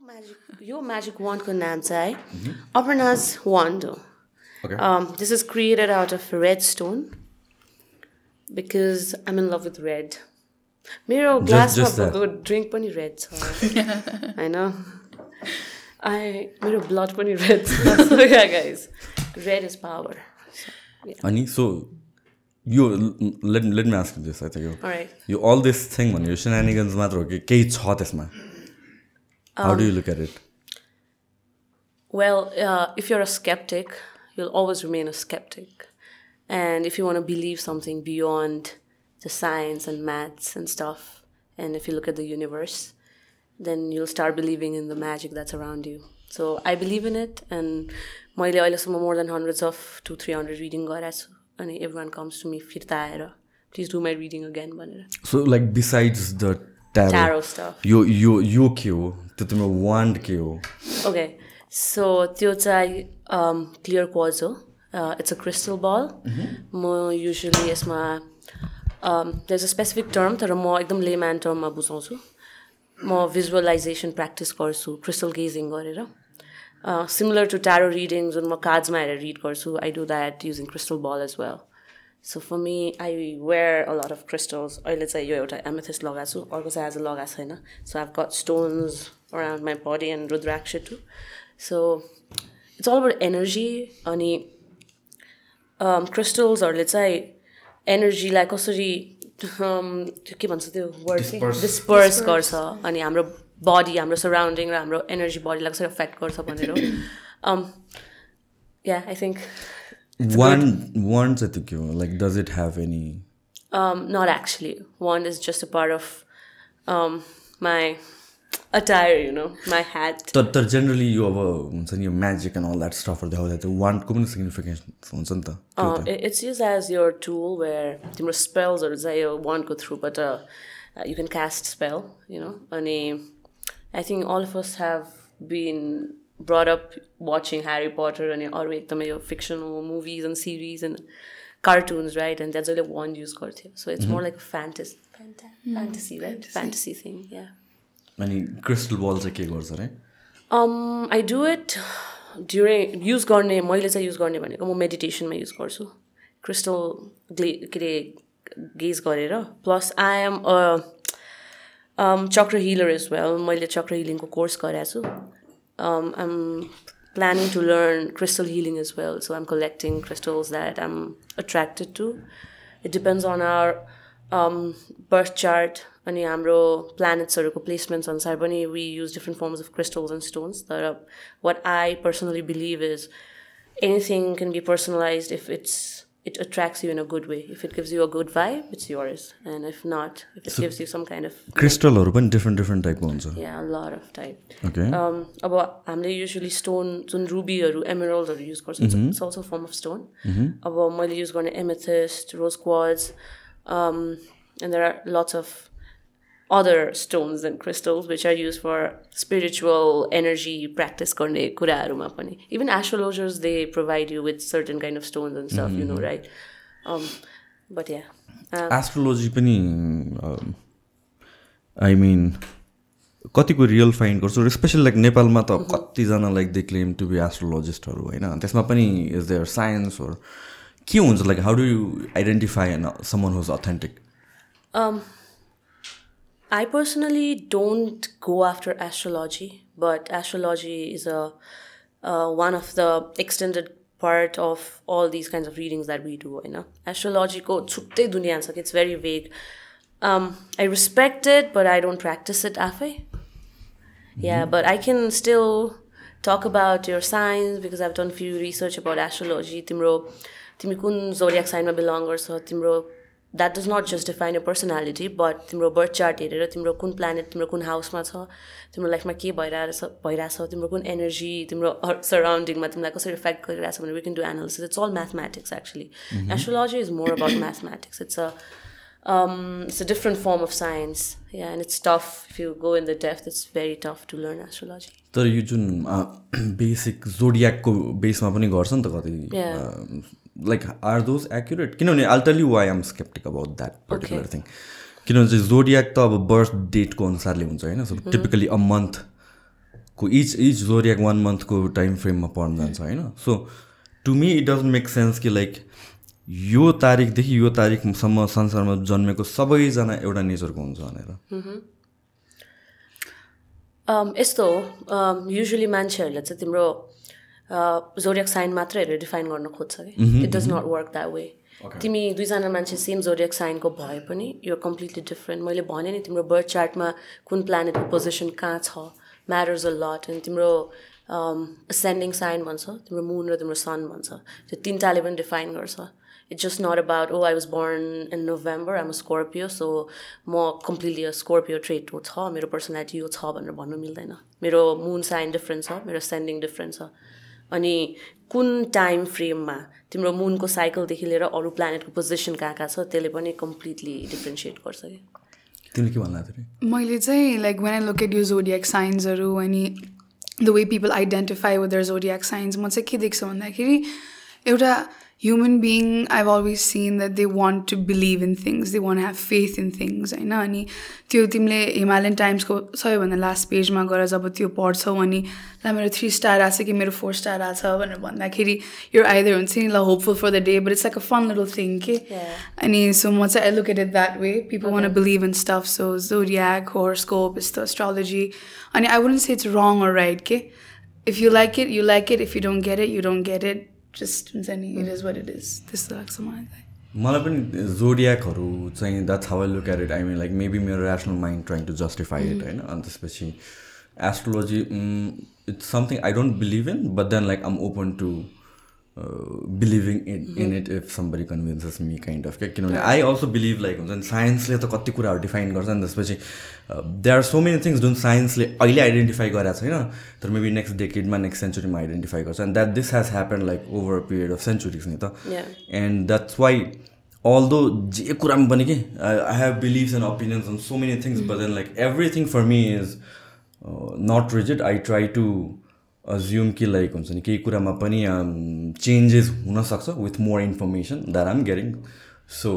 Magic यो magic वान्डको नाम चाहिँ है अपर्नाज वान्ड हो Okay. Um, this is created out of red stone because I'm in love with red. मेरो ग्लासमा. भएको ड्रिङ्क पनि रेड छ। होइन आई मेरो ब्लड पनि रेड छ। गाइज रेड इज पावर अनि सो यो let let me ask this यो राइट यो अल दिस थिङ भन्ने यो सिनानिगन्स मात्र हो कि केही छ त्यसमा? How do you look at it Well, uh, if you're a skeptic, you'll always remain a skeptic. And if you want to believe something beyond the science and maths and stuff, and if you look at the universe, then you'll start believing in the magic that's around you. So I believe in it, and मैले अहिलेसम्म more than hundreds of two, three hundred reading गरेको छु अनि everyone comes to me फिर्ता आएर please do my reading again भनेर so like besides the tarot tarot stuff. यो यो यो के हो त्यो तिम्रो वान्ड के हो Okay, so त्यो चाहिँ um, clear quartz हो। It's a crystal ball. म usually यसमा um, there's a specific term तर म एकदम लेम्यान टर्ममा बुझाउँछु। म भिजुअलाइजेसन प्र्याक्टिस गर्छु क्रिस्टल गेजिङ गरेर। सिमिलर टु ट्यारो रिडिङ जुन म कार्ड्समा हेरेर रिड गर्छु I do that using crystal ball as well so for me I wear a lot of crystals अहिले चाहिँ यो एउटा एमेथिस लगाएको छु अर्को चाहिँ आज लगाएको छैन so I've got stones around my body and rudraksha too so it's all about energy अनि क्रिस्टल्सहरूले चाहिँ एनर्जीलाई कसरी um, त्यो के भन्छ त्यो वर्ड डिस्पर्स गर्छ अनि हाम्रो बडी हाम्रो सराउन्डिङ र हाम्रो एनर्जी बडीलाई कसरी एफेक्ट गर्छ भनेर। या आई थिङ्क वान्ड वान्ड चाहिँ के हो like does it have any Um, not actually. Wand is just a part of um, my attire, you know, my hat. तर तर जेनरली यो अब हुन्छ नि यो म्याजिक एन्ड अल द्याट स्टफहरू देखाउँदा त्यो वान्डको पनि सिग्निफिकेन्स हुन्छ नि त Uh, it's used as your tool where तिम्रो spellsहरू चाहिँ यो throughबाट uh, you can cast spell, you know. अनि I think all of us have been brought up watching Harry Potter अनि अरू एकदमै यो fictional movies and series and cartoons, right? And that's जसले wand use गर्थ्यो. So it's more like a fantasy, fanta- fantasy, right? Fantasy thing, yeah. अनि crystal ball चाहिँ के गर्छ अरे Um, I do it during use गर्ने मैले चाहिँ युज गर्ने भनेको म मेडिटेसनमा युज गर्छु क्रिस्टल ग्ले के अरे गेज गरेर plus I am a chakra healer as well मैले चक्र हिलिङको कोर्स गरेको छु I'm planning to learn crystal healing as well so I'm collecting crystals that I'm attracted to it depends on our birth chart अनि हाम्रो प्लानेट्सहरूको placements अनुसार पनि we use different forms of crystals and stones तर what I personally believe is anything can be personalized if it's it attracts you in a good way. If it gives you a good vibe it's yours. And if not if it gives you some kind of क्रिस्टलहरू पनि different different टाइपको हुन्छ yeah a lot of type. Okay um, अब हामीले usually stone जुन रुबीहरू एमरल्डहरू use गर्छ it's also form of stone अब मैले युज गर्ने amethyst rose quartz and there are lots of other stones and crystals which are used for spiritual energy practice गर्ने कुराहरूमा पनि even astrologers they provide you with certain kind of stones and stuff you know right um, but yeah um, astrology पनि I mean कतिको real find गर्छु specially like नेपालमा त कतिजना like they claim to be एस्ट्रोलोजिस्टहरू होइन त्यसमा पनि is there science के हुन्छ like how do you identify an someone who's authentic I personally don't go after astrology, but astrology is a uh, one of the extended part of all these kinds of readings that we do. You know, astrology ko छुट्टै दुनियाँ छ it's very vague. Um, I respect it, but I don't practice it आफै. Yeah, but I can still talk about your signs because I've done few research about astrology. Timro, तिमी कुन zodiac sign मा belong गर्छ तिम्रो That does not just define your personality but तिम्रो birth chart हेरेर तिम्रो कुन planet तिम्रो कुन हाउसमा छ तिम्रो लाइफमा के भइरहेछ भइरहेछ तिम्रो कुन एनर्जी तिम्रो सराउन्डिङमा तिमीलाई कसरी इफेक्ट गरिरहेछ भने we can do analysis it's all mathematics actually astrology is more about mathematics it's a um, it's a different form of science. Yeah, and it's tough if you go in the depth. It's very tough to learn astrology. तर यो जुन basic जोडियाकको बेसमा पनि गर्छ नि त कति like are those accurate किनभने you why am skeptical about that particular thing किनभने चाहिँ जोडियाक त अब बर्थ डेटको अनुसारले हुन्छ होइन सो टिपिकली अ मन्थको इच इच जोरियाक वान मन्थको टाइम फ्रेममा पर्न जान्छ होइन so to me it doesn't make sense कि लाइक यो तारिकदेखि यो तारिकसम्म संसारमा जन्मेको सबैजना एउटा नेचरको हुन्छ भनेर। Um, यस्तो हो युजली मान्छेहरूले चाहिँ तिम्रो जोरियक साइन मात्र हेरेर डिफाइन गर्न खोज्छ कि? It does not work that way तिमी दुईजना मान्छे सेम जोरियक साइनको भए पनि यो कम्प्लिटली डिफ्रेन्ट मैले भने नि तिम्रो बर्थ चार्टमा कुन प्लानेटको पोजिसन कहाँ छ? म्याटर्स अ लट अनि तिम्रो एसेन्डिङ साइन भन्छ तिम्रो मुन र तिम्रो सन भन्छ त्यो तिनवटाले पनि डिफाइन गर्छ। Just not about oh i was born in november i'm a scorpio so म कम्प्लिटली स्कोर्पियो ट्रेट हो छ। मेरो पर्सनालिटी यो छ भनेर भन्नु मिल्दैन। मेरो मुन साइन डिफ्रेन्ट छ मेरो सेन्डिङ डिफ्रेन्ट छ। अनि कुन टाइम फ्रेममा तिम्रो मुनको साइकलदेखि लिएर अरू प्लानेटको पोजिसन कहाँ कहाँ छ त्यसले पनि कम्प्लिटली डिफ्रेन्सिएट गर्छ कि? तिमीले के भन्दा मैले चाहिँ like when I look at you zodiac साइन्सहरू अनि the way people identify with their zodiac signs म चाहिँ के देख्छु भन्दाखेरि एउटा human being i've always seen that they want to believe in things. They want to have faith in things. होइन अनि त्यो तिमीले हिमालयन टाइम्सको सबैभन्दा लास्ट पेजमा गएर जब त्यो पढ्छौ अनि ल मेरो थ्री स्टार आएको छ कि मेरो फोर स्टार आएको छ भनेर भन्दाखेरि यो आइदर हुन्छ नि ल hopeful for the day but it's like a fun little thing के अनि सो म चाहिँ allocated that way people want believe in stuff so zodiac horoscope यस्तो एस्ट्रोलोजी अनि I wouldn't say it's wrong or right के if you like it you like it if you don't get it you don't get it just हुन्छ नि it is what it is त्यस्तो लाग्छ मलाई मलाई पनि जोडियाकहरू चाहिँ that's how I look at it I mean like maybe मेरो rational mind trying to justify it होइन अनि त्यसपछि astrology it's something I don't believe in but then like I'm open to believing in in it if somebody convinces me kind of क्या किनभने I also believe like हुन्छ नि साइन्सले त कति कुराहरू डिफाइन गर्छ नि त्यसपछि they are so many things जुन साइन्सले अहिले आइडेन्टिफाई गरेको छैन तर मेबी नेक्स्ट डेकेडमा नेक्स्ट सेन्चुरीमा आइडेन्टिफाई गर्छ. And that this has happen like over period of centuries नि त. एन्ड द्याट्स वाइ अल्दो जे कुरामा पनि कि I have beliefs and opinions on so many things but then like everything for me is not rigid I try to assume कि like हुन्छ नि केही कुरामा पनि चेन्जेस हुनसक्छ with more information that I'm getting so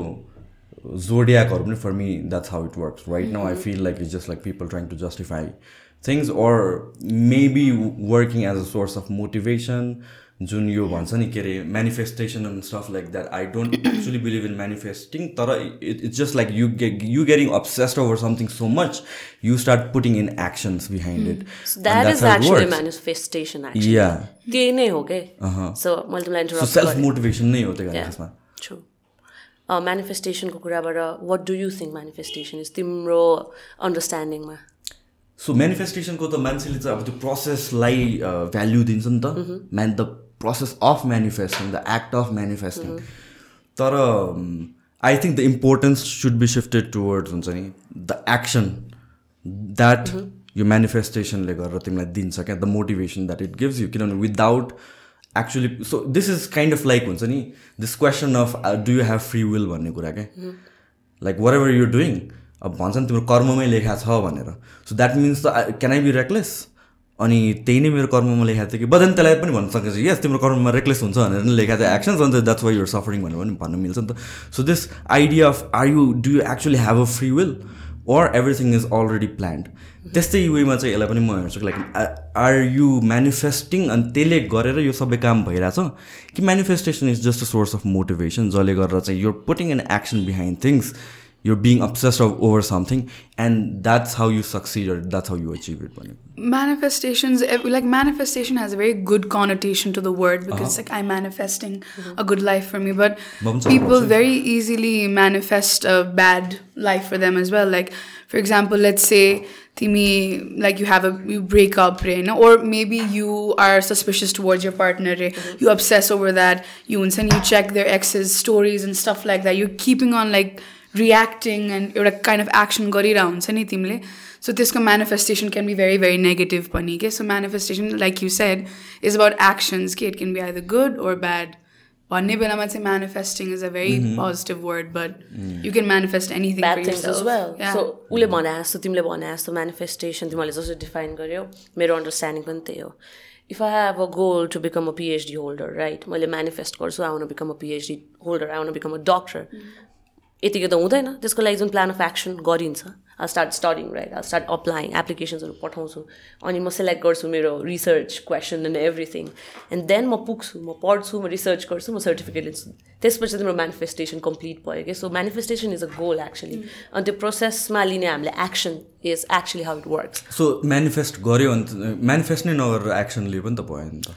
जोडियाकहरू पनि for me that's how it works right now I feel like it's just like people trying to justify things or maybe working as a source of motivation जुन यो भन्छ नि के अरे manifestation and stuff like that I don't actually believe in manifesting तर it it's just like you get you getting obsessed over something so much you start putting in actions behind it त्यही नै हो कि self motivation नै हो त्यो त्यसमा मेनिफेस्टेसनको कुराबाट what do you think manifestation is तिम्रो अन्डरस्ट्यान्डिङमा सो मेनिफेस्टेसनको त मान्छेले चाहिँ अब त्यो प्रोसेसलाई भ्याल्यु दिन्छ नि त man the process of manifesting the act of manifesting तर I think the importance should be shifted towards हुन्छ नि द एक्सन द्याट यो मेनिफेस्टेसनले गरेर तिमीलाई दिन्छ क्या the motivation that it gives you किनभने without actually so this is kind of like हुन्छ नि this question of do you have free will भन्ने कुरा क्या? Like what ever you doing अब भन्छ नि तिम्रो कर्ममै लेखा छ भनेर. So that means the can I be reckless अनि त्यही नै मेरो कर्ममा लेखाएको थियो कि बदन त्यसलाई पनि भन्न सकिन्छ यस तिम्रो कर्ममा रेकलेस हुन्छ भनेर नि लेखाएको थियो एक्सन्स अन्त द्याट्स वाइ युर सफरिङ भनेर पनि भन्नु मिल्छ नि त। So this idea of are you do you actually have a free will or everything is already planned त्यस्तै वेमा चाहिँ यसलाई पनि म हेर्छु लाइक आर यु मेनिफेस्टिङ अनि त्यसले गरेर यो सबै काम भइरहेछ? कि manifestation is just a source of motivation जसले गरेर चाहिँ यो putting an action behind things you're being obsessed over something and that's how you succeed or that's how you achieve it manifestations like manifestation has a very good connotation to the word because uh-huh. it's like i'm manifesting a good life for me but people very easily manifest a bad life for them as well like for example let's say Timi, like you have a you break up right? or maybe you are suspicious towards your partner mm-hmm. you obsess over that you and you check their ex's stories and stuff like that you're keeping on like reacting and एउटा kind of action गरिरह हुन्छ नि तिमीले. So त्यसको manifestation can be very very negative पनि के so manifestation like you said is about actions कि it can be either good or bad भन्ने बेलामा चाहिँ manifesting is a very positive word but you can manifest anything उसले भने जस्तो तिमीले भने जस्तो म्यानिफेस्टेसन तिमीले जस्तो डिफाइन गर्यो मेरो अन्डरस्ट्यान्डिङ पनि त्यही हो. If I have a goal to become a PhD holder right मैले म्यानिफेस्ट गर्छु आउन बिकम अ पिएचडी होल्डर आउन बिकम अ डक्टर यतिकै त हुँदैन। त्यसको लागि जुन प्लान अफ एक्सन गरिन्छ I start studying right I start applying एप्लिकेसन्सहरू पठाउँछु। अनि म सेलेक्ट गर्छु मेरो research question and everything and then म पुग्छु म पढ्छु म रिसर्च गर्छु म सर्टिफिकेट लिन्छु। त्यसपछि तिम्रो म्यानिफेस्टेसन कम्प्लिट भयो कि so manifestation is a goal actually अनि त्यो प्रोसेसमा लिने हामीले action is actually how it works so manifest गऱ्यो भने म्यानिफेस्ट नै नगरेर एक्सन लियो पनि त भयो नि त।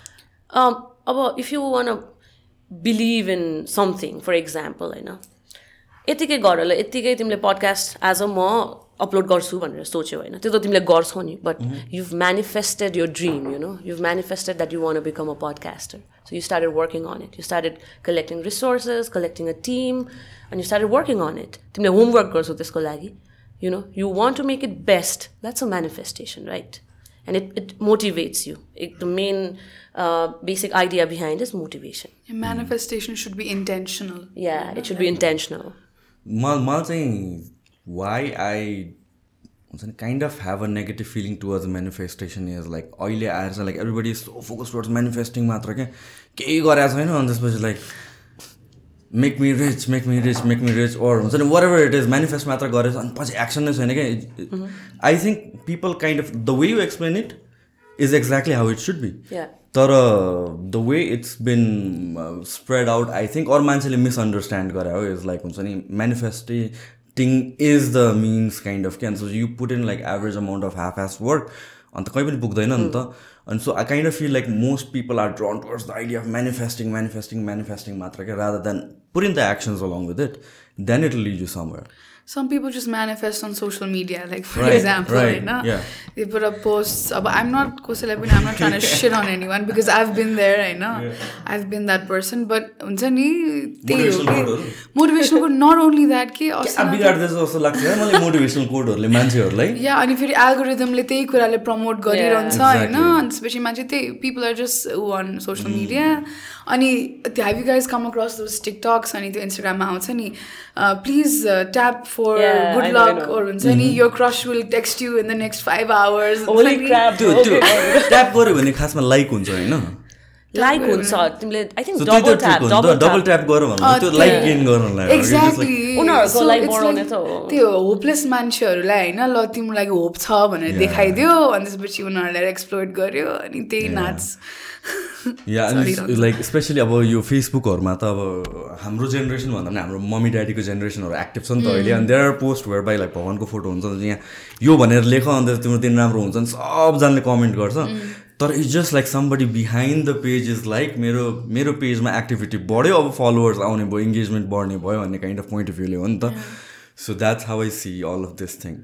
अब if you want believe in something for example होइन? यतिकै गर ल यत्तिकै तिमीले पडकास्ट एज अ म अपलोड गर्छु भनेर सोच्यौ होइन। त्यो त तिमीले गर्छौ नि बट युभ म्यानिफेस्टेड यो dream you know you've manifested that you want become a podcaster so you started working on it you started collecting resources collecting a team and you started working on it तिमीले homework गर्छौ त्यसको लागि you know you want to make it best that's a manifestation right and it, it motivates you. It, the main uh, basic idea behind is motivation. And manifestation should be intentional. Yeah, it should intentional. मलाई चाहिँ why I हुन्छ नि kind of have a negative feeling towards manifestation is like अहिले आएर चाहिँ like everybody so focus towards manifesting मात्र क्या केही गरेको छैन अनि त्यसपछि like make me rich make me rich make me rich or हुन्छ नि whatever it is manifest मात्र गरेछ अनि पछि एक्सन नै छैन क्या I think people kind of the way you explain it is exactly how it should be तर the way it's been spread out I think अरू मान्छेले मिसअन्डरस्ट्यान्ड गरे हो इज लाइक हुन्छ नि manifesting is the means kind of can so you put in like average amount of half as work अन्त कहीँ पनि पुग्दैन नि त। अनि so I kind of feel like most people are drawn towards the idea of manifesting manifesting manifesting मात्र क्या? Rather than put in the actions along with it then it lead you somewhere some people just manifest on social media. Like for right, example, right, right yeah. they put up posts. But I'm not I'm not trying to shit on anyone because I've been there. I know yeah. I've been that person. But motivational motivational not only that के motivational कोडहरूले मान्छेहरूलाई या अनि फेरि एल्गोरिदमले त्यही कुराले promote गरिरहन्छ होइन अनि त्यसपछि मान्छे त्यही people are just one social media अनि have you guys come across those TikToks अनि त्यो इन्स्टाग्राममा आउँछ नि please tap for good luck हुन्छ नि यो crush will text you in the next five hours tap गऱ्यो भने खासमा लाइक हुन्छ होइन? लाइक हुन्छ। तिमीले I think double tap double tap गरौ भने त्यो लाइक गेन गर्नलाई एक्ज्याक्टली उनीहरूको लागि बढाउने त त्यो होपलेस मान्छेहरूलाई होइन ल तिम्रो लागि होप छ भनेर देखाइदियो अनि त्यसपछि उनीहरूलाई एक्सप्लोर गर्यो अनि त्यही नाच। या अनि लाइक स्पेसली अब यो फेसबुकहरूमा त अब हाम्रो जेनेरेसन भन्दा पनि हाम्रो मम्मी ड्याडीको जेनेरेसनहरू एक्टिभ छ नि त अहिले अनि there are post where by like भगवान्को फोटो हुन्छ यहाँ यो भनेर लेख अन्त तिम्रो दिन राम्रो हुन्छ नि सबजनाले कमेन्ट गर्छ। तर it's just like somebody behind the page is like मेरो मेरो पेजमा एक्टिभिटी बढ्यो अब फलोवर्स आउने भयो इङ्गेजमेन्ट बढ्ने भयो भन्ने काइन्ड अफ पोइन्ट अफ भ्यूले हो नि त। So that's how I see all of this thing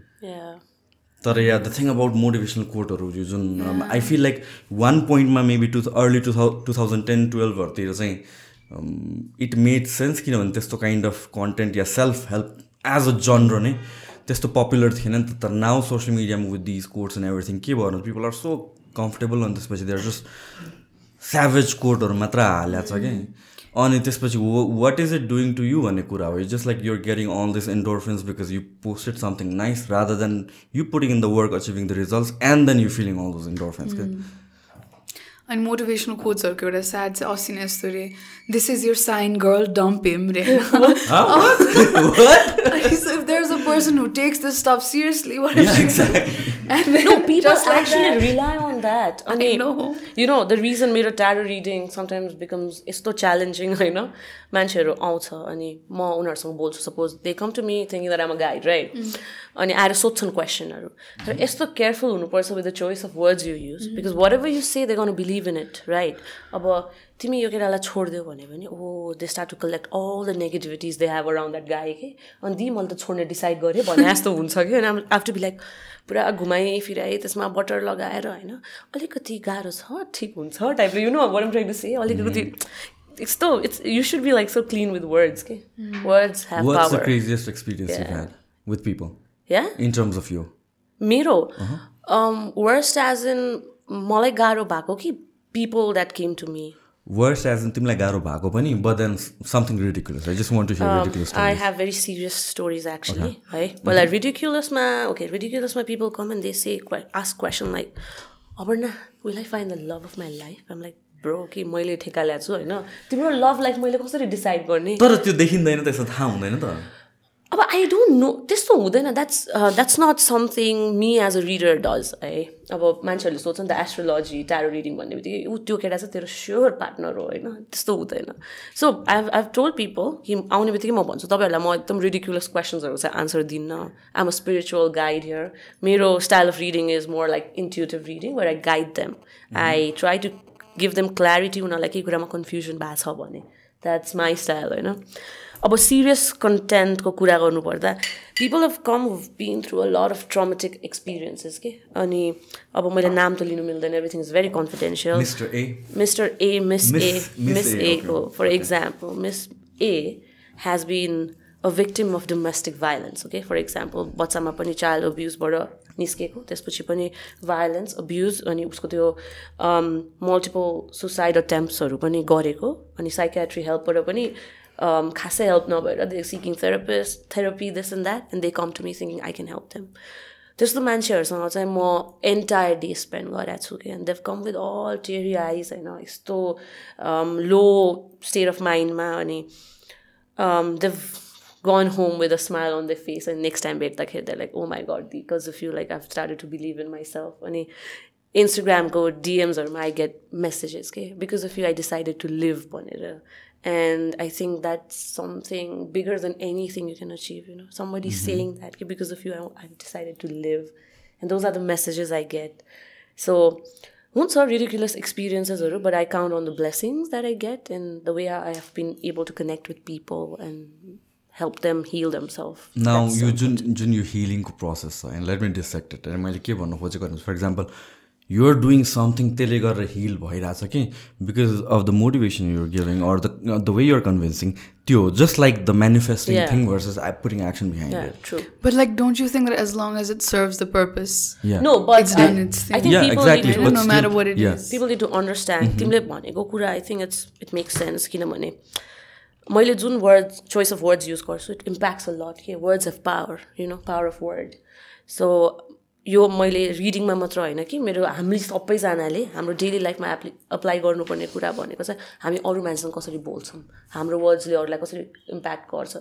तर yeah the thing about motivational कोटहरू यो जुन आई फिल लाइक वान पोइन्टमा maybe two early two thou two thousand ten टुवेल्भहरूतिर चाहिँ इट मेड सेन्स किनभने त्यस्तो kind of content yeah self help as a genre नै त्यस्तो popular थिएन नि त। तर नाउ सोसियल मिडियामा with these quotes and everything के भयो भने पिपल आर सो कम्फर्टेबल अनि त्यसपछि देयर जस्ट स्याभेज कोटहरू मात्र हालेको छ कि अनि त्यसपछि what is it doing to you भन्ने कुरा हो। Just like you're getting all this endorphins because you posted something nice rather than you putting in the work achieving the results and then you feeling all those endorphins के अनि motivational कोचहरूको एउटा sad चाहिँ अस्ति नै यस्तो रे this is your sign girl dump him रे person who takes this stuff seriously, what if yeah, exactly. and then no, people actually like rely on that. I, mean, know. You know, the reason मेरो tarot reading sometimes becomes यस्तो challenging होइन मान्छेहरू आउँछ अनि म उनीहरूसँग बोल्छु suppose they come to me thinking that I'm a guide right अनि आएर सोध्छन् क्वेसनहरू तर यस्तो केयरफुल हुनुपर्छ with the choice of words you use because whatever you say they gonna believe in it right अब तिमी यो केटालाई छोडिदियो भन्यो भने ओ they start to collect all the negativities they have around that guy के अनि दि मैले त छोड्ने डिसाइड गरेँ भने जस्तो हुन्छ कि अनि आफ्टर बी लाइक पुरा घुमाएँ फिराएँ त्यसमा बटर लगाएर होइन अलिकति गाह्रो छ ठिक हुन्छ टाइपले you know what am trying to say अलिकति यस्तो it's you should be like so clean with words के words have What's the craziest experience yeah. you've had with people? Yeah? In terms of you? मेरो worst age in मलाई गाह्रो भएको कि people that came to me worst age तिमीलाई गाह्रो भएको पनि but then something ridiculous I just want to hear ridiculous I have very serious stories actually है पहिला रिडिकुलसमा okay रिडिकुलसमा people come and they say ask question like Aparna will I find the love of my life I'm like bro कि मैले ठेका ल्याएको छु होइन? तिम्रो लभ लाइफ मैले कसरी डिसाइड गर्ने? तर त्यो देखिँदैन त्यसो थाहा हुँदैन त। अब आई डोन्ट नो त्यस्तो हुँदैन that's that's not something me as a reader does है अब मान्छेहरूले सोध्छ नि त एस्ट्रोलोजी ट्यारो रिडिङ भन्ने बित्तिकै ऊ त्यो केटा चाहिँ तेरो स्योर पार्टनर हो होइन त्यस्तो हुँदैन so I I told people कि आउने बित्तिकै म भन्छु तपाईँहरूलाई म एकदम रिडिकुलस क्वेसन्सहरू चाहिँ answer दिन्न I'm a spiritual guide here मेरो style of reading is more like intuitive reading where I guide them I try to give them clarity उनीहरूलाई केही कुरामा कन्फ्युजन भएको छ भने द्याट्स माई स्टाइल होइन अब सिरियस कन्टेन्टको कुरा गर्नुपर्दा people have come been through a lot of traumatic experiences के अनि अब मैले नाम त लिनु मिल्दैन everything is very confidential mister A miss A miss echo for example miss A has been a victim of domestic violence okay for example बच्चामा पनि चाइल्ड अब्युजबाट निस्केको त्यसपछि पनि भाइलेन्स अब्युज अनि उसको त्यो मल्टिपल सुसाइड अटेम्प्सहरू पनि गरेको अनि साइकेट्री हेल्पबाट पनि um, खासै हेल्प नभएर they seeking therapist therapy this and that and they come to me thinking I can help them त्यस्तो मान्छेहरूसँग चाहिँ म एन्टायर डे स्पेन्ड गरेको छु कि and they've come with all teary eyes होइन यस्तो लो स्टेट अफ माइन्डमा अनि देव gone home with a smile on their face and next time भेट्दाखेरि they're like oh my god because of you like I've started to believe in myself अनि इन्स्टाग्रामको डिएम्सहरूमा I get messages के because of you I decided to live भनेर And I think that's something bigger than anything you can achieve, you know. Somebody mm-hmm. saying that because of you, I, I've decided to live. And those are the messages I get. So, won't so ridiculous experiences, but I count on the blessings that I get and the way I have been able to connect with people and help them heal themselves. Now, you so jun, your healing process, and let me dissect it. And for example, you're doing something त्यसले गरेर heal भइरहेछ कि because of the motivation you're giving or the the way you're convincing त्यो just like the manifesting thing versus I putting action behind But like, don't you think that as long as it serves the purpose, yeah, no, but it's done its thing. I think yeah, people exactly. need to, no matter what it yeah. is. people need to understand. तिमीले भनेको कुरा I think it's it makes sense किनभने मैले जुन word choice of words use गर्छु it impacts a lot के words of power you know power of word so यो मैले रिडिङमा मात्र होइन कि मेरो हामी सबैजनाले हाम्रो डेली लाइफमा एप्लि अप्लाई गर्नुपर्ने कुरा भनेको चाहिँ हामी अरू मान्छेसँग कसरी बोल्छौँ हाम्रो वर्ड्सले अरूलाई कसरी इम्प्याक्ट गर्छ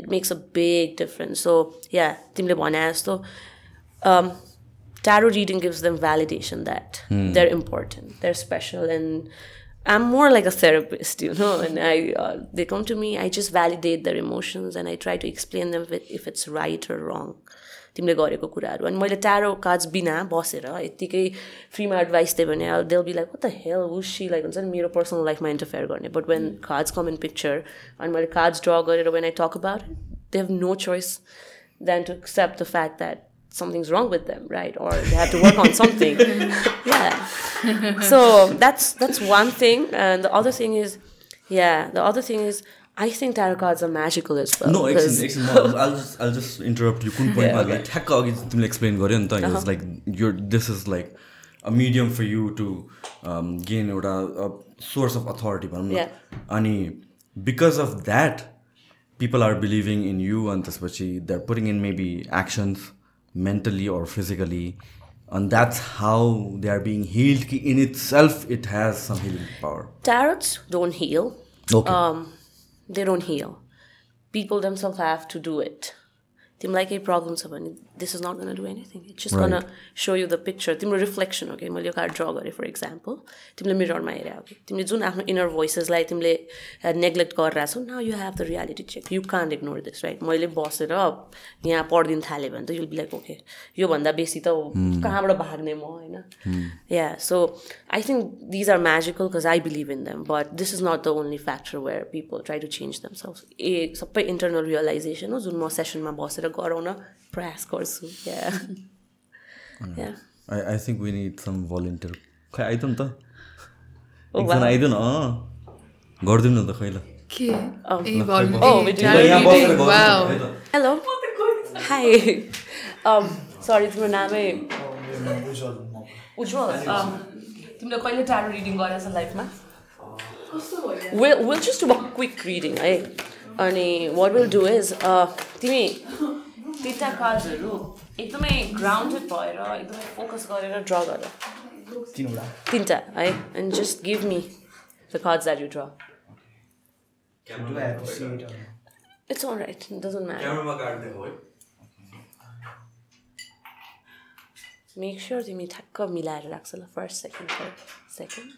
it makes a big difference so yeah तिमीले भने जस्तो tarot reading gives them validation that they are important they are special and I'm more like a therapist, you know, and I uh, they come to me. I just validate their emotions and I try to explain them if, if it's right or wrong. तिमीले गरेको कुराहरू अनि मैले tarot cards बिना बसेर यत्तिकै फ्रीमा advice दिएँ भने देल बी लाइक त हेल उसी लाइक हुन्छ नि मेरो पर्सनल लाइफमा इन्टरफेयर गर्ने but when cards come in picture अनि मैले कार्ड्स ड्र गरेर when I talk about they have no choice then to accept the fact that something's wrong with them, right? Or they have to work on something. yeah. So that's that's one thing, and the other thing is, yeah, the other thing is I think tarot cards are magical as well. No, एकछिन एकछिन I'll just I'll just interrupt you कुन पोइन्टमा like ठ्याक्क अघि तिमीले explain गर्यो नि त इट्स लाइक यो this is like a medium for you to gain एउटा सोर्स अफ अथोरिटी भनौँ न अनि because of that people are believing in you अनि त्यसपछि they are putting in maybe actions mentally or physically and that's how they are being healed in itself it has some healing power tarots don't heal okay um, they don't heal. People themselves have to do it. तिमीलाई केही problem छ भने this is not gonna do anything it's just gonna show you the picture तिम्रो reflection हो कि मैले यो card draw गरेँ फर इक्जाम्पल तिमीले मिररमा हेरे हो कि तिमीले जुन आफ्नो इनर भोइसेसलाई तिमीले नेग्लेक्ट गरिरहेको छौ न you have the reality check you can't ignore this right मैले बसेर यहाँ पढिदिनु थालेँ भने त युल बी लाइक ओके योभन्दा बेसी त कहाँबाट भाग्ने म होइन yeah so I think these are magical because I believe in them but this is not the only factor where people try to change themselves ए सबै इन्टरनल रियलाइजेसन हो जुन म सेसनमा बसेर गराउन प्रयास गर्छु I I think we need some volunteer खै आइदिउँ नि त एकजना आइदिउँ न गरिदिउँ न त खै ल हेलो हाई सरी तिम्रो नामै उज्वल तिमीले कहिले टाढो रिडिङ गरेछ लाइफमा will will just do quick reading है अनि वाट विल डु इज तिमी तिनवटा कार्ड्सहरू एकदमै ग्राउन्डेड भएर एकदमै फोकस गरेर ड्र गर। तिनवटा। है? And just give me the cards that you draw doesn't matter. क्यामेरामा काटिदिएको है? Make sure तिमी ठ्याक्क मिलाएर राख्छ ल। First second third second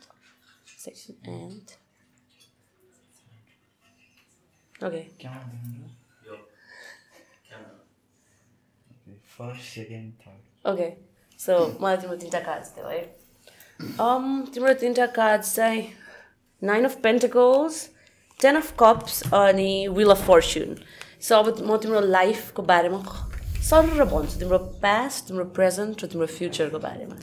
second and okay first second third okay so मलाई तिम्रो तिनवटा कार्ड्स थियो है तिम्रो तिनवटा कार्ड्स चाहिँ nine of pentacles ten of cups अनि विल अफ फर्च्युन सो अब म तिम्रो लाइफको बारेमा सर भन्छु तिम्रो पास्ट तिम्रो प्रेजेन्ट र तिम्रो फ्युचरको बारेमा।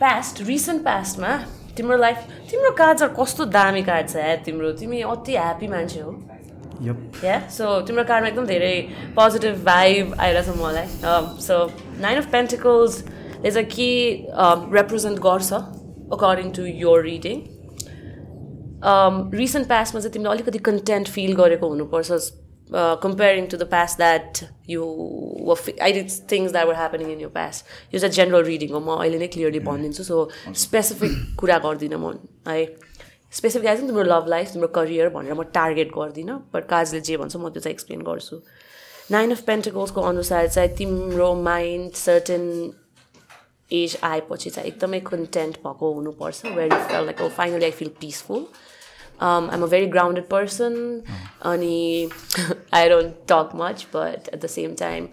पास्ट रिसेन्ट पास्टमा तिम्रो लाइफ तिम्रो कार्ड्सहरू कस्तो दामी कार्ड छ तिम्रो। तिमी अति ह्याप्पी मान्छे हो। या सो तिम्रो कारमा एकदम धेरै पोजिटिभ भाइब आइरहेछ मलाई सो नाइन अफ पेन्टिकल्सले चाहिँ के रिप्रेजेन्ट गर्छ according to your reading recent पास्टमा चाहिँ तिमीले अलिकति कन्टेन्ट फिल गरेको हुनुपर्छ comparing to the past that you अहिले things that were happening in your past यो चाहिँ जेनरल रिडिङ हो म अहिले नै क्लियरली भनिदिन्छु सो स्पेसिफिक कुरा गर्दिनँ म है स्पेसिफिक आइज तिम्रो लभ लाइफ तिम्रो करियर भनेर म टार्गेट गर्दिनँ बट काजले जे भन्छ म त्यो चाहिँ एक्सप्लेन गर्छु नाइन अफ पेन्टिकल्सको अनुसार चाहिँ तिम्रो माइन्ड सर्टेन एज आएपछि चाहिँ एकदमै कन्टेन्ट भएको हुनुपर्छ where you feel like finally I feel peaceful a very grounded person. Ani, I don't talk much, but at the same time,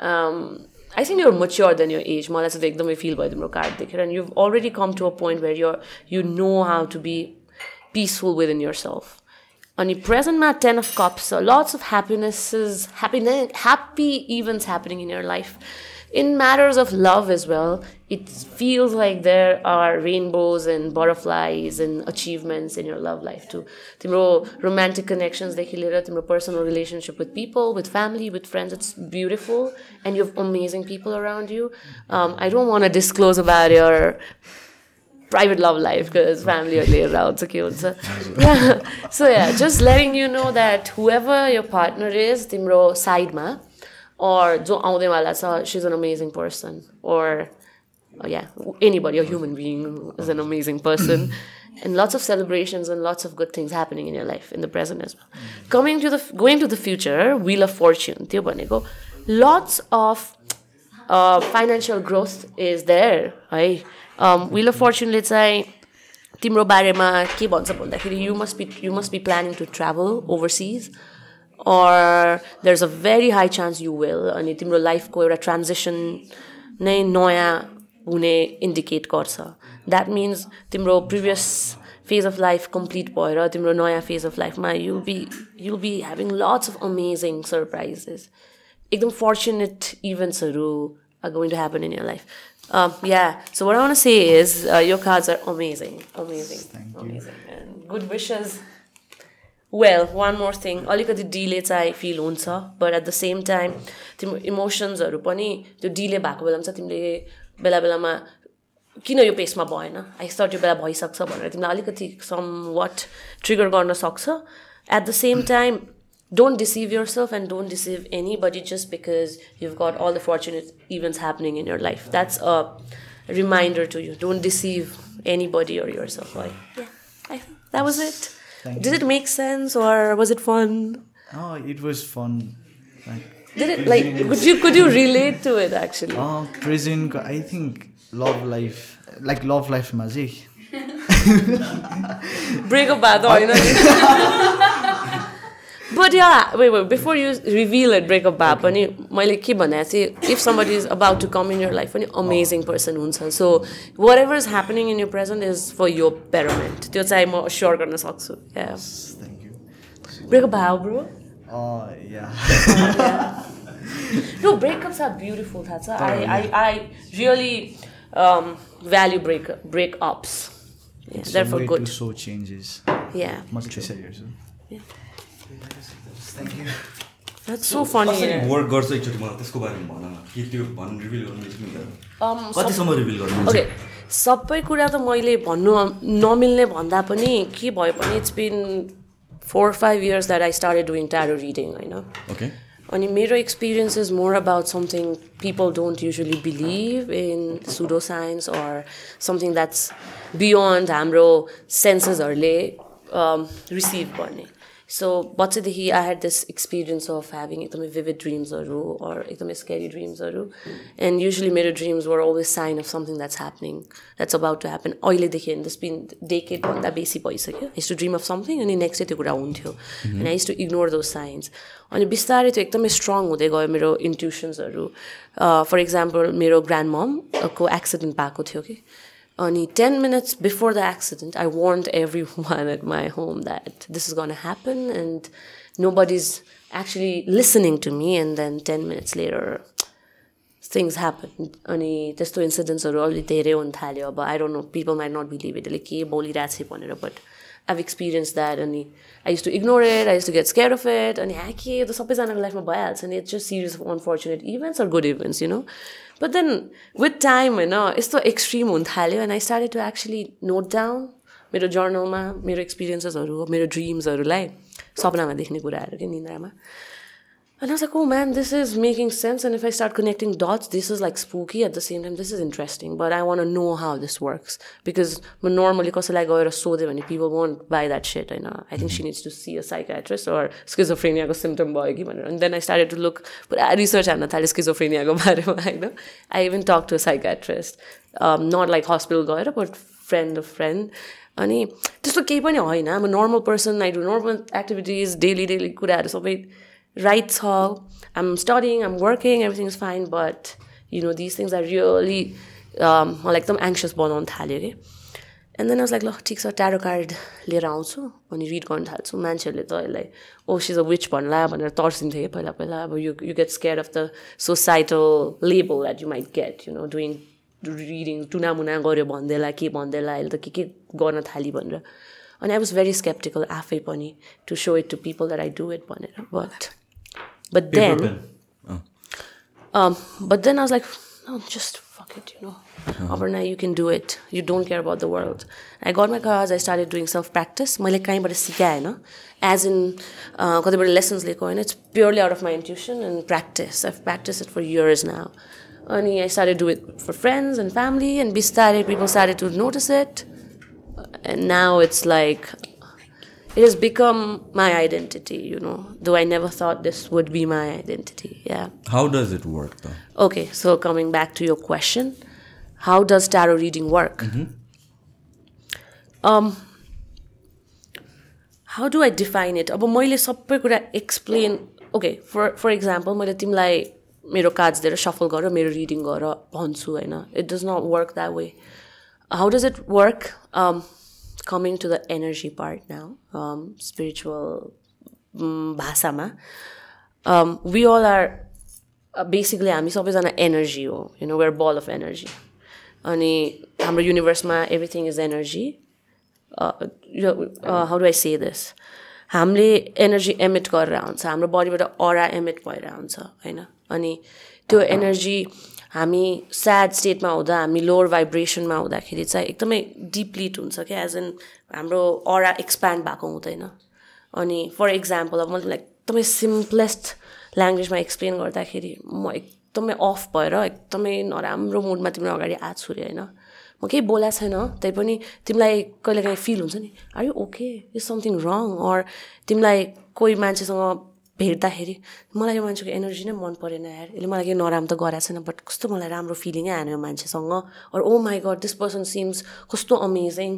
um, I think you're mature than your age. मलाई चाहिँ एकदमै feel भयो तिम्रो card देखेर and you've already come to a point where you're you know how to be peaceful within yourself. On your present presentमा ten of cups, so lots of happinesses, happiness, happy events happening in your life in matters of love as well, it feels like there are rainbows and butterflies and achievements in your love life too. Timro romantic connections, timro personal relationship with people, with family, with friends, it's beautiful and you have amazing people around you. Um, I don't want to disclose about your private love life because family are around so cute. So, yeah. so yeah, just letting you know that whoever your partner is, timro side ma, or जो आउँदैवाला छ she's an amazing person or uh, yeah anybody a human being is an amazing person and lots of celebrations and lots of good things happening in your life in the present as well coming to the going to the future wheel of fortune त्यो भनेको lots of uh, financial growth is there है Wheel of fortuneले चाहिँ तिम्रो बारेमा के भन्छ भन्दाखेरि you must be you must be planning to travel overseas or there's a very high chance you will अनि तिम्रो लाइफको एउटा ट्रान्जेक्सन नै नयाँ हुने इन्डिकेट गर्छ. द्याट मिन्स तिम्रो previous phase of life complete भएर तिम्रो नयाँ फेज अफ लाइफमा you'll be you'll be having lots of amazing surprises एकदम fortunate इभेन्ट्सहरू are going to happen in your life yeah so what one say is यो cards are amazing amazing amazing good wishes well one more thing अलिकति delay चाहिँ feel हुन्छ but at the same time तिम्रो इमोसन्सहरू पनि त्यो delay भएको बेलामा चाहिँ तिमीले बेला बेलामा किन यो पेसमा भएन आई थट यो बेला भइसक्छ भनेर तिमीलाई अलिकति सम वाट ट्रिगर गर्न सक्छ at the same time Don't deceive yourself and don't deceive anybody just because you've got all the fortunate events happening in your life that's a reminder to you don't deceive anybody or yourself है that was it Thank Did you. it make sense or was it fun? Oh, it was fun. Like, Did it like could you could you relate to it actually? Oh, prison. I think love life like love life magic. Break up bad you yeah, wait, wait, before you reveal it, break up bad पनि मैले के भने चाहिँ if somebody is about to come in your life पनि amazing oh. person हुन्छ so whatever is happening in your present is for your betterment त्यो चाहिँ म स्योर गर्न सक्छु yeah thank you break up how bro oh yeah no breakups are beautiful थाहा छ I I I really um, value break breakups yeah, it's they're for good to show changes yeah much to say yeah That's so funny. Work गर्छ एकचोटि मलाई त्यसको बारेमा भन न। के त्यो भन् रिभिल गर्नु मिल्दैन कतिसम्म रिभिल गर्नु ओके सबै कुरा त मैले भन्नु नमिल्ने भन्दा पनि के भयो भने it's been four five years that I started doing tarot reading होइन ओके अनि मेरो experience is more about something people don't usually believe in pseudo science or something that's beyond हाम्रो सेन्सेसहरूले रिसिभ गर्ने. सो बच्चादेखि I had this experience of having एकदमै vivid ड्रिम्सहरू or एकदमै स्केरी ड्रिम्सहरू एन्ड युजली मेरो dreams were always sign of something that's happening that's about to happen अहिलेदेखि दिस बिन डेकेडभन्दा बेसी भइसक्यो. Is to dream of something अनि नेक्स्ट डे त्यो कुरा हुन्थ्यो. And I is to ignore those signs अनि बिस्तारै त्यो एकदमै स्ट्रङ हुँदै गयो मेरो इन्ट्युसन्सहरू फर इक्जाम्पल मेरो ग्रान्ड ममको एक्सिडेन्ट भएको थियो कि? Only 10 minutes before the accident, I warned everyone at my home that this is going to happen and nobody's actually listening to me. And then 10 minutes later, things happened. Ani testo incidents are already there on thalyo, but I don't know, people might not believe it. Like, but I've experienced that. And I used to ignore it, I used to get scared of it. And the sabizanaको life and it's just series of unfortunate events or good events, you know. But then with time होइन यस्तो extreme हुन थाल्यो and I started to actually note down मेरो जर्नलमा मेरो एक्सपिरियन्सेसहरू मेरो ड्रिम्सहरूलाई सपनामा देख्ने कुराहरू कि निन्द्रामा। And I was like, oh man, this is making sense. And if I start connecting dots, this is like spooky. At the same time, this is interesting. But I want to know how this works. Because normally, कसैलाई गएर सोध्यो भने people won't buy that shit होइन I think she needs to see a psychiatrist or schizophrenia symptom भयो कि भनेर And then I started to look पुरा research हान्न थालेँ स्किजोफ्रेनियाको बारेमा होइन I even talked to a psychiatrist. Um, not like hospital गएर but friend of friend. अनि त्यस्तो केही पनि होइन म normal person I do normal activities daily daily कुराहरू सबै right hall. I'm studying, I'm working, everything's fine, but you know, these things are really um, like them anxious बनाउनु थाल्यो कि एन्ड देन लाइक ल ठिक छ ट्यारो कार्ड लिएर आउँछु अनि रिड गर्नु थाल्छु मान्छेहरूले त यसलाई ओ सिज अ विच भन्ला भनेर तर्सिन्थ्यो कि पहिला पहिला अब you you get scare of the societal label that you might get you know doing reading टुनामुना गऱ्यो भन्दैला के भन्दैला अहिले त के के गर्न थाली भनेर अनि आई वाज भेरी स्केप्टिकल आफै पनि to show it to people that I do it भनेर but but then, oh. um, but then I was like, no, just fuck it, you know. Uh-huh. Aparna, you can do it. You don't care about the world. I got my cars. I started doing self practice. मैले कहीँबाट सिकाएँ होइन as in कतिपल्ट lessons लिएको होइन it's purely out of my intuition and practice I practice it for years now अनि I started do it for friends and family and बिस्तारै people started to notice it and now it's like it has become my identity, you know, though I never thought this would be my identity. Yeah. How does it work though? Okay, so coming back to your question, how does tarot reading work? Mm-hmm. Um, how do I define it? अब मैले सबै कुरा explain okay for for example मैले तिमीलाई मेरो cards दिएर सफल गर मेरो रिडिङ गर भन्छु होइन it does not work that way how does it work coming to the energy part now, um, spiritual um, bhasama, um, we all are uh, basically हामी सबैजना एनर्जी हो you know where ball of energy अनि हाम्रो युनिभर्समा everything is energy how do I say this हामीले energy emit गरेर हुन्छ हाम्रो बडीबाट अरा एमिट भएर हुन्छ होइन अनि त्यो एनर्जी हामी स्याड स्टेटमा हुँदा हामी लोवर भाइब्रेसनमा हुँदाखेरि चाहिँ एकदमै डिप्लिट हुन्छ क्या एज इन हाम्रो अरा एक्सप्यान्ड भएको हुँदैन। अनि फर इक्जाम्पल अब मैले एकदमै सिम्पलेस्ट ल्याङ्ग्वेजमा एक्सप्लेन गर्दाखेरि म एकदमै अफ भएर एकदमै नराम्रो मुडमा तिम्रो अगाडि आएको छु अरे होइन? म केही बोलाएको छैन त्यही पनि तिमीलाई कहिलेकाहीँ फिल हुन्छ नि are you okay is something wrong or तिमीलाई कोही मान्छेसँग भेट्दाखेरि मलाई यो मान्छेको एनर्जी नै मन परेन यार। यसले मलाई केही नराम्रो त गराएको छैन बट कस्तो मलाई राम्रो फिलिङै आएन यो मान्छेसँग। Or oh my God this person seems कस्तो amazing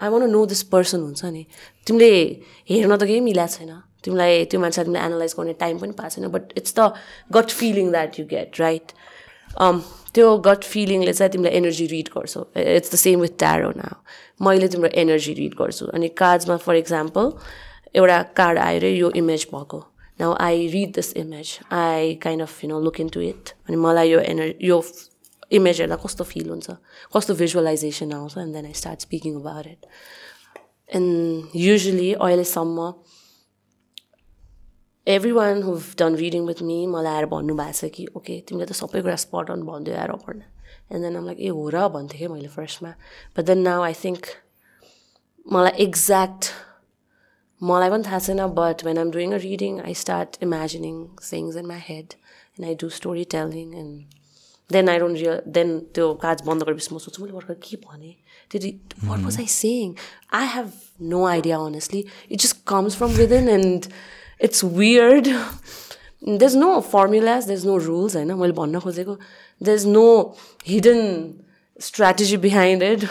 I want know this person हुन्छ नि। तिमीले हेर्न त केही मिलाएको छैन। तिमीलाई त्यो मान्छेलाई तिमीले एनालाइज गर्ने टाइम पनि पाएको छैन but it's the gut feeling that you get right त्यो गट फिलिङले चाहिँ तिमीलाई एनर्जी रिड गर्छौ। It's the same with tarot now मैले तिम्रो एनर्जी रिड गर्छु। अनि कार्ड्समा फर इक्जाम्पल एउटा कार्ड आएर यो इमेज भएको। now I read this image, I kind of, you know, look into it. अनि मलाई यो एनर् यो इमेजहरूलाई कस्तो फिल हुन्छ कस्तो भिजुअलाइजेसन आउँछ and then I start speaking about it and usually अहिलेसम्म every one who've done reading with me मलाई आएर भन्नुभएको छ कि ओके तिमीले त सबै कुरा स्पट अन भनिदियो आएर पढ्न एन्ड देन लाइक ए हो र भन्थेँ कि मैले फर्स्टमा but then now I think मलाई एक्ज्याक्ट मलाई पनि थाहा छैन but when I'm doing a reading I start imagining things in my head and I do story telling and then I don't real then त्यो काज बन्द गरेपछि म सोध्छु मैले भर्खर के भने? त्यो what was I saying I have no idea honestly it just comes from within and it's weird there is no formulas there is no rules होइन मैले भन्न खोजेको। There is no hidden strategy behind it.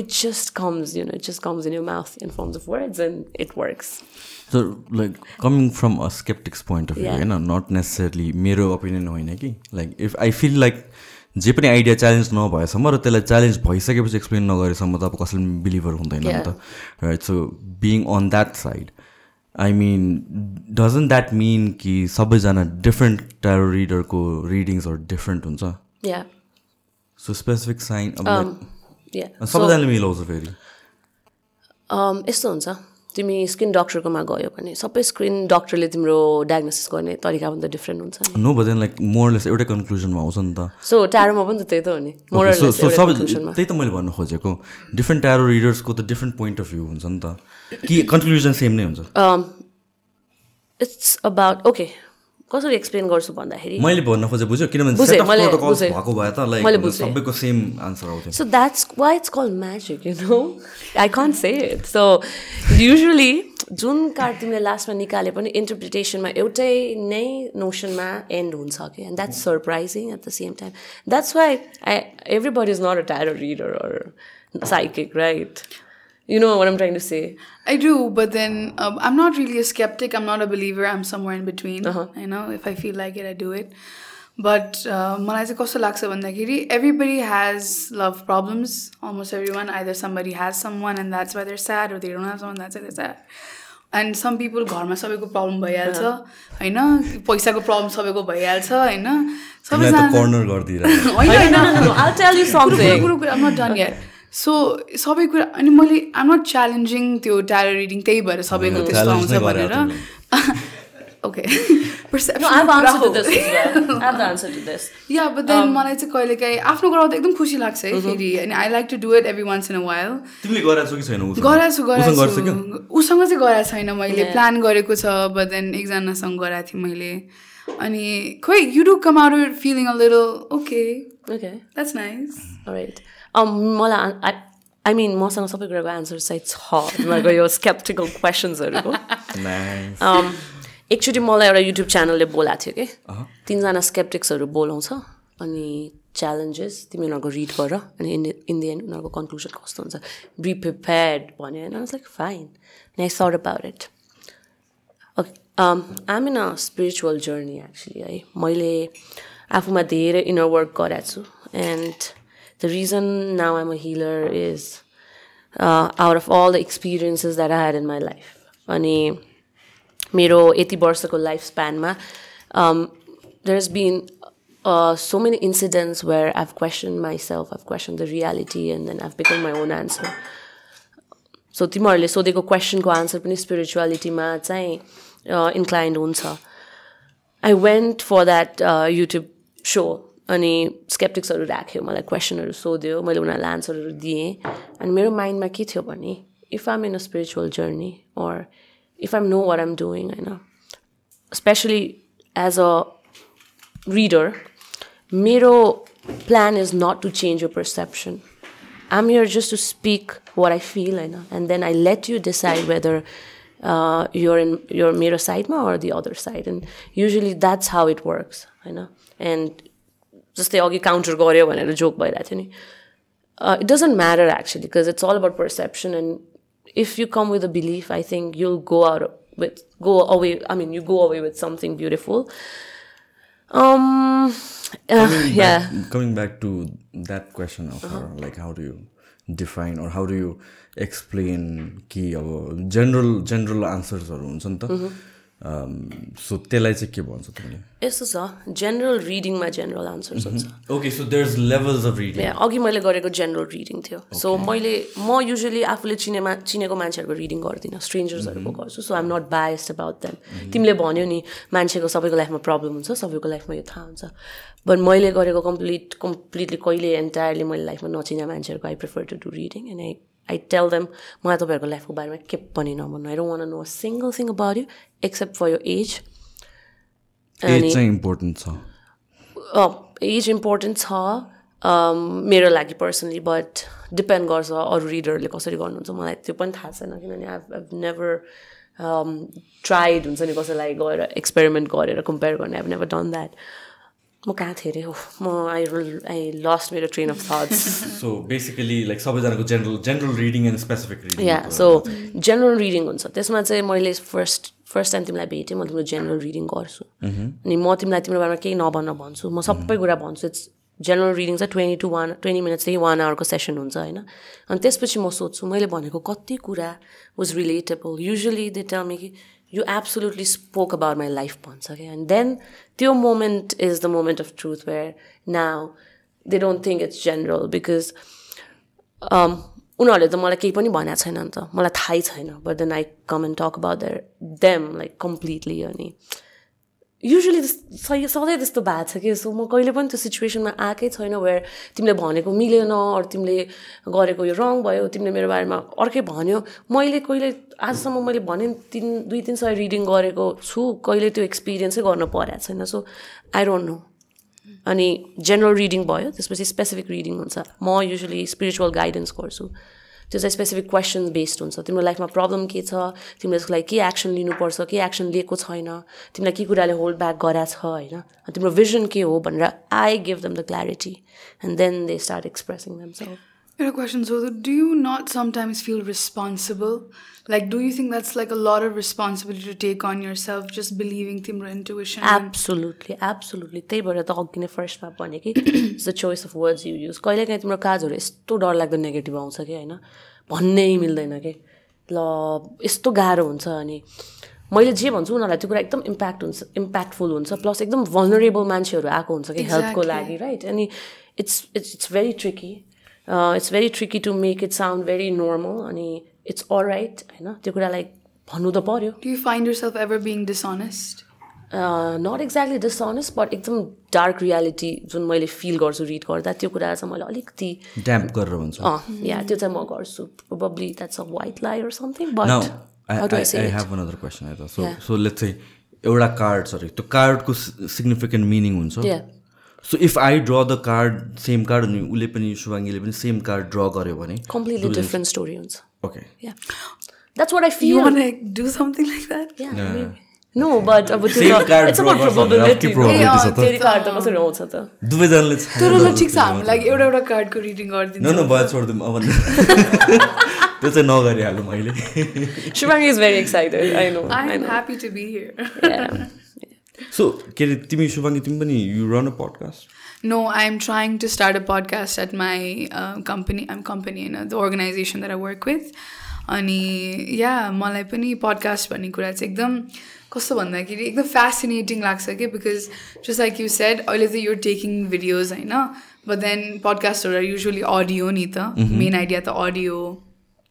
It just comes, you know, it just comes in your mouth in forms of words and it works. So, like, coming from a skeptic's point of view, Yeah. होइन not necessarily मेरो opinion होइन कि like if I feel like जे पनि idea challenge नभएसम्म र त्यसलाई challenge भइसकेपछि एक्सप्लेन नगरेसम्म त अब कसैले बिलिभर हुँदैन नि त right so being on that side I mean doesn't that mean कि सबैजना डिफ्रेन्ट ट्यारो रिडरको रिडिङ्सहरू डिफ्रेन्ट हुन्छ Yeah. So specific sign. सबैजनाले मिलाउँछ फेरि यस्तो हुन्छ तिमी स्किन डक्टरकोमा गयो भने सबै स्किन डक्टरले तिम्रो डायग्नोसिस गर्ने तरिका पनि त डिफ्रेन्ट हुन्छ नि नो बदेन लाइक मोरलेस एउटै कन्क्लुजनमा आउँछ नि त सो टारोमा पनि त त्यही त हो नि त्यही त मैले भन्नु खोजेको डिफ्रेन्ट ट्यारो रिडर्सको त डिफ्रेन्ट पोइन्ट अफ भ्यू हुन्छ नि त कि कन्क्लुजन सेम नै हुन्छ इट्स अबाउट ओके कसरी एक्सप्लेन गर्छु भन्दाखेरि मैले भन्न खोजेँ बुझ्यो किनभने। भएको भए त लाइक। सबैको सेम आन्सर आउँथ्यो So that's why it's called magic, you know? I can't say it. So usually जुन कार्ड तिमीले लास्टमा निकाले पनि इन्टरप्रिटेसनमा एउटै नै नोसनमा एन्ड हुन्छ कि and that's surprising at the same time that's why I everybody is not a tarot reader or psychic right you know what I'm trying to say I do, but then um, I'm not really a skeptic. I'm not a believer. I'm somewhere in between. You know, if I feel like it, I do it. But uh, मलाई चाहिँ कस्तो लाग्छ भन्दाखेरि everybody has love problems. Almost everyone. Either somebody has someone and that's why they're sad, or they don't have someone that's why they're sad. And some people घरमा सबैको problem भइहाल्छ होइन पैसाको प्रब्लम सबैको भइहाल्छ होइन तिमीलाई त सबैजना सो सबै कुरा अनि मैले आम नट च्यालेन्जिङ त्यो ट्यारो रिडिङ त्यही भएर सबैको त्यस्तो आउँछ भनेर। ओके. या बट देन मलाई चाहिँ कहिलेकाहीँ आफ्नो गराउँदा एकदम खुसी लाग्छ है फेरि। अनि I like to do it every once in a while गराएको छौ कि छैन उसँग? गराएको छु उसँग चाहिँ गराएको छैन मैले। प्लान गरेको छ बट देन एकजनासँग गराएको थिएँ मैले। अनि खोइ you do come out feeling a little okay Okay. That's nice Alright. Um, मलाई I, I mean, मसँग सबै कुराको एन्सर चाहिँ छ तिमीहरूको यो स्केप्टिकल क्वेसन्सहरूको Nice. um, एकचोटि मलाई एउटा युट्युब च्यानलले बोलाएको थियो कि। तिनजना स्केप्टिक्सहरू बोलाउँछ अनि च्यालेन्जेस तिमी उनीहरूको रिड गर अनि इन इन द एन्ड उनीहरूको कन्क्लुजन कस्तो हुन्छ। बी प्रिपेयर्ड भन्यो होइन। Like fine I thought about it okay I'm in a spiritual journey actually है। मैले आफूमा धेरै इनर वर्क गरेको छु। And the reason now I'm a healer is out of all the experiences that I had in my life अनि मेरो यति वर्षको life स्प्यानमा there has been so many incidents where I've question myself I've question the reality and then I've become my own answer so तिमीहरूले सोधेको क्वेसनको answer पनि स्पिरिचुअलिटीमा चाहिँ इन्क्लाइन्ड हुन्छ. I went for that YouTube so अनि स्केप्टिक्सहरू राख्यो मलाई क्वेसनहरू सोध्यो मैले उनीहरूलाई एन्सरहरू दिएँ अनि मेरो माइन्डमा के थियो भने if I'm in a spiritual journey or if I'm know what I'm doing होइन स्पेसली एज अ reader, मेरो plan is not to change your perception. I'm here just to speak what I feel, होइन and then I let you decide whether uh, you're in your मेरो साइडमा or the other side. And usually that's how it works, होइन and जस्तै अघि counter गऱ्यो भनेर joke भइरहेको थियो नि uh, because it's all about perception and if you come with a belief i think you'll go out with go away i mean you go away with something beautiful um uh, yeah coming back to that question of her, like how do you define or how do you explain कि अब general general आन्सर्सहरू हुन्छ नि त so त्यसलाई चाहिँ के भन्छ तिमीले? यस्तो छ जेनरल रिडिङमा जेनरल आन्सर्स हुन्छ। Okay so there is levels of reading अघि मैले गरेको जेनरल रिडिङ थियो। सो मैले म युजली आफूले चिनेमा चिनेको मान्छेहरूको रिडिङ गर्दिनँ स्ट्रेन्जर्सहरूको गर्छु। So I'm not biased about them तिमीले भन्यो नि मान्छेको सबैको लाइफमा प्रब्लम हुन्छ सबैको लाइफमा यो थाहा हुन्छ। बट मैले गरेको कम्प्लिट कम्प्लिटली कहिले एन्टायरली मैले लाइफमा नचिने मान्छेहरूको I prefer to do reading and I I tell them मलाई तपाईँहरूको लाइफको बारेमा के पनि नभन्नु I don't want know single thing about you except for your age age चाहिँ इम्पोर्टेन्ट छ एज इम्पोर्टेन्ट छ मेरो लागि पर्सनली बट डिपेन्ड गर्छ अरू रिडरले कसरी गर्नुहुन्छ. मलाई त्यो पनि थाहा छैन किनभने आई हेभ नेभर ट्राइड हुन्छ नि कसैलाई गएर एक्सपेरिमेन्ट गरेर कम्पेयर गर्ने. आई नेभर डन द्याट म कहाँ थिएँ अरे हो म आई आई लस्ट मेरो train of thoughts so basically like सबैजनाको general general reading and specific reading yeah so general reading हुन्छ। त्यसमा चाहिँ मैले फर्स्ट फर्स्ट टाइम तिमीलाई भेटेँ म तिम्रो जेनरल रिडिङ गर्छु। अनि म तिमीलाई तिम्रो बारेमा केही नभन्न भन्छु। म सबै कुरा भन्छु। इट्स जेनरल रिडिङ चाहिँ ट्वेन्टी टू वान ट्वेन्टी मिनट्सदेखि वान आवरको सेसन हुन्छ होइन? अनि त्यसपछि म सोध्छु मैले भनेको कति कुरा was relatable usually they tell me कि you absolutely spoke about my life भन्छ क्या एन्ड देन त्यो moment is the moment of truth where now they don't think it's general because उनीहरूले त मलाई केही पनि भनेको छैन नि त मलाई थाहै छैन but then I come and talk about there them like completely अनि युजली सही सधैँ त्यस्तो भएको छ कि सो म कहिले पनि त्यो सिचुएसनमा आएकै छैन वेयर तिमीले भनेको मिलेन अरू तिमीले गरेको यो रङ भयो तिमीले मेरो बारेमा अर्कै भन्यो। मैले कहिले आजसम्म मैले भने तिन दुई तिन सय रिडिङ गरेको छु कहिले त्यो एक्सपिरियन्सै गर्न परेको छैन सो आई डोन्ट नो अनि जेनरल रिडिङ भयो त्यसपछि स्पेसिफिक रिडिङ हुन्छ। म युजली स्पिरिचुअल गाइडेन्स गर्छु। त्यो चाहिँ स्पेसिफिक क्वेसन बेस्ड हुन्छ। तिम्रो लाइफमा प्रब्लम के छ? तिमीले यसको लागि के एक्सन लिनुपर्छ? के एक्सन लिएको छैन? तिमीलाई के कुराले होल्ड ब्याक गराएको छ होइन? तिम्रो भिजन के हो भनेर I give them the clarity and then they start expressing them self Your question, so do you not sometimes feel responsible? Like, do you think that's like a lot of responsibility to take on yourself, just believing timro intuition? Absolutely absolutely त्यही भएर त अघि नै फर्स्टमा भने कि it's the choice of words you use कहिलेकाहीँ तिम्रो काजहरू यस्तो डरलाग्दो नेगेटिभ आउँछ कि होइन भन्नै मिल्दैन कि ल यस्तो गाह्रो हुन्छ अनि मैले जे भन्छु उनीहरूलाई त्यो कुरा एकदम इम्प्याक्ट हुन्छ इम्प्याक्टफुल हुन्छ प्लस एकदम भनरेबल मान्छेहरू आएको हुन्छ कि हेल्पको लागि राइट अनि it's it's it's very tricky it's very tricky to make it sound very normal अनि इट्स अल राइट होइन त्यो कुरालाई भन्नु त पऱ्यो Do you find yourself ever being dishonest? Not exactly dishonest but एकदम डार्क रियालिटी जुन मैले फिल गर्छु रिड गर्दा त्यो कुरा चाहिँ मैले अलिकति ड्याम्प गरेर भन्छ अँ या त्यो चाहिँ म गर्छु probably that's a white or something but I, How do I I, say I it? have another question है त सो Yeah. सो लेट्स चाहिँ एउटा कार्ड सरी त्यो कार्डको सिग्निफिकेन्ट मिनिङ हुन्छ Yeah. So if I draw the card same card अनि उसले पनि शुभाङ्गीले पनि सेम कार्ड ड्र गर्यो भने कम्प्लिटली डिफ्रेन्ट स्टोरी हुन्छ okay that's what I You feel want to do something like that? No but अब Same त्यो card it's draw about probability probability छ त? फेरि कार्ड त कसरी आउँछ त दुवैजनाले तर ल ठिक छ हामी like एउटा एउटा कार्डको रिडिङ न गरिदिन्छ न भयो छोडिदिउँ अब त्यो चाहिँ नगरिहालौँ is very excited. I know. I I'm know. happy to be here. Yeah. So के अरे तिमी शुभाङ्गी तिमी पनि you run a podcast No, I'm trying to start a podcast at my uh, company. I'm company in the organization that I work with. अनि या मलाई पनि podcast भन्ने कुरा चाहिँ एकदम कस्तो भन्दाखेरि एकदम फेसिनेटिङ लाग्छ कि because just like you said अहिले त युर टेकिङ भिडियोज होइन बट देन पडकास्टहरू युजली अडियो नि त मेन आइडिया त अडियो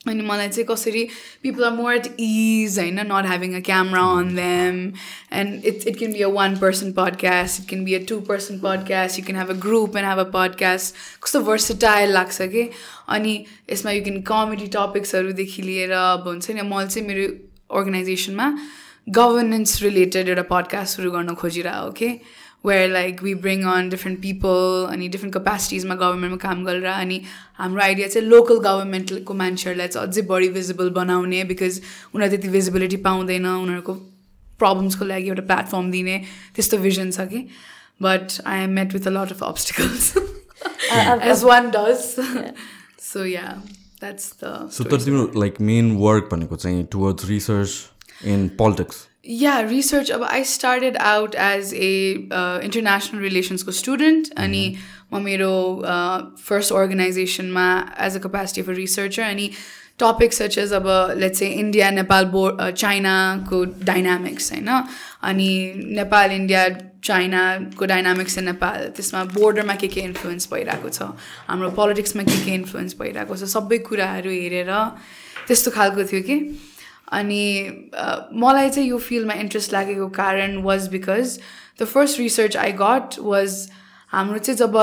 अनि मलाई चाहिँ कसरी people are more at ease होइन? Not having a camera on them and it's it can be a one person podcast it can be a two person podcast you can have a group and have a podcast कस्तो versatile लाग्छ कि? अनि यसमा you can comedy टपिक्सहरूदेखि लिएर अब हुन्छ नि मैले चाहिँ मेरो अर्गनाइजेसनमा गभर्नेन्स रिलेटेड एउटा पडकास्ट सुरु गर्न खोजिरहेको कि where like we bring on different people अनि डिफ्रेन्ट कपेसिटिजमा गभर्मेन्टमा काम गरेर अनि हाम्रो आइडिया चाहिँ लोकल गभर्मेन्टको मान्छेहरूलाई चाहिँ अझै बढी भिजिबल बनाउने बिकज उनीहरू त्यति भिजिबिलिटी पाउँदैन उनीहरूको प्रब्लम्सको लागि एउटा प्लेटफर्म दिने त्यस्तो भिजन छ कि but I am met with a lot of obstacles as one does so yeah that's the so तर तिम्रो लाइक मेन वर्क भनेको चाहिँ towards research in politics Yeah, research. अब I started out as a uh, international relations को student. अनि म मेरो first अर्गनाइजेसनमा as a capacity of a researcher अनि टपिक्स सच एज अब लेट्स चाहिँ इन्डिया नेपाल बो चाइनाको डाइनामिक्स होइन अनि नेपाल इन्डिया चाइनाको डाइनामिक्स इन नेपाल त्यसमा बोर्डरमा के के इन्फ्लुएन्स भइरहेको छ हाम्रो पोलिटिक्समा के के इन्फ्लुएन्स भइरहेको छ सबै कुराहरू हेरेर त्यस्तो खालको थियो कि अनि मलाई चाहिँ यो फिल्डमा इन्ट्रेस्ट लागेको कारण was because the first research I got was हाम्रो चाहिँ जब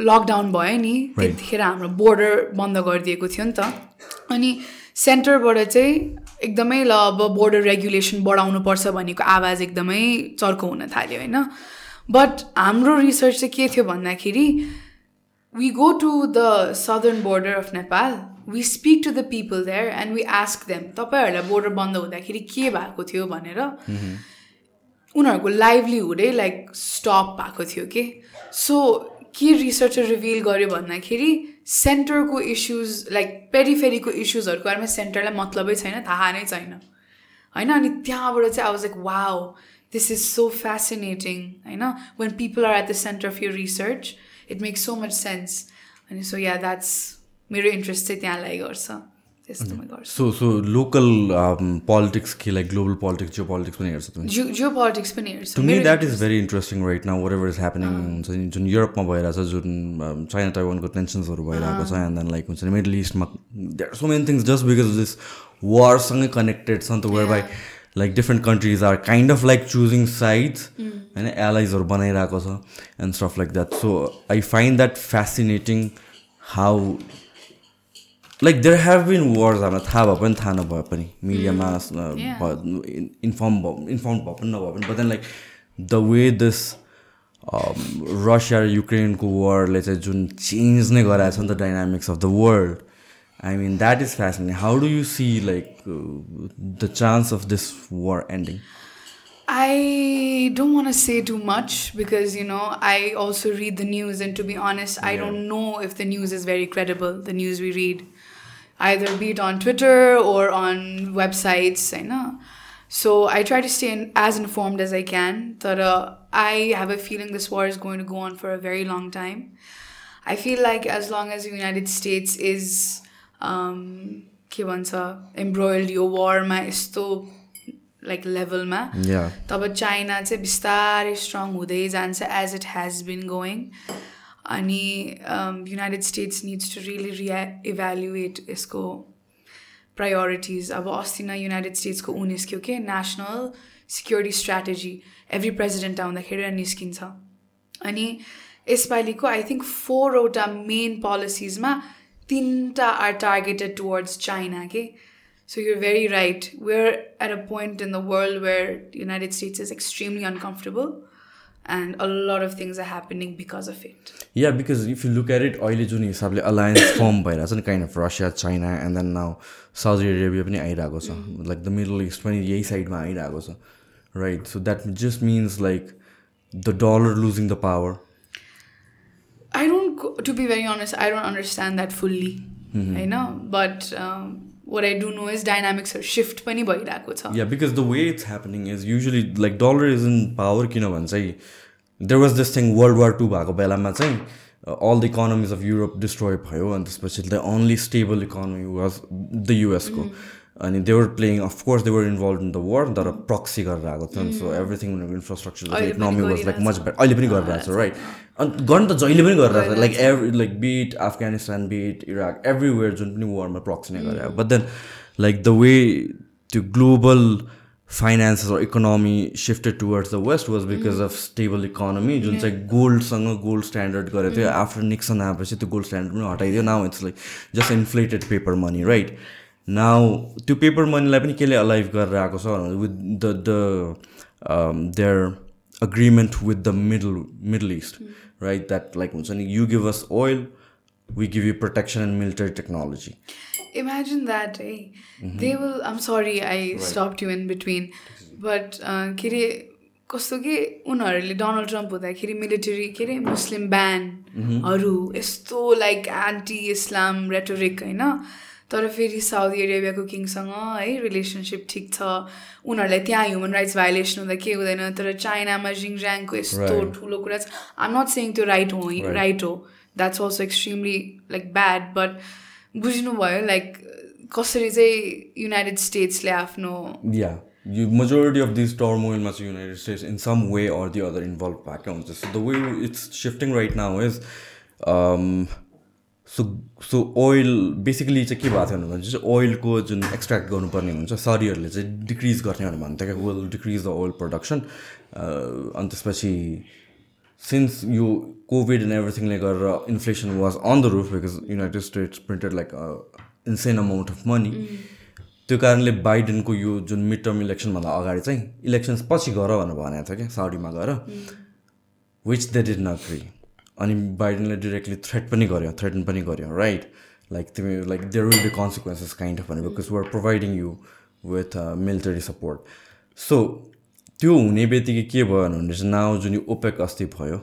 लकडाउन भयो नि त्यतिखेर हाम्रो बोर्डर बन्द गरिदिएको थियो नि त। अनि सेन्टरबाट चाहिँ एकदमै ल अब बोर्डर रेगुलेसन बढाउनुपर्छ भनेको आवाज एकदमै चर्को हुन थाल्यो होइन? बट हाम्रो रिसर्च चाहिँ के थियो भन्दाखेरि we go to the southern border of Nepal we speak to the people there and we ask them तपाईँहरूलाई बोर्डर बन्द हुँदाखेरि के भएको थियो? भनेर उनीहरूको लाइभलीहुडै लाइक स्टप भएको थियो कि सो के रिसर्चर रिभिल गर्यो भन्दाखेरि सेन्टरको इस्युज लाइक पेरिफेरीको इस्युजहरूको बारेमा सेन्टरलाई मतलबै छैन थाहा नै छैन। होइन? अनि त्यहाँबाट चाहिँ I was like wow this is so fascinating होइन? When people are at the centre of your research it makes so much sense अनि सो या द्याट्स मेरो इन्ट्रेस्ट चाहिँ त्यहाँलाई गर्छ। सो सो लोकल पोलिटिक्स कि like global politics geopolitics पनि हेर्छ geo geopolitics पनि हेर्छु। To me that is very interesting right now whatever is happening हुन्छ नि जुन युरोपमा भइरहेछ जुन चाइना ताइवानको टेन्सन्सहरू भइरहेको छ एन्ड देन लाइक हुन्छ नि middle इस्टमा there so many things just because this वारसँगै connected छ नि त where by like different countries are kind of like choosing sides होइन एलाइजहरू बनाइरहेको छ and stuff like that so I find that fascinating how like there have been words हामीलाई थाहा भए पनि थाहा नभए पनि मिडियामा इन्फर्म भयो इन्फर्म भए पनि नभए पनि but then like the way this Russia र युक्रेनको वारले चाहिँ जुन चेन्ज नै गराएको छ नि त dynamics of the world I mean that is fascinating how do you see like the chance of this war ending I don't want to say too much because you know I also read the news and to be honest I Yeah. don't know if the news is very credible the news we read. either be it on Twitter or on websites I know so I try to stay in, as informed as I can but uh, I have a feeling this war is going to go on for a very long time I feel like as long as the United States is um, के भन्छ embroiled यो वारमा यस्तो like लेभलमा या तब China चाहिँ बिस्तारै strong हुँदै जान्छ as it has been going अनि United States needs to really Riya evaluate यसको प्रायोरिटिज अब अस्ति नै युनाइटेड स्टेट्सको ऊ निस्क्यो के national security strategy every president आउँदाखेरि निस्किन्छ अनि यसपालिको आई थिङ्क फोरवटा मेन पोलिसिजमा तिनवटा आर टार्गेटेड टुवर्ड्स चाइना के So you're very right. We're at a point in the world where the United States is extremely and a lot of things are happening because of it. Yeah because if you look at it अहिले जुन हिसाबले alliance form भइरहेको छ नि kind of Russia China and then now Saudi Arabia पनि आइरहेको छ like the middle east पनि यही साइडमा आइरहेको छ right so that just means like the dollar losing the power I don't, go, to be very honest, I don't understand that fully. I know, but um, what I do know is dynamics are shift पनि भइरहेको छ या because the way it's happening is usually like dollar is in power किनभने चाहिँ there was this thing World War two भएको बेलामा चाहिँ all the economies of Europe destroy भयो अनि त्यसपछि the only stable economy was the युएसको अनि they were playing of course they were involve in the world तर प्रक्सी गरेर आएको थियो सो एभ्रिथिङ इन्फ्रास्ट्रक्चर अहिले पनि economy was like much. Better अहिले पनि गरिरहेको छ राइट अनि गर्नु त जहिले पनि गरिरहेको छ like every like bit Afghanistan bit Iraq everywhere जुन पनि वारमा प्रक्सी नै गरे। But then like the way त्यो global finances or economy shifted towards the west was because of stable economy जुन चाहिँ गोल्डसँग गोल्ड स्ट्यान्डर्ड गरेको थियो। आफ्टर निक्सन आएपछि त्यो गोल्ड स्ट्यान्डर्ड पनि हटाइदियो। Now it's like just inflated paper money right now त्यो paper मनीलाई पनि केले अलाइभ गरेर आएको छ with the the their agreement with the Middle Middle East right that like हुन्छ नि you give us oil we give you protection and military technology Imagine that, eh? They will. I'm sorry, I stopped you in between. But uh, के अरे कस्तो कि उनीहरूले Donald Trump हुँदाखेरि military के अरे मुस्लिम ब्यानहरू यस्तो लाइक एन्टी इस्लाम रेटोरिक होइन तर फेरि साउदी अरेबियाको किङसँग है रिलेसनसिप ठिक छ। उनीहरूलाई त्यहाँ ह्युमन राइट्स भाइलेसन हुँदा के हुँदैन तर चाइनामा जिङज्याङको यस्तो. ठुलो कुरा छ। आम नट सेङ त्यो राइट हो राइट हो। That's also extremely like bad but बुझ्नुभयो लाइक कसरी चाहिँ युनाइटेड स्टेट्सले आफ्नो या यो मेजोरिटी अफ दिस टर्मोइलमा चाहिँ United States in some way or the other involve भएकै हुन्छ। So the way it's shifting right now is so so oil basically चाहिँ के भएको थियो भने चाहिँ ओइलको जुन एक्सट्र्याक्ट गर्नुपर्ने हुन्छ सरीहरूले चाहिँ डिक्रिज गर्ने भनेर भन्थ्यो क्या will decrease the oil production अनि त्यसपछि सिन्स यो कोभिड एन्ड एभ्रिथिङले गरेर inflation was on the roof because United States printed like insane amount of money त्यो कारणले बाइडेनको यो जुन मिड टर्म इलेक्सनभन्दा अगाडि चाहिँ इलेक्सन्स पछि गर भनेर भनेको थियो क्या साउडीमा गएर which they did not agree अनि बाइडेनले डिरेक्टली थ्रेट पनि गर्यो थ्रेटन पनि गर्यो राइट लाइक तिमी like there will be consequences kind of भने because we're providing you with military support so त्यो हुने बित्तिकै के भयो भने चाहिँ नाउ जुन यो ओपेक अस्ति भयो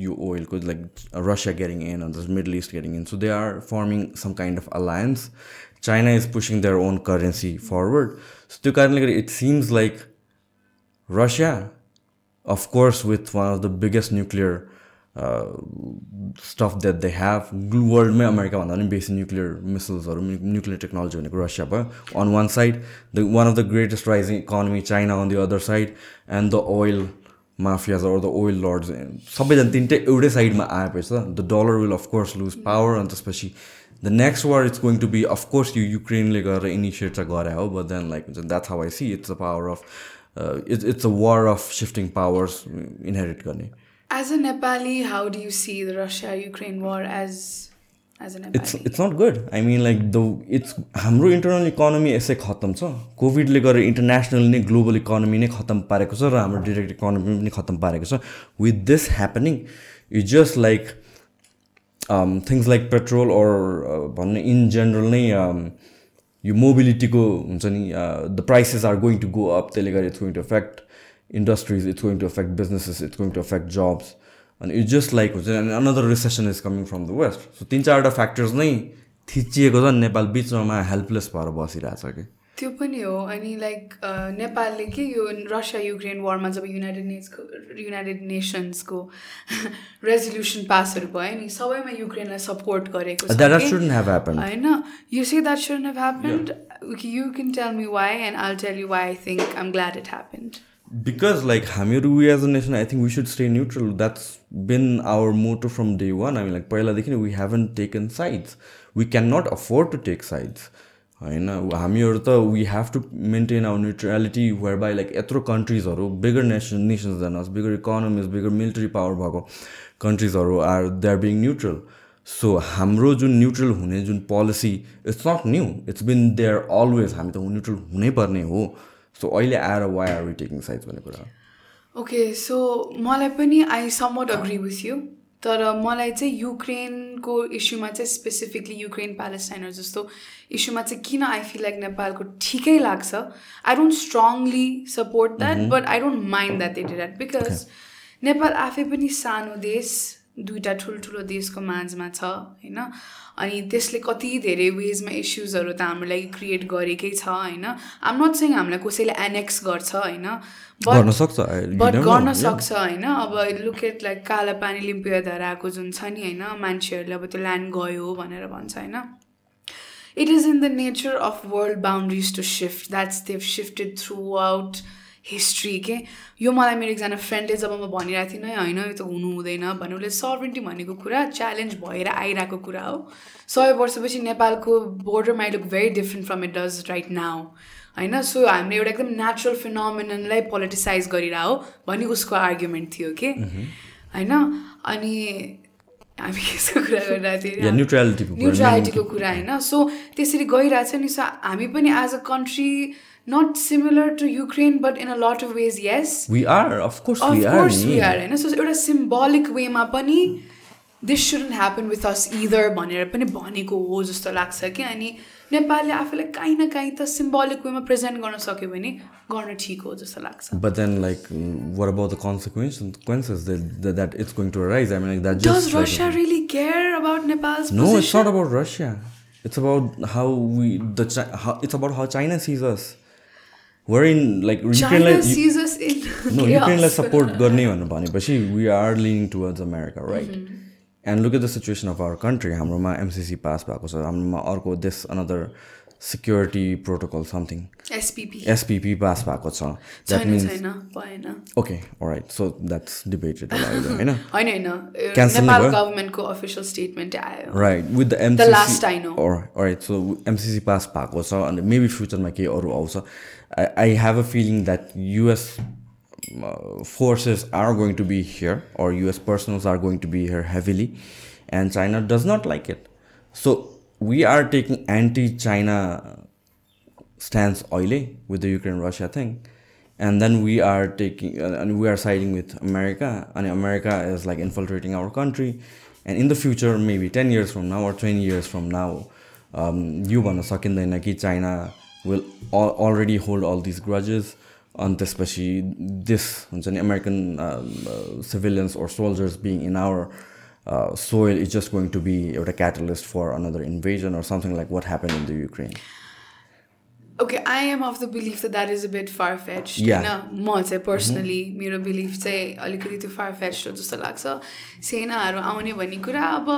यो ओइलको like Russia getting in and Middle East getting in so they are forming some kind of alliance China is pushing their own currency forward so त्यो कारणले गर्दा it seems like Russia of course with one of the biggest nuclear stuff that they have वर्ल्डमै अमेरिकाभन्दा पनि बेसी nuclear मिसल्सहरू nuclear technology भनेको Russia भयो. On one side the one of the greatest rising economy China on the other side and the oil mafias or the oil lords सबैजना तिनटै एउटै साइडमा आएपछि the dollar will of course lose power अनि त्यसपछि the next war it's going to be of course यो युक्रेनले गरेर इनिसिएट चाहिँ गरे हो बट देन लाइक हुन्छ that's how I see it's the power of it's it's a war of shifting powers inherit गर्ने। As a Nepali, how do you see the Russia-Ukraine war as as a Nepali? It's it's not good. I mean like the it's हाम्रो internal economy यसै खत्तम छ कोभिडले गरेर international नै global economy नै खत्तम पारेको छ र हाम्रो डिरेक्ट इकोनोमी पनि खत्तम पारेको छ with this happening it just like things like petrol or भन्ने इन जेनरल नै यो मोबिलिटीको हुन्छ नि the prices are going to go up त्यसले गर्दा it's going to affect industries, it's going to affect businesses, it's going to affect jobs. अनि it's just like हुन्छ अनि another recession is coming from the west so तिन चारवटा factors नै थिचिएको छ नेपाल बिचमा हेल्पलेस भएर बसिरहेछ कि त्यो पनि हो अनि लाइक नेपालले के यो रसिया युक्रेन वारमा जब युनाइटेड नेसको युनाइटेड नेसन्सको रेजोल्युसन पासहरू भयो नि सबैमा युक्रेनलाई सपोर्ट गरेको होइन you say that should have happened you can tell me why and I'll tell you why I think I'm glad it happened because like हामीहरू as a nation I think we should stay neutral. That's been our motto from day one. I mean like पहिलादेखि we haven't taken sides. We cannot afford to take sides. होइन हामीहरू त we have to maintain our neutrality where by like यत्रो कन्ट्रिजहरू bigger nation nations than us bigger economies bigger military power भएको कन्ट्रिजहरू are they are being neutral so हाम्रो जुन neutral हुने जुन policy it's not new it's been there always हामी त neutral हुनैपर्ने हो so अहिले आएर वाइ आर टेकिङ साइज भन्ने कुरा ओके सो मलाई पनि I somewhat agree with you तर मलाई चाहिँ युक्रेनको इस्युमा चाहिँ स्पेसिफिकली युक्रेन प्यालेस्टाइनहरू जस्तो इस्युमा चाहिँ किन आई फिल लाइक नेपालको ठिकै लाग्छ? I don't strongly support that but I don't mind that it that because Nepal आफै पनि सानो देश दुइटा ठुल्ठुलो देशको माझमा छ होइन? अनि त्यसले कति धेरै वेजमा इस्युजहरू त हाम्रो लागि क्रिएट गरेकै छ होइन? आम नट सिङ हामीलाई कसैले एनेक्स गर्छ होइन? बट गर्न सक्छ होइन? अब लुकेट लाइक काला पानी लिम्पिया धराएको जुन छ नि होइन? मान्छेहरूले अब त्यो ल्यान्ड गयो भनेर भन्छ होइन? It is in the nature of world boundaries to shift that's they've shifted throughout history के। यो मलाई मेरो एकजना फ्रेन्डले जब म भनिरहेको थिएँ नै होइन यो त हुनु हुँदैन। भने उसले सर्भेन्टी भनेको कुरा च्यालेन्ज भएर आइरहेको कुरा हो। सय वर्षपछि नेपालको बोर्डरमा I look very different from it does right now होइन? सो हामीले एउटा एकदम नेचुरल फिनोमिनलाई पोलिटिसाइज गरिरह भन्ने उसको आर्ग्युमेन्ट थियो कि होइन? अनि हामी यसको कुरा गरिरहेको थियौँ न्युट्रालिटीको कुरा होइन? सो त्यसरी गइरहेछ नि सो हामी पनि as a country not similar to Ukraine, but in a lot of ways, yes. We are, of course, of we are. Of course, we are. होइन सो एउटा सिम्बोलिक वेमा पनि this shouldn't happen with us either भनेर पनि भनेको हो जस्तो लाग्छ कि अनि नेपालले आफूलाई काहीँ न काहीँ त सिम्बोलिक वेमा प्रेजेन्ट गर्न सक्यो भने गर्न ठिक हो जस्तो लाग्छ But then, like, what about the consequences that, that it's going to arise? I mean, like, that just. Does Russia like, really care about Nepal's no, position? it's not about Russia. It's about how we, the, how, war in like युक्रेनलाई no युक्रेनलाई support गर्ने भनेर भनेपछि we are leaning towards America right and look at the situation of our country हाम्रोमा MCC pass भएको छ. हाम्रोमा अर्को देश another security protocol something SPP pass भएको छ. That means okay right so that's debated होइन? गभर्मेन्टको अफिसियल स्टेटमेन्ट आयो। Right with the MCC right so MCC pass भएको छ अनि मेबी फ्युचरमा केही अरू आउँछ. I, have a feeling that U.S. Uh, forces are going to be here, or U.S. personals are going to be here heavily, and China does not like it. So we are taking anti-China stance oily with the Ukraine-Russia thing, and then we are taking uh, and we are siding with America, and America is like infiltrating our country, and in the future, maybe ten years from now or twenty years from now, um, you wanna suck in the Nike China. Will al- already hold all these grudges अनि त्यसपछि this हुन्छ नि American civilians or soldiers being in our soil is just going to be एउटा catalyst for another invasion or something like what happen in the Ukraine Okay, I am of the belief that that is a bit far fetched. Yeah. होइन म चाहिँ personally मेरो belief चाहिँ अलिकति त्यो far fest हो जस्तो लाग्छ सेनाहरू आउने भन्ने कुरा अब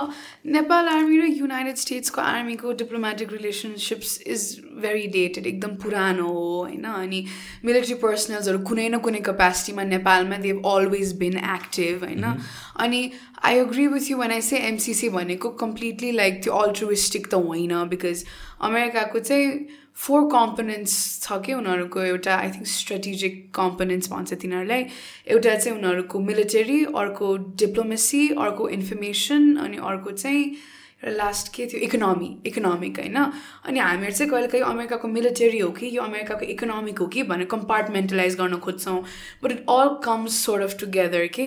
नेपाल आर्मी र युनाइटेड स्टेट्सको आर्मीको diplomatic relationships is very dated एकदम पुरानो हो होइन अनि मिलिट्री पर्सनल्सहरू कुनै न कुनै कपेसिटीमा नेपालमा दे अलवेज बिन एक्टिभ होइन अनि I agree with you when I say MCC भनेको कम्प्लिटली लाइक त्यो अल्ट्रुइस्टिक त होइन बिकज अमेरिकाको चाहिँ फोर कम्पोनेन्ट्स छ कि उनीहरूको एउटा आई थिङ्क स्ट्रेटेजिक कम्पोनेन्ट्स भन्छ तिनीहरूलाई एउटा चाहिँ उनीहरूको मिलिटरी अर्को डिप्लोमेसी अर्को इन्फर्मेसन अनि अर्को चाहिँ लास्ट के थियो इकोनोमी इकोनोमिक होइन अनि हामीहरू चाहिँ कहिले काहीँ अमेरिकाको मिलिटरी हो कि यो अमेरिकाको इकोनोमिक हो कि भनेर कम्पार्टमेन्टलाइज गर्न खोज्छौँ but it all comes sort of together के.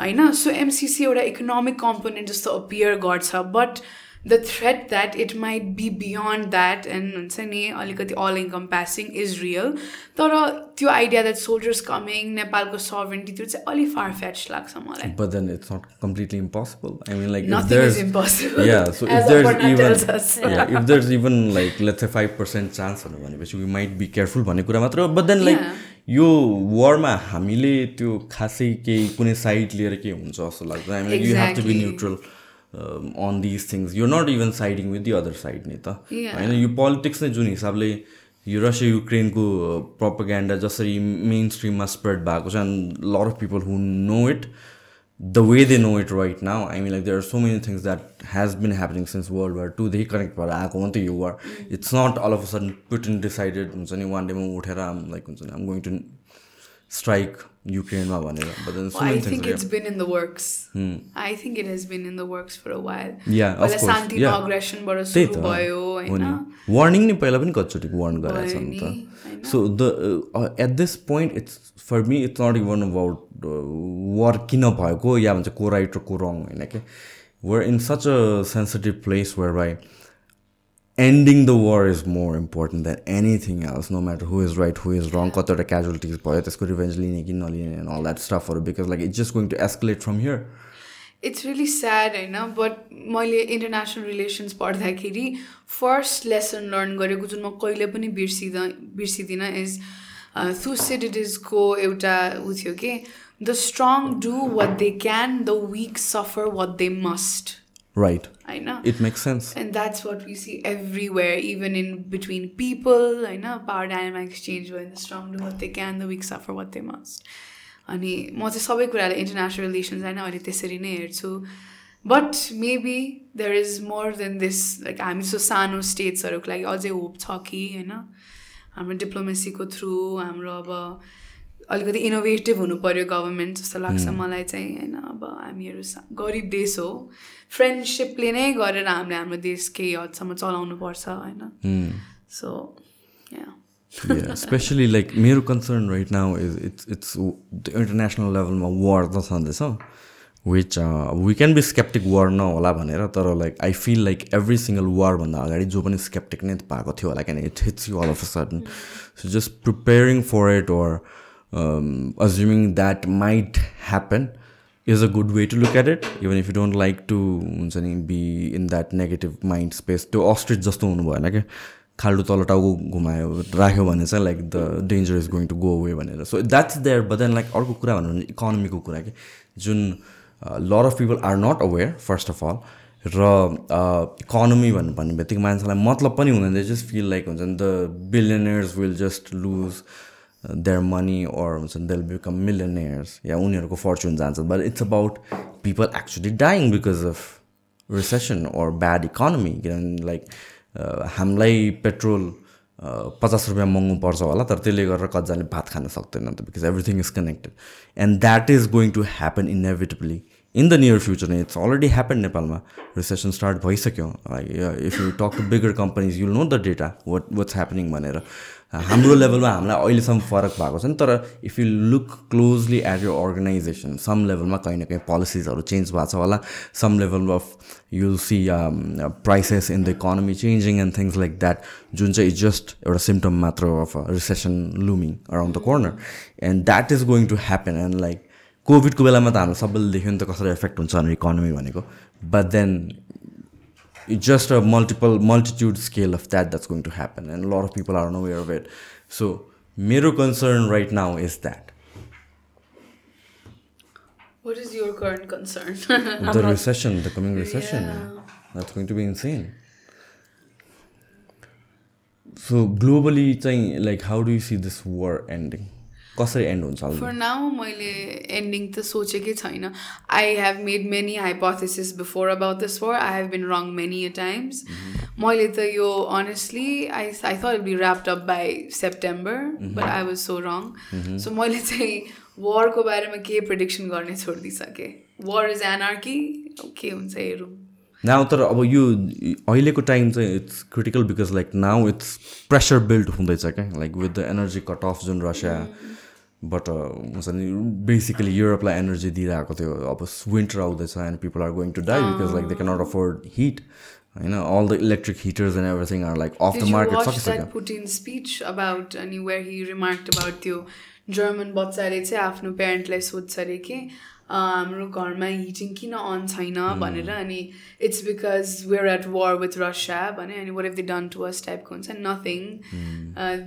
होइन सो एमसिसी एउटा इकोनोमिक कम्पोनेन्ट जस्तो अपियर गर्छ but the threat that it might be beyond that and हुन्छ नि अलिकति all income passing is real तर त्यो आइडिया द्याट सोल्जर्स कमिङ नेपालको सभरेन्टी त्यो चाहिँ अलिक फार फ्याच लाग्छ मलाई but then it's not completely impossible. I mean, like if Nothing there's is impossible, Yeah, so as if there's Aparna even tells us. yeah, if there's even like let's say five percent chance भनेपछि we might be careful भन्ने कुरा मात्र but then like Yeah. यो वारमा हामीले त्यो खासै केही कुनै साइड लिएर के हुन्छ जस्तो you have to be Exactly. Neutral on these things you not even siding with the other side नि त. होइन यो पोलिटिक्स नै जुन हिसाबले यो रसिया युक्रेनको प्रोपोगेन्डा जसरी मेन स्ट्रिममा स्प्रेड भएको छ and lot of people who know it the way they know it right now I mean like there are so many things that has been happening since World War टूदेखि connect भएर आएको मात्रै यो war it's not all of sudden Putin decided हुन्छ नि one डेमा उठेर आम like हुन्छ नि आम गोइङ टु स्ट्राइक युक्रेनमा भनेर वार्निङ नि पहिला पनि कतिचोटि वार्न गरेको छ नि त? So the at this point it's for me it's not even about war किन भएको या भन्छ को राइट र को रङ होइन कि we're in such a sensitive place where by ending the war is more important than anything else no matter who is right who is wrong कतिवटा casualties भयो त्यसको रिभेन्ज लिने कि नलिने all that स्टफहरू because like it's just going to escalate from here it's really sad होइन but मैले international relations पढ्दाखेरि first lesson learn गरेको जुन म कहिले पनि बिर्सिँदा बिर्सिदिनँ इज थुसिडिडिजको एउटा ऊ थियो कि the strong do what they can the weak suffer what they must ट everywhere even in between people होइन power एन्डमा exchange one suffer both they must अनि म चाहिँ सबै कुराले इन्टरनेसनल रिलेसन होइन अहिले त्यसरी नै हेर्छु. But maybe there is more than this like हामी जस्तो सानो स्टेट्सहरूको लागि अझै होप छ कि होइन? हाम्रो डिप्लोमेसीको थ्रु हाम्रो अब अलिकति इनोभेटिभ हुनु पऱ्यो गभर्मेन्ट जस्तो लाग्छ मलाई चाहिँ होइन? अब हामीहरू गरिब देश हो। फ्रेन्डसिपले नै गरेर हामीले हाम्रो देश केही हदसम्म चलाउनु पर्छ होइन सो स्पेसली लाइक मेरो concern is it's it's international लेभलमा वर त छँदैछ which we can be sceptic war नहोला भनेर तर like I feel like every single वरभन्दा अगाडि जो पनि स्केप्टिक नै पाएको थियो होला किन it hits you all of sudden so just preparing for it war assuming that might happen is a good way to look at it. Even if you don't like to हुन्छ नि be in that negative mind space त्यो ostrich जस्तो हुनु भएन क्या खाल्डो तल टाउको घुमायो राख्यो भने चाहिँ like the danger is going to go away भनेर so that's there but then like अर्को कुरा भन्नु भने इकोनोमीको कुरा कि जुन lot of people are not aware first of all र इकोनोमी भन्नु भन्ने बित्तिकै मान्छेलाई मतलब पनि हुँदैन। जस्ट फिल लाइक हुन्छ नि the billionaires will just lose their money or हुन्छ नि देल बिकम मिलियनर्स या उनीहरूको फर्चुन जान्छ। But it's about people actually dying because of recession or bad economy किनभने लाइक हामीलाई पेट्रोल पचास रुपियाँ महँगो पर्छ होला तर त्यसले गरेर कतिजनाले भात खान सक्दैन त because everything is connected and that is going to happen inevitably in the near future it's already happen नेपालमा रिसेसन स्टार्ट भइसक्यो। If you talk to bigger companies you'll know the data what what's happening भनेर। हाम्रो लेभलमा हामीलाई अहिलेसम्म फरक भएको छ नि तर if you look closely at your organisation some लेभलमा कहीँ न कहीँ पोलिसिजहरू चेन्ज भएको छ होला। Some level of you'll see prices in the economy changing and things like that जुन चाहिँ जस्ट एउटा सिम्टम मात्र of recession looming around the corner and that is going to happen and like कोभिडको बेलामा त हाम्रो सबैले देख्यो नि त कसरी इफेक्ट हुन्छ भनेर इकोनोमी भनेको। But then it's just a multiple multitude scale of that that's going to happen and a lot of people are unaware of it. So mirror concern right now is that. What is your current concern? The recession the coming recession. Yeah. that's going to be insane. So globally like how do you see this war ending? कसरी end हुन्छ For now, मैले ending त सोचेकै छैन। I have made many hypothesis before about this war. I have been wrong many a times मैले त यो honestly I I thought be wrapped up by September but I was so wrong so मैले चाहिँ वारको बारेमा के prediction गर्ने छोडिदिइसकेँ। वार is एनआर्की के हुन्छ हेरौँ। नाउ तर अब यो अहिलेको टाइम चाहिँ it's critical because like now it's pressure build हुँदैछ क्या? Like with the energy cut off जुन रसिया बट हुन्छ नि बेसिकली युरोपलाई एनर्जी दिइरहेको थियो. अब विन्टर आउँदैछ and people are going to die because like they can not afford heat होइन? All the electric heaters and everything are like off the market सकिसक्यो। Speech about अनि where he remark about त्यो German बच्चाले चाहिँ आफ्नो प्यारेन्टलाई सोध्छ अरे कि हाम्रो घरमा हिटिङ किन अन छैन भनेर अनि it's because we're at war with Russia भने अनि what if they done to us टाइपको हुन्छ नथिङ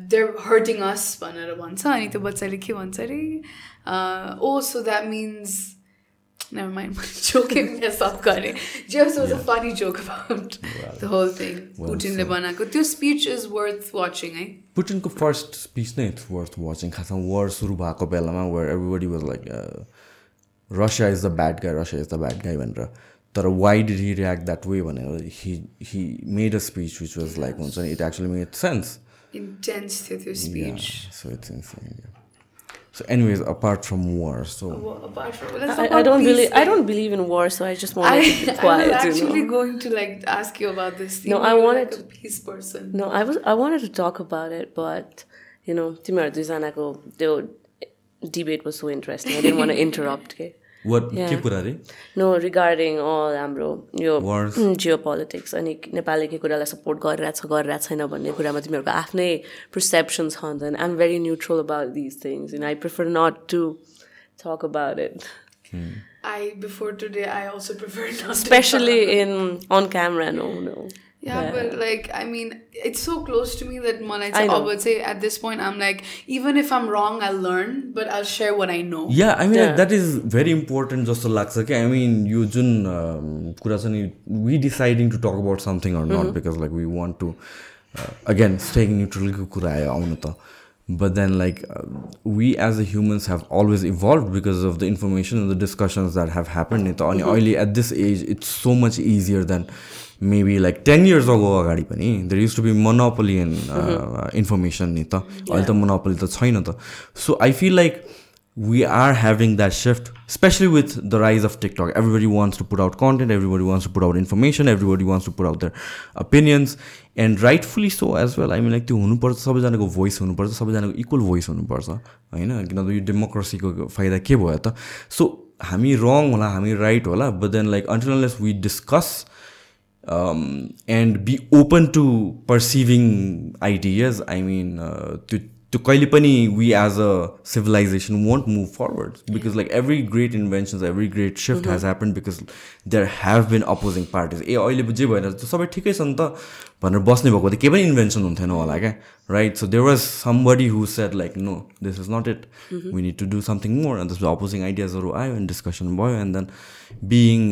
देयर हर्टिङ अस भनेर भन्छ अनि त्यो बच्चाले के भन्छ अरे ओ so that means Never mind, joking myself गरेँ just was a funny joke about the whole thing. पुटिनले बनाएको त्यो स्पिच इज वर्थ वाचिङ है पुटिनको फर्स्ट स्पिच नै इट्स वर्थ वाचिङ खासमा वार सुरु भएको बेलामा where everybody was like Russia is the bad guy Russia is the bad guy भनेर तर why did he react that way भनेर he he made a speech which was like हुन्छ नि it actually made sense intense थियो त्यो speech so it's insane yeah. so anyways apart from war so I, I don't believe I don't believe in war, so I just wanted to be I, I quiet. was you actually know? going to like ask you about this. No, thing. I You're wanted like a peace person. No, I was I wanted to talk about it, but you know, तिमीहरू दुईजनाको त्यो debate was so interesting. I didn't want to interrupt. Okay? what Yeah. के कुरा रे No, regarding all हाम्रो यो Wars. Jio politics अनि नेपालले के कुरालाई सपोर्ट गरिरहेछ गरिरहेको छैन भन्ने कुरामा तिमीहरूको आफ्नै पर्सेप्सन छ नि I'm very neutral about these things in I prefer not to talk about it I before today, I also prefer not. to specially in on camera no no Yeah, but like I mean, it's so close to me that मलाई I चाहिँ know. अब चाहिँ at this point I'm like even if I'm wrong I'll learn but I'll share what I know. Yeah I mean Yeah. That is very important जस्तो लाग्छ कि I mean यो जुन um, कुरा छ नि we deciding to talk about something or not because like we want to again stay न्युट्रलको कुरा आयो आउनु त but then like uh, we as the humans have always evolved because of the information and the discussions that have happened नि त अनि अहिले at this age it's so much easier than maybe like 10 years ago अगाडि पनि used to be monopoly in uh, information नि त अहिले त monopoly त छैन त so I feel like we are having that shift, especially with the rise of TikTok. Everybody wants to put out content, everybody wants to put out information, everybody wants to put out their opinions, and rightfully so as well. I mean, like त्यो हुनुपर्छ सबैजनाको voice हुनुपर्छ सबैजनाको equal voice हुनुपर्छ होइन किनभने यो डेमोक्रेसीको फाइदा के भयो त सो हामी रङ होला हामी राइट होला but then like until we discuss um, and be open to perceiving ideas. I mean, uh, to to कहिले पनि we as a civilization won't move forward because like every great inventions, every great shift has happened because there have been opposing parties. ए अहिले जे भएर त्यो सबै ठिकै छ नि त भनेर बस्ने भएको त केही पनि इन्भेन्सन हुन्थेन होला क्या right so there was somebody who said like no this is not it we need to do something more and त्यसपछि अपोजिङ आइडियाजहरू आयो एन्ड डिस्कसन भयो and then being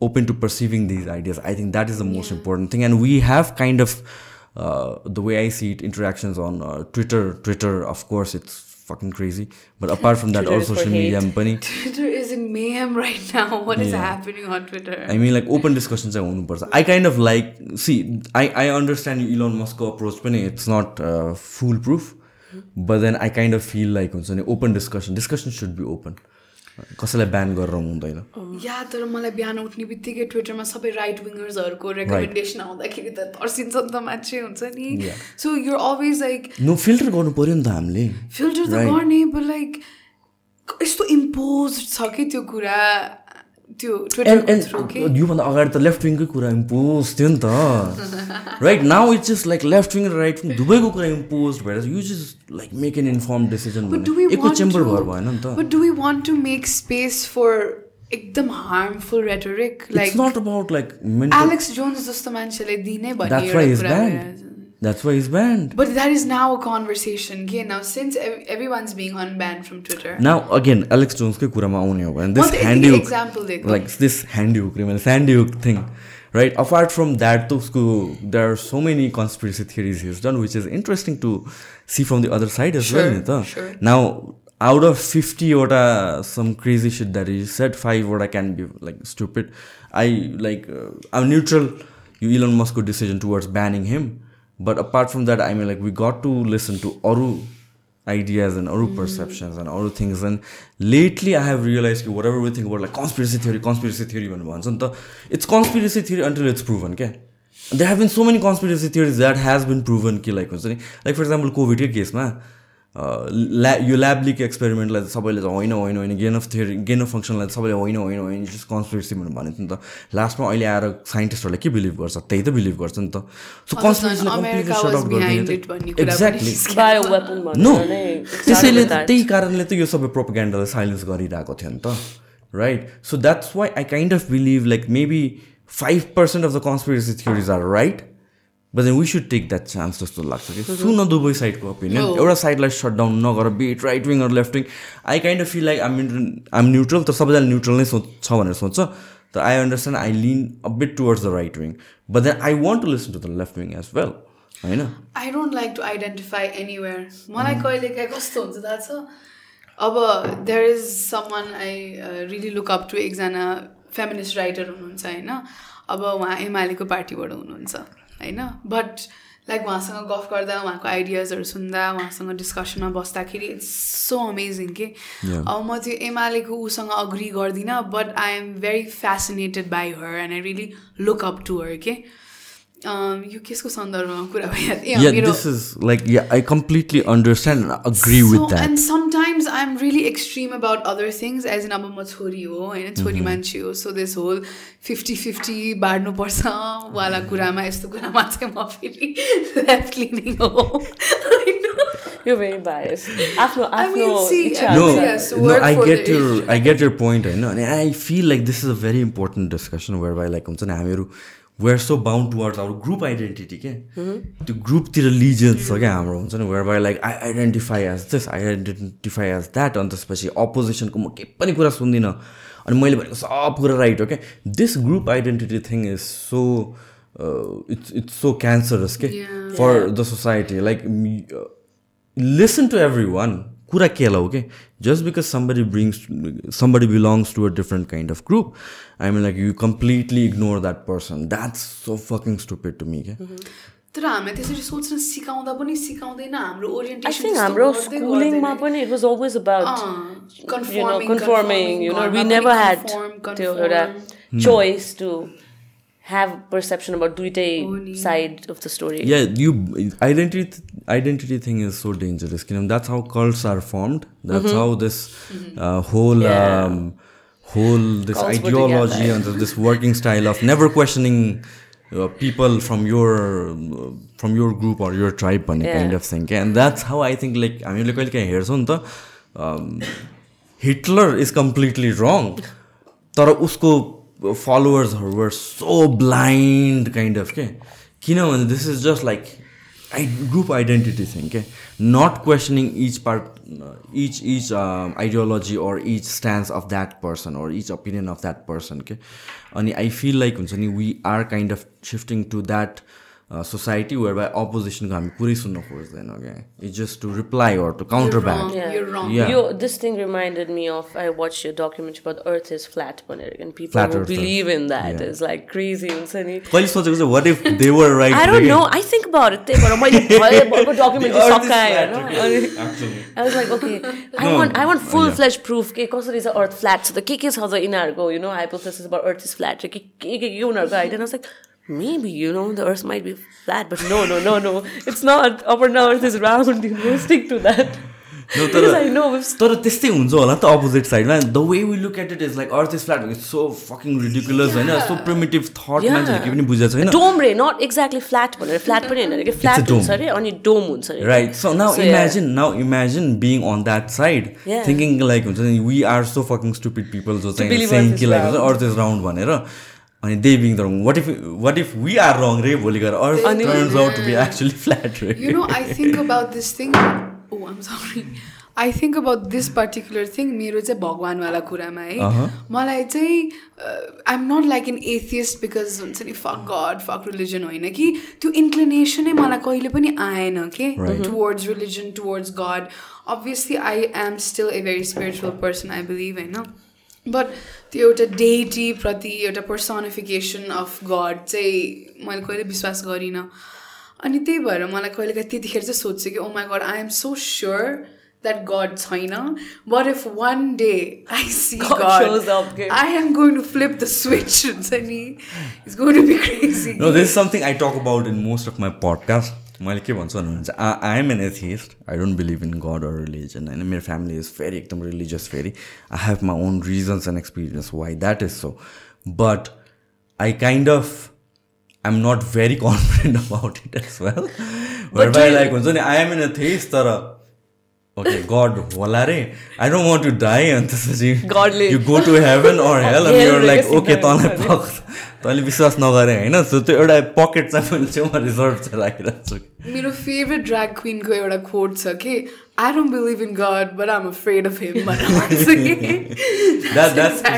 open to perceiving these ideas. I think that is the most yeah. important thing. And we have kind of uh, the way i see it interactions on uh, twitter. Twitter of course it's fucking crazy. But apart from that all social media company. Twitter is in mayhem right now. What is yeah. happening on twitter? I mean like open discussions are one person. I kind of like see i i understand elon musk approach but it's not uh, foolproof. Hmm. But then i kind of feel like open discussion. Discussion should be open. कसैलाई ब्यान गरेर हुँदैन। या तर मलाई बिहान उठ्ने बित्तिकै ट्विटरमा सबै राइट विङ्गर्सहरूको रेकमेन्डेसन आउँदाखेरि त तर्सिन्छ नि त मान्छे हुन्छ नि। So you're always like no filter गर्नु पऱ्यो नि त हामीले। फिल्टर त गर्ने लाइक यस्तो इम्पोज छ कि त्यो कुरा? योभन्दा अगाडि त लेफ्ट विङकै कुरा इम्पोज थियो नि त right now it's just like left wing र राइट विङ दुवैको कुरा इम्पोज भएर you just like make an inform decision echo chamber भएर भएन नि त we want to make space for एकदम rhetoric? Like it's not about like Alex Jones जस्तो मान्छेले दिनै भन्ने That's why he's banned. But that is now a conversation. Okay, now since ev- everyone's being unbanned from Twitter. Now again, Alex Jones ke kurama aune hoga. And this handy example like this handy criminal sandy thing. Right? Apart from that, to there are so many conspiracy theories he's done, which is interesting to see from the other side as sure, well. Sure. Now out of 50 wata some crazy shit that he said, five wata can be like stupid. I like uh, I'm neutral. You Elon Musk's decision towards banning him but apart from that I mean like we got to listen to अरू ideas and other perceptions and other things and lately i have realized कि whatever we think about like conspiracy theory conspiracy theory भनेर भन्छ नि त it's conspiracy theory until it's proven क्या there have been so many conspiracy theories that has been proven कि like हुन्छ नि like for example कोभिडकै केसमा ल्या यो ल्याब लिक एक्सपेरिमेन्टलाई त सबैले चाहिँ होइन होइन होइन gain of theory gain of फङ्सनलाई त सबैले होइन होइन होइन जस्ट कन्सपिरेसी भनेर भनेको थियो नि त। लास्टमा अहिले आएर साइन्टिस्टहरूले के बिलिभ गर्छ? त्यही त बिलिभ गर्छ नि त। सो पनि एक्ज्याक्टली नो त्यसैले. त्यही कारणले त यो सबै प्रोपोगेन्डालाई साइलेन्स गरिरहेको थियो नि त। Right so that's why I kind of believe like maybe five percent of the conspiracy theories are right but then we should take that chance जस्तो लाग्छ कि सुन दुवै साइडको ओपिनियन एउटा साइडलाई सट डाउन नगर be it right wing or left wing I kind of feel like um um neutral त सबैजना न्युट्रल नै सोच भनेर सोध्छ त I understand I lean a bit towards the right wing but then I want to listen to the left wing as well होइन I don't like to identify anywhere. मलाई कहिले काहीँ कस्तो हुन्छ थाहा छ अब there is someone I really look up to एकजना फेमिनिस्ट राइटर हुनुहुन्छ होइन अब उहाँ एमालेको पार्टीबाट हुनुहुन्छ होइन? बट लाइक उहाँसँग गफ गर्दा उहाँको आइडियाजहरू सुन्दा उहाँसँग डिस्कसनमा बस्दाखेरि इट्स सो अमेजिङ के अब म त्यो एमालेको उसँग अग्री गर्दिनँ but I am very fascinated by her and I really look up to her के यो केसको सन्दर्भमा कुरा भइहाल्यो completely understand agree with and sometimes I am really extreme about other things as an अब म छोरी हो होइन छोरी मान्छे हो so this whole fifty fifty बाँड्नुपर्छ वाला कुरामा यस्तो कुरामा चाहिँ म फेरि लेफ्ट लिनिङ हो आई गेट यर पोइन्ट होइन अनि I feel like this is a very important discussion where by like हुन्छ नि हामीहरू we're so bound towards our group identity के त्यो ग्रुपतिर लिजेन्स छ क्या हाम्रो हुन्छ नि? Whereby like i identify as this i identify as that अनि त्यसपछि अपोजिसनको म केही पनि कुरा सुन्दिनँ। अनि मैले भनेको सब कुरा राइट हो क्या this group identity thing is so it's it's so cancerous के for the society like listen to everyone कुरा के हो के just because somebody brings somebody belongs to a different kind of group i mean like you completely ignore that person that's so fucking stupid to me के तर हामीलाई त्यसरी सोच्न सिकाउँदा पनि सिकाउँदैन हाम्रो I ओरिएन्टेसन हाम्रो स्कुलिङमा पनि it was always about you know conforming, conforming you know we घरमा never पनि had conform, त्यो. एउटा choice to have perception about दुइटै side of the story yeah you identity identity thing is so dangerous you know that's how cults are formed that's how this uh, whole Yeah. um, whole this Cults put ideology and this working style of never questioning uh, people from your uh, from your group or your tribe भन्ने Yeah. kind of thing and that's how I think like हामीले कहिले काहीँ हेर्छौँ नि त Hitler is completely wrong तर उसको फलोवर्सहरू were so blind kind of के किनभने this is just like I group identity thing के not questioning each part each each ideology or each stance of that person or each opinion of that person के अनि I feel like हुन्छ नि we are kind of shifting to that society where by अपोजिसनको हामी पुरै सुन्न खोज्दैन क्या it's just to reply or to counter back Yeah. You're wrong. Yeah. Yo, this thing reminded me of I watched a documentary about Earth is flat, and people Flat who Earth, believe in that is yeah. like crazy and sunny. कहिले सोचेको चाहिँ what if they were right I don't know. I think about it. त्यही भएर मैले भए भएको documentary सकाएँ होइन अनि I was like, okay, I want I want full fledged proof के कसरी छ अर्थ फ्ल्याट छ त के के छ त यिनीहरूको you know hypothesis about earth is flat के के के उनीहरूको idea I was like maybe you know the earth might be flat but no no no no. It's not. Upper earth is round. You know stick to that. No, because I know we've तर त्यस्तै हुन्छ होला नि त opposite साइडमा the way we look at it is like earth is flat so fucking ridiculous होइन so primitive thought मान्छेले के पनि बुझेको छैन डोम रे नट एक्ज्याक्टली फ्ल्याट भनेर फ्ल्याट पनि होइन कि फ्ल्याट dome. हुन्छ अरे अनि डोम हुन्छ अरे right so now So, yeah. Imagine now imagine being on that side Yeah. Thinking like हुन्छ नि we are so fucking stupid people जो चाहिँ सेङ Earth is कि like round. Earth is round भनेर अनि they being the wrong what if what if we are wrong रे भोलि गएर? Earth turns out to be actually flat रे। You know, I think about this thing. Oh, I'm sorry. I think about this particular thing मेरो चाहिँ भगवान्वाला कुरामा है। मलाई चाहिँ I'm not like an atheist because हुन्छ नि फक गड फक रिलिजन होइन कि। त्यो इन्क्लिनेसनै मलाई कहिले पनि आएन के? Towards religion towards God obviously I am still a very spiritual person I believe होइन। बट त्यो एउटा डेटी प्रति एउटा पर्सनिफिकेसन अफ गड चाहिँ मैले कहिले विश्वास गरिनँ अनि त्यही भएर मलाई कहिलेकाहीँ त्यतिखेर चाहिँ सोध्छु कि ओ my God I am so sure that God छैन but if one day I see God God shows up, के? I am going to flip the switch हुन्छ नि it's going to be crazy No, this is something I talk about in most of my podcast. मैले के भन्छु भन्नुहुन्छ I am an atheist I don't believe in god or religion होइन मेरो family is फेरि एकदम रिलिजियस फेरि I have my own reasons and experience why that is so but I kind of I am not very confident about it as well by like हुन्छ नि I am an atheist तर okay God होला रे I don't want to die अनि त्यसपछि you go to heaven or hell अनि like okay तँलाई पक तैँले विश्वास नगरे होइन? सो त्यो एउटा पकेट चाहिँ मैले छेउमा रिजर्भ चाहिँ राखिरहेको छु मेरो फेभरेट ड्राग क्विनको एउटा खोट छ कि I don't believe in God but I am afraid of him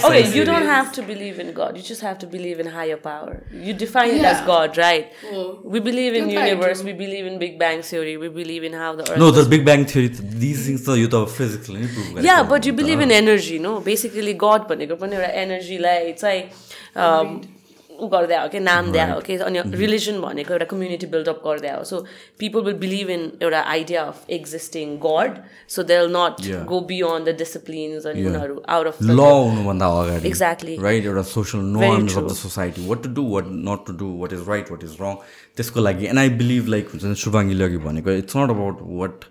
okay you don't have to believe in God you just have to believe in higher power you define this God right we believe in universe we believe in big bang theory we believe in how the no the big bang theory this things यो त physical नै या but you believe in energy no basically God भनेको पनि एउटा एनर्जीलाई चाहिँ उ गर्दै हो कि नाम दिए हो कि अनि रिलिजन भनेको एउटा कम्युनिटी बिल्डअप गर्दै हो so people will believe in एउटा idea of existing God so they will not. Go beyond the disciplines अनि उनीहरू आउट अफ ल हुनुभन्दा अगाडि Exactly. राइट एउटा social norms of. The society what to do what not to do what is right what is wrong त्यसको लागि and I believe like हुन्छ नि शुभाङ्गीले अघि भनेको it's not about what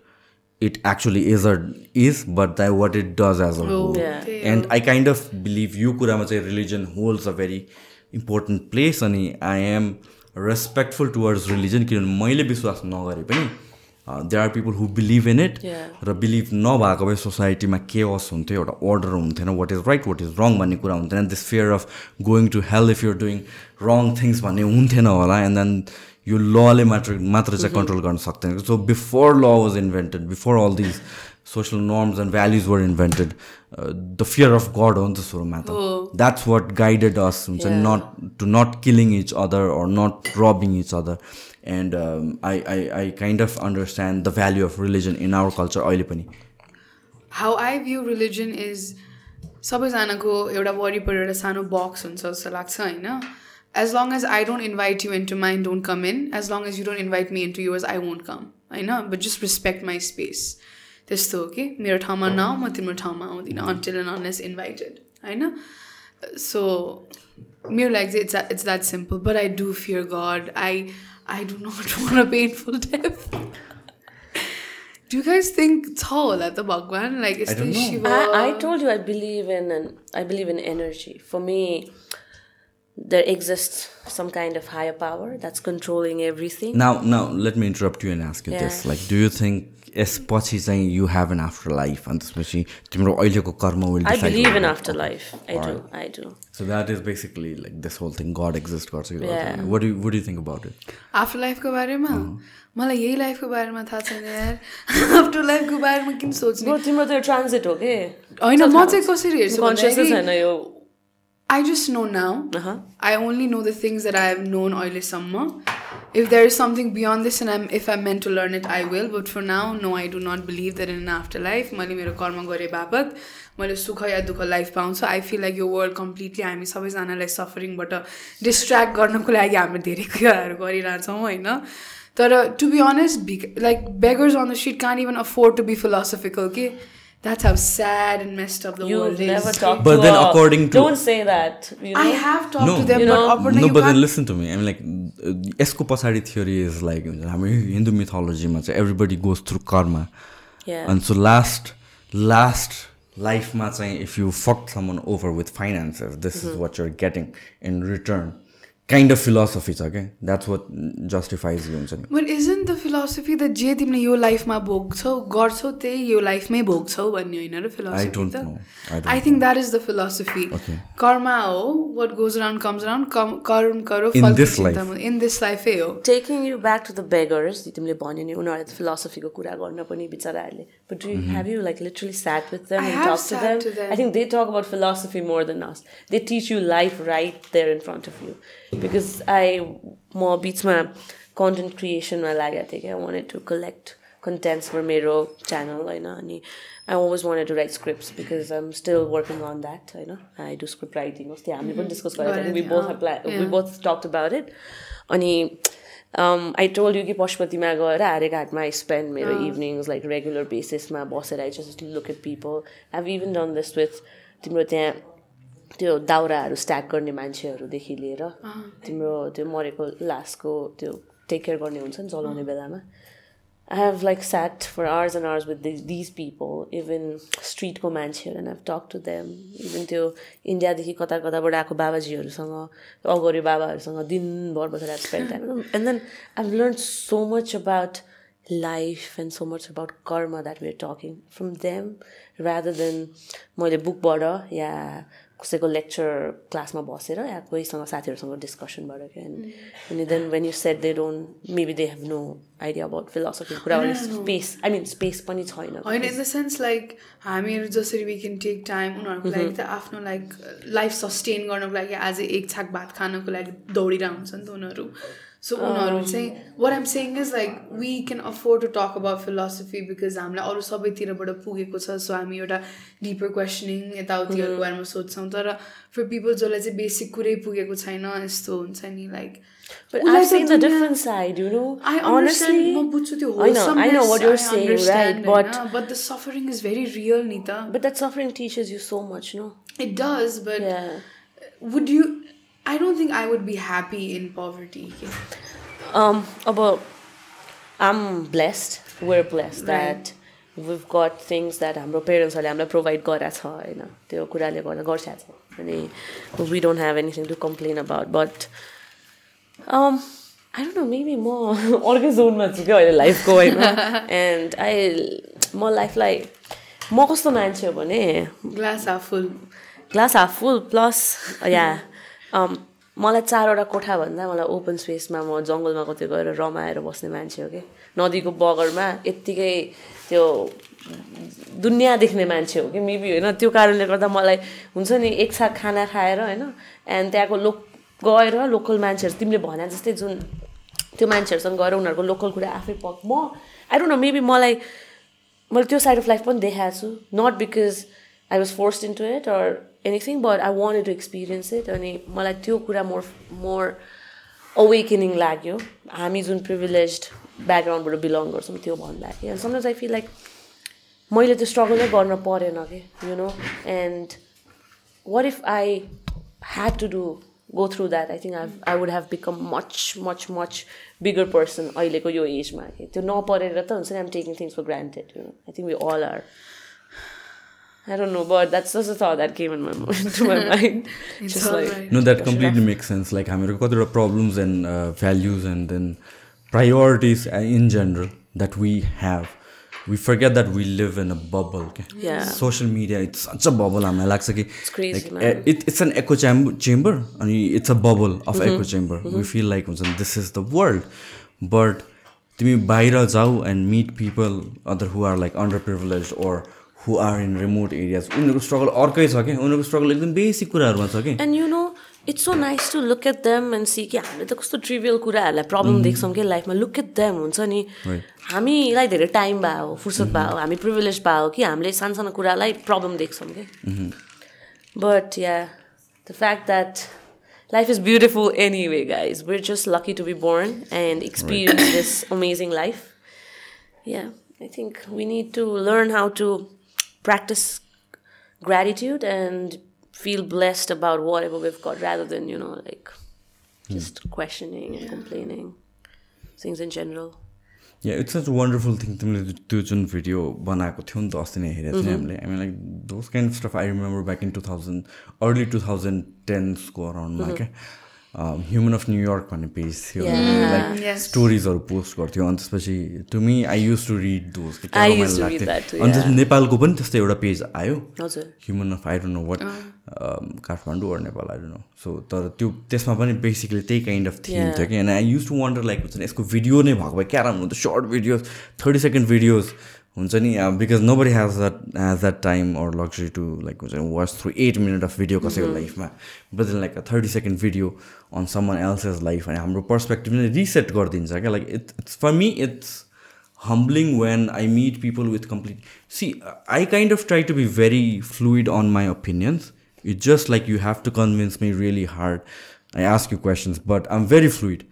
it actually is a is but that what it does as a whole Yeah. And I kind of believe यो कुरामा चाहिँ religion holds a very important place अनि I am respectful towards religion किनभने मैले विश्वास नगरे पनि there are people who believe in it. र बिलिभ नभएको भए सोसाइटीमा केओस हुन्थ्यो एउटा अर्डर हुन्थेन what is right what is wrong भन्ने कुरा हुन्थेन this fear of going to hell if you're doing wrong things भन्ने हुन्थेन होला एन्ड देन यो लले मात्र मात्र चाहिँ कन्ट्रोल गर्न सक्दैन so before law was invented before all these social norms and values were invented the fear of God हो नि त सुरुमा त द्याट्स वाट गाइडेड अस हुन्छ. Not to not killing each other or not robbing each other and I I I kind of understand the value of religion in our culture अहिले पनि. How I view religion is सबैजनाको एउटा वरिपरि एउटा सानो box हुन्छ जस्तो लाग्छ होइन? As long as I don't invite you into mind don't come in as long as you don't invite me into yours I won't come होइन? But just respect my space त्यस्तो हो कि मेरो ठाउँमा नआऊ म तिम्रो ठाउँमा आउँदिनँ अन्टिल एन्ड अनलेस इन्भाइटेड होइन सो मेरो लागि चाहिँ it's it's that simple but I do fear God I I do not want a painful death Do you guys think छ होला त भगवान लाइक यस्तै don't know. Shiv I, I told you I believe in and I believe in energy. For me, there exists some kind of higher power that's controlling everything. Now, now, let me interrupt you and ask you this. Yeah. Like, do you think यसपछि चाहिँ you have an after life अनि त्यसपछि तिम्रो अहिलेको कर्म will do. I do. So that is basically like this whole thing God exist गर्छ. What you you think about it after लाइफको बारेमा? मलाई यही लाइफको बारेमा थाहा छैन यार। आफ्टर लाइफको बारेमा किन सोच्ने? तिम्रो त ट्रान्जिट हो के? होइन म चाहिँ कसरी हेर्छु छैन यो। I just know now. I only know the things that I have known अहिलेसम्म। If there is something beyond this and I'm if I'm meant to learn it, I will. But for now, no, I do not believe that in an afterlife. मैले मेरो कर्म गरे बापत मैले सुख या दुःख life पाउँछु आई फिल लाइक यो वर्ल्ड कम्प्लिटली हामी सबैजनालाई सफरिङबाट डिस्ट्र्याक्ट गर्नको लागि हामी धेरै कुराहरू गरिरहेछौँ होइन तर to be honest be like beggars on the seat can't even afford to be philosophical के That's how sad and messed up the You've world never is. talked But to then a- according to- Don't say that. You know? I have talked No. to them, You but know- Aparna, no you but then can't- listen to me I'm like यसको पछाडि theory is like हुन्छ हाम्रो हिन्दू मिथोलोजीमा चाहिँ everybody goes through karma Yeah. अनि so last last लाइफमा चाहिँ if you fuck someone over with finances this is what you're getting in return Kind of philosophy छ क्या द्याट्स वाट जस्टिफाइज यु हुन्छ नि But isn't the philosophy that जे तिमीले यो लाइफमा भोग्छौ गर्छौ त्यही यो लाइफमै भोग्छौ भन्ने होइन र I फिलोसफी don't त know. I don't I think that is the philosophy. Karma हो what goes around comes around कर्म करो In फल this life. इन दिस लाइफै हो Taking you back to the beggars, तिमीले भन्यो नि उनीहरूले फिलोसफीको कुरा गर्न पनि बिचराहरूले But do you, have you like literally sat with them I and have talked to sat them? to them. I think they talk about philosophy more than us. They teach you Because I म बिचमा content क्रिएसनमा लागेको थिएँ कि I wanted to collect contents for मेरो channel होइन अनि I always wanted to write scripts because I am still working on that होइन आई डु स्क्रिप्ट राइटिङ अस्ति हामीले पनि डिस्कस गरेको we both. We both talked about it अनि I told you कि पशुपतिमा गएर हारेघाटमा आई स्पेन्ड मेरो इभिनिङ्स लाइक रेगुलर बेसिसमा बसेर I just look at people I have even done this with तिम्रो त्यहाँ त्यो दाउराहरू स्ट्याक गर्ने मान्छेहरूदेखि लिएर तिम्रो त्यो मरेको लासको त्यो टेक केयर गर्ने हुन्छ नि चलाउने बेलामा। I have like sat for hours and hours with these these people even स्ट्रिटको मान्छेहरू and have talk to them even त्यो इन्डियादेखि कता कताबाट आएको बाबाजीहरूसँग अगौरी बाबाहरूसँग दिनभर बसेर spend time and then I learn so much about life and so much about karma that we're talking from them rather than मैले बुकबाट या कसैको लेक्चर क्लासमा बसेर या कोहीसँग साथीहरूसँग डिस्कसनबाट क्या अनि then when you set they don't maybe they have no idea about philosophy कुरा स्पेस आई मिन स्पेस पनि छैन। होइन इन द सेन्स लाइक हामीहरू जसरी वी क्यान टेक टाइम उनीहरूको लागि त आफ्नो लाइक लाइफ सस्टेन गर्नको लागि आज एक छाक भात खानको लागि दौडिरहेको हुन्छ नि त उनीहरू। सो उनीहरू चाहिँ what I'm saying is like we can afford to talk about philosophy because हामीलाई अरू सबैतिरबाट पुगेको छ सो हामी एउटा डिपर क्वेसनिङ यताउतिहरूको बारेमा सोध्छौँ तर फर पिपल जसलाई चाहिँ बेसिक कुरै पुगेको छैन यस्तो हुन्छ नि लाइक But उसलाई I've त seen the दुनियाँ- different side, you know. I Honestly, understand, म बुझ्छु त्यो I know, I know what you're saying, right? But but the suffering is very real, Nita. but that suffering teaches you so much, no? It does, but Yeah. would you? I don't think I would be happy in poverty. Um, about I'm blessed. We're blessed that we've got things that हाम्रो पेरेन्ट्सहरूले हामीलाई provide गरेको छ होइन त्यो कुराले गर्दा गर्छ अनि we don't have anything to complain about but I don't know maybe म अर्कै जोनमा छु क्या अहिले लाइफको होइन एन्ड आई म लाइफलाई म कस्तो मान्छे हो भने Glass half full. Glass half full plus या मलाई चारवटा कोठा भन्दा मलाई ओपन स्पेसमा म जङ्गलमा कतै गएर रमाएर बस्ने मान्छे हो कि? नदीको बगरमा यत्तिकै त्यो दुनियाँ देख्ने मान्छे हो कि? मेबी होइन त्यो कारणले गर्दा मलाई हुन्छ नि एक छाक खाना खाएर होइन एन्ड त्यहाँको लोक गएर लोकल मान्छेहरू तिमीले भने जस्तै जुन त्यो मान्छेहरूसँग गएर उनीहरूको लोकल कुरा आफै पक म आई डोन्ट नो मेबी मलाई मैले त्यो साइड अफ लाइफ पनि देखाएको छु. Not because I was forced into it or anything but I wanted to experience it अनि मलाई त्यो कुरा मोर मोर अवेकनिङ लाग्यो हामी जुन प्रिभिलेज ब्याकग्राउन्डबाट बिलोङ गर्छौँ त्यो भन्दाखेरि and sometimes I feel like मैले त्यो स्ट्रगलै गर्न परेन कि you know and what if I had to do go through that? I think I've, I would have become much, much, much bigger person अहिलेको यो एजमा कि त्यो नपरेर त हुन्छ नि I'm taking things for granted, you know. I think we all are. I don't know, but that's just a thought that came in my mind, to my mind. It's Just like, right. No, that completely makes sense. Like हामीहरूको कतिवटा problems and uh, values and then priorities uh, in general that we have. We forget that we live in a bubble. Okay? Yeah. Social media, it's such a bubble. हामीलाई लाग्छ कि crazy, like, man. uh, it, it's an echo chamber, chamber अनि it's a bubble of echo chamber. We feel like this is the world. But तिमी बाहिर जाऊ and meet people other who are like underprivileged or who are in remote areas. उनीहरूको struggle अर्कै छ क्या उनीहरूको struggle एकदम बेसिक कुराहरूमा छ कि? And you know it's so nice to look at them and see कि हामीले त कस्तो ट्रिभियल कुराहरूलाई प्रब्लम देख्छौँ कि लाइफमा लुक एट देम हुन्छ नि? हामीलाई धेरै टाइम भयो फुर्सद भयो हामी प्रिभिलेज भयो कि हामीले सानो सानो कुरालाई प्रब्लम देख्छौँ कि? But yeah the fact that life is beautiful anyway, guys. We're just lucky to be born and experience this amazing life. Yeah, I think we need to learn how to practice gratitude and feel blessed about whatever we've got rather than, you know, like just questioning and complaining. Things in general. Yeah it's such wonderful thing तिमीले त्यो जुन video बनाएको थियौ नि त अस्ति नै हेरेको थियौँ हामीले I mean like those kind stuff I remember back in two thousand early two thousand टेन्सको अराउन्डमा क्या ह्युमन अफ न्युयोर्क भन्ने पेज थियो। लाइक स्टोरिजहरू पोस्ट गर्थ्यो। अनि त्यसपछि to me I use to read those too, अनि त्यस नेपालको पनि त्यस्तै एउटा पेज आयो। हजुर। Human of I don't know what Kathmandu or Nepal I don't know so तर त्यो त्यसमा पनि बेसिकली त्यही काइन्ड अफ थिम थियो कि। And I use to wonder like हुन्छ नि यसको भिडियो नै भएको भए क्या राम्रो हुन्थ्यो। Short videos thirty second videos हुन्छ नि because nobody has the has that time or luxury to like हुन्छ watch through eight minute of video कसैको लाइफमा but in like a thirty second video on someone else else's life अनि हाम्रो perspective नै reset गरिदिन्छ क्या. Like it it's for me it's humbling when I meet people with complete see I kind of try to be very fluid on my opinions it just like you have to convince me really hard I ask you questions but I am very fluid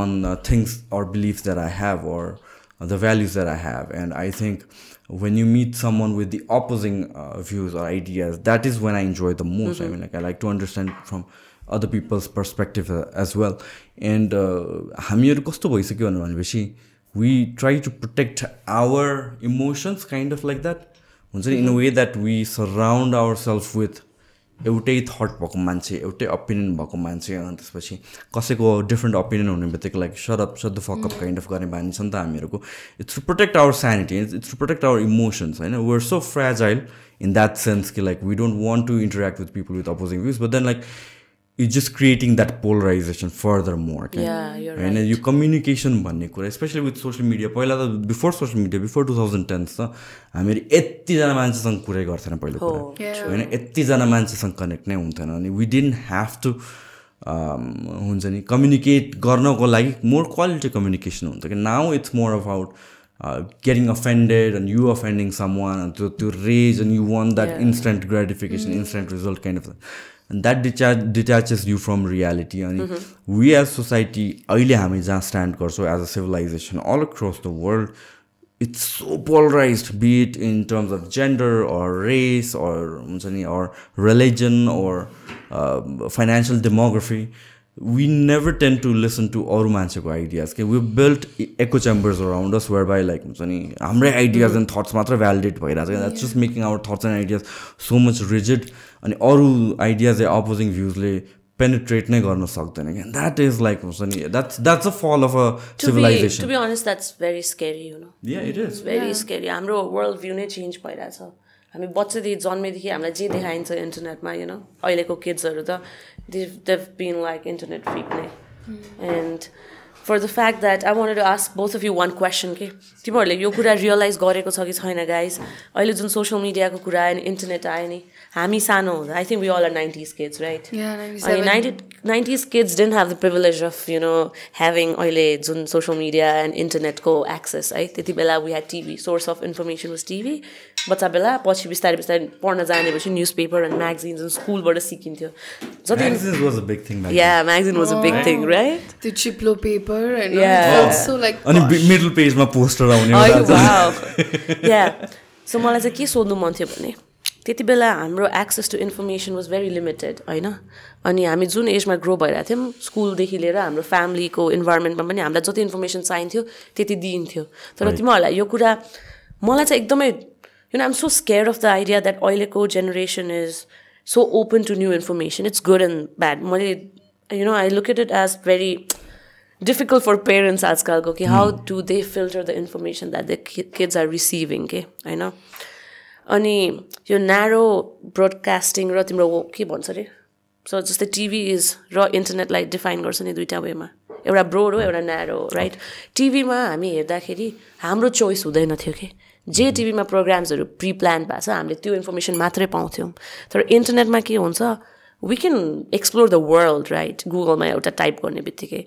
on the things or beliefs that I have or the values that I have. And I think when you meet someone with the opposing uh, views or ideas, that is when I enjoy the most. I mean, like I like to understand from other people's perspective uh, as well. And uh, हामीहरू कस्तो भइसक्यो भनेपछि we try to protect our emotions kind of like that हुन्छ नि in a way that we surround our self with एउटै thought भएको मान्छे एउटै ओपिनियन भएको मान्छे अनि त्यसपछि कसैको डिफ्रेन्ट ओपिनियन हुने बित्तिकै लाइक सरअप सद फकअप काइन्ड अफ गर्ने बानी छ नि त हामीहरूको। It's to protect our sanity it's to protect our emotions होइन? We are so fragile in that sense कि like we don't want to interact with people with opposing views but then like it's just creating that polarization further more होइन यो communication भन्ने कुरा specially with social media पहिला त before social media before two thousand tens त हामीहरू यतिजना मान्छेसँग कुरै गर्थेन पहिलो कुरा। होइन यतिजना मान्छेसँग कनेक्ट नै हुन्थेन। अनि वी डिन्ट ह्याभ टु हुन्छ नि कम्युनिकेट गर्नको लागि मोर क्वालिटी कम्युनिकेसन हुन्छ कि now it's more about getting offended and you offending someone त्यो त्यो rage and you want that instant gratification instant result kind of that डिचा detaches you from reality अनि we as society अहिले हामी जहाँ stand गर्छौँ as a civilization all across the world it's so polarized be it in terms of gender or race or हुन्छ नि, or religion or um, financial demography we never tend to listen to अरू मान्छेको ideas के we built echo chambers around us whereby like हुन्छ नि हाम्रै ideas and thoughts मात्र validate भइरहेको छ that's just making our thoughts and ideas so much rigid अनि अरू आइडियाज अपोजिङ भ्युजले पेनिट्रेट नै गर्न सक्दैन क्या। द्याट इज लाइक हुन्छ नि that's that's a fall of a To be, to civilization be honest, that's very scary, you know. Yeah it is very scary हाम्रो वर्ल्ड भ्यू नै चेन्ज भइरहेछ। हामी बच्चादेखि जन्मेदेखि हामीलाई जे देखाइन्छ इन्टरनेटमा यु नो अहिलेको किड्सहरू त देव बिन लाइक इन्टरनेट फ्रिक नै। And for the fact that I want to ask both of you one question के तिमीहरूले यो कुरा रियलाइज गरेको छ कि छैन गाइज अहिले जुन सोसियल मिडियाको कुरा आयो नि इन्टरनेट आयो नि हामी सानो हुँदा I think we all are nineties kids right अनि 97. Ninety nineties kids didn't have the privilege of you know having अहिले जुन सोसियल मिडिया एन्ड इन्टरनेटको एक्सेस है त्यति बेला we had TV source of information was TV बच्चा बेला पछि बिस्तारै बिस्तारै पढ्न जानेपछि न्युज पेपर एन्ड म्यागजिन्स स्कुलबाट सिकिन्थ्यो। जति Magazines was a big thing back yeah magazine was a big thing right felt so like अनि. मिडल पेजमा पोस्टर आउने या सो मलाई चाहिँ के सोध्नु मन थियो भने त्यति बेला हाम्रो access to information was very limited होइन? अनि हामी जुन एजमा ग्रो भइरहेको थियौँ स्कुलदेखि लिएर हाम्रो फ्यामिलीको इन्भाइरोमेन्टमा पनि हामीलाई जति इन्फर्मेसन चाहिन्थ्यो त्यति दिइन्थ्यो। तर तिमीहरूलाई यो कुरा मलाई चाहिँ एकदमै you know I'm so scare of the idea that अहिलेको generation is so open to new information it's good and bad मैले you know I look at it as very difficult for parents आजकलको कि do they filter the information that the ki- kids are receiving के होइन? अनि यो narrow broadcasting र तिम्रो के भन्छ अरे? सो जस्तै टिभी इज र इन्टरनेटलाई डिफाइन गर्छ नि दुइटा वेमा। एउटा ब्रोड हो एउटा न्यारो राइट टिभीमा हामी हेर्दाखेरि हाम्रो चोइस हुँदैन थियो कि? जे टिभीमा प्रोग्राम्सहरू प्रि प्लान भएको छ हामीले त्यो इन्फर्मेसन मात्रै पाउँथ्यौँ। तर इन्टरनेटमा के हुन्छ? We can explore the world right गुगलमा एउटा टाइप गर्ने बित्तिकै।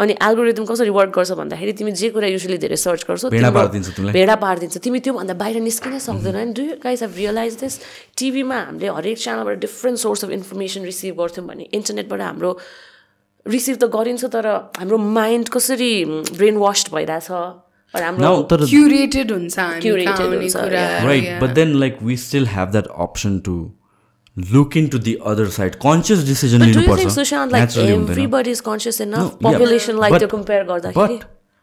अनि एल्गोरिदम कसरी वर्क गर्छ भन्दाखेरि तिमी जे कुरा युजली धेरै सर्च गर्छौ भेडा पारिदिन्छ तिमीलाई। भेडा पारिदिन्छ। तिमी त्योभन्दा बाहिर निस्किनै सक्दैन। अनि do guys have realize this टिभीमा हामीले हरेक च्यानलबाट different source of information receive गर्थ्यौँ भने इन्टरनेटबाट हाम्रो रिसिभ त गरिन्छ तर हाम्रो माइन्ड कसरी ब्रेन वास्ड भइरहेछ? or हाम्रो नाउ तर Curated हुन्छ हामी Curated कहाँ आउने other side conscious decision But do you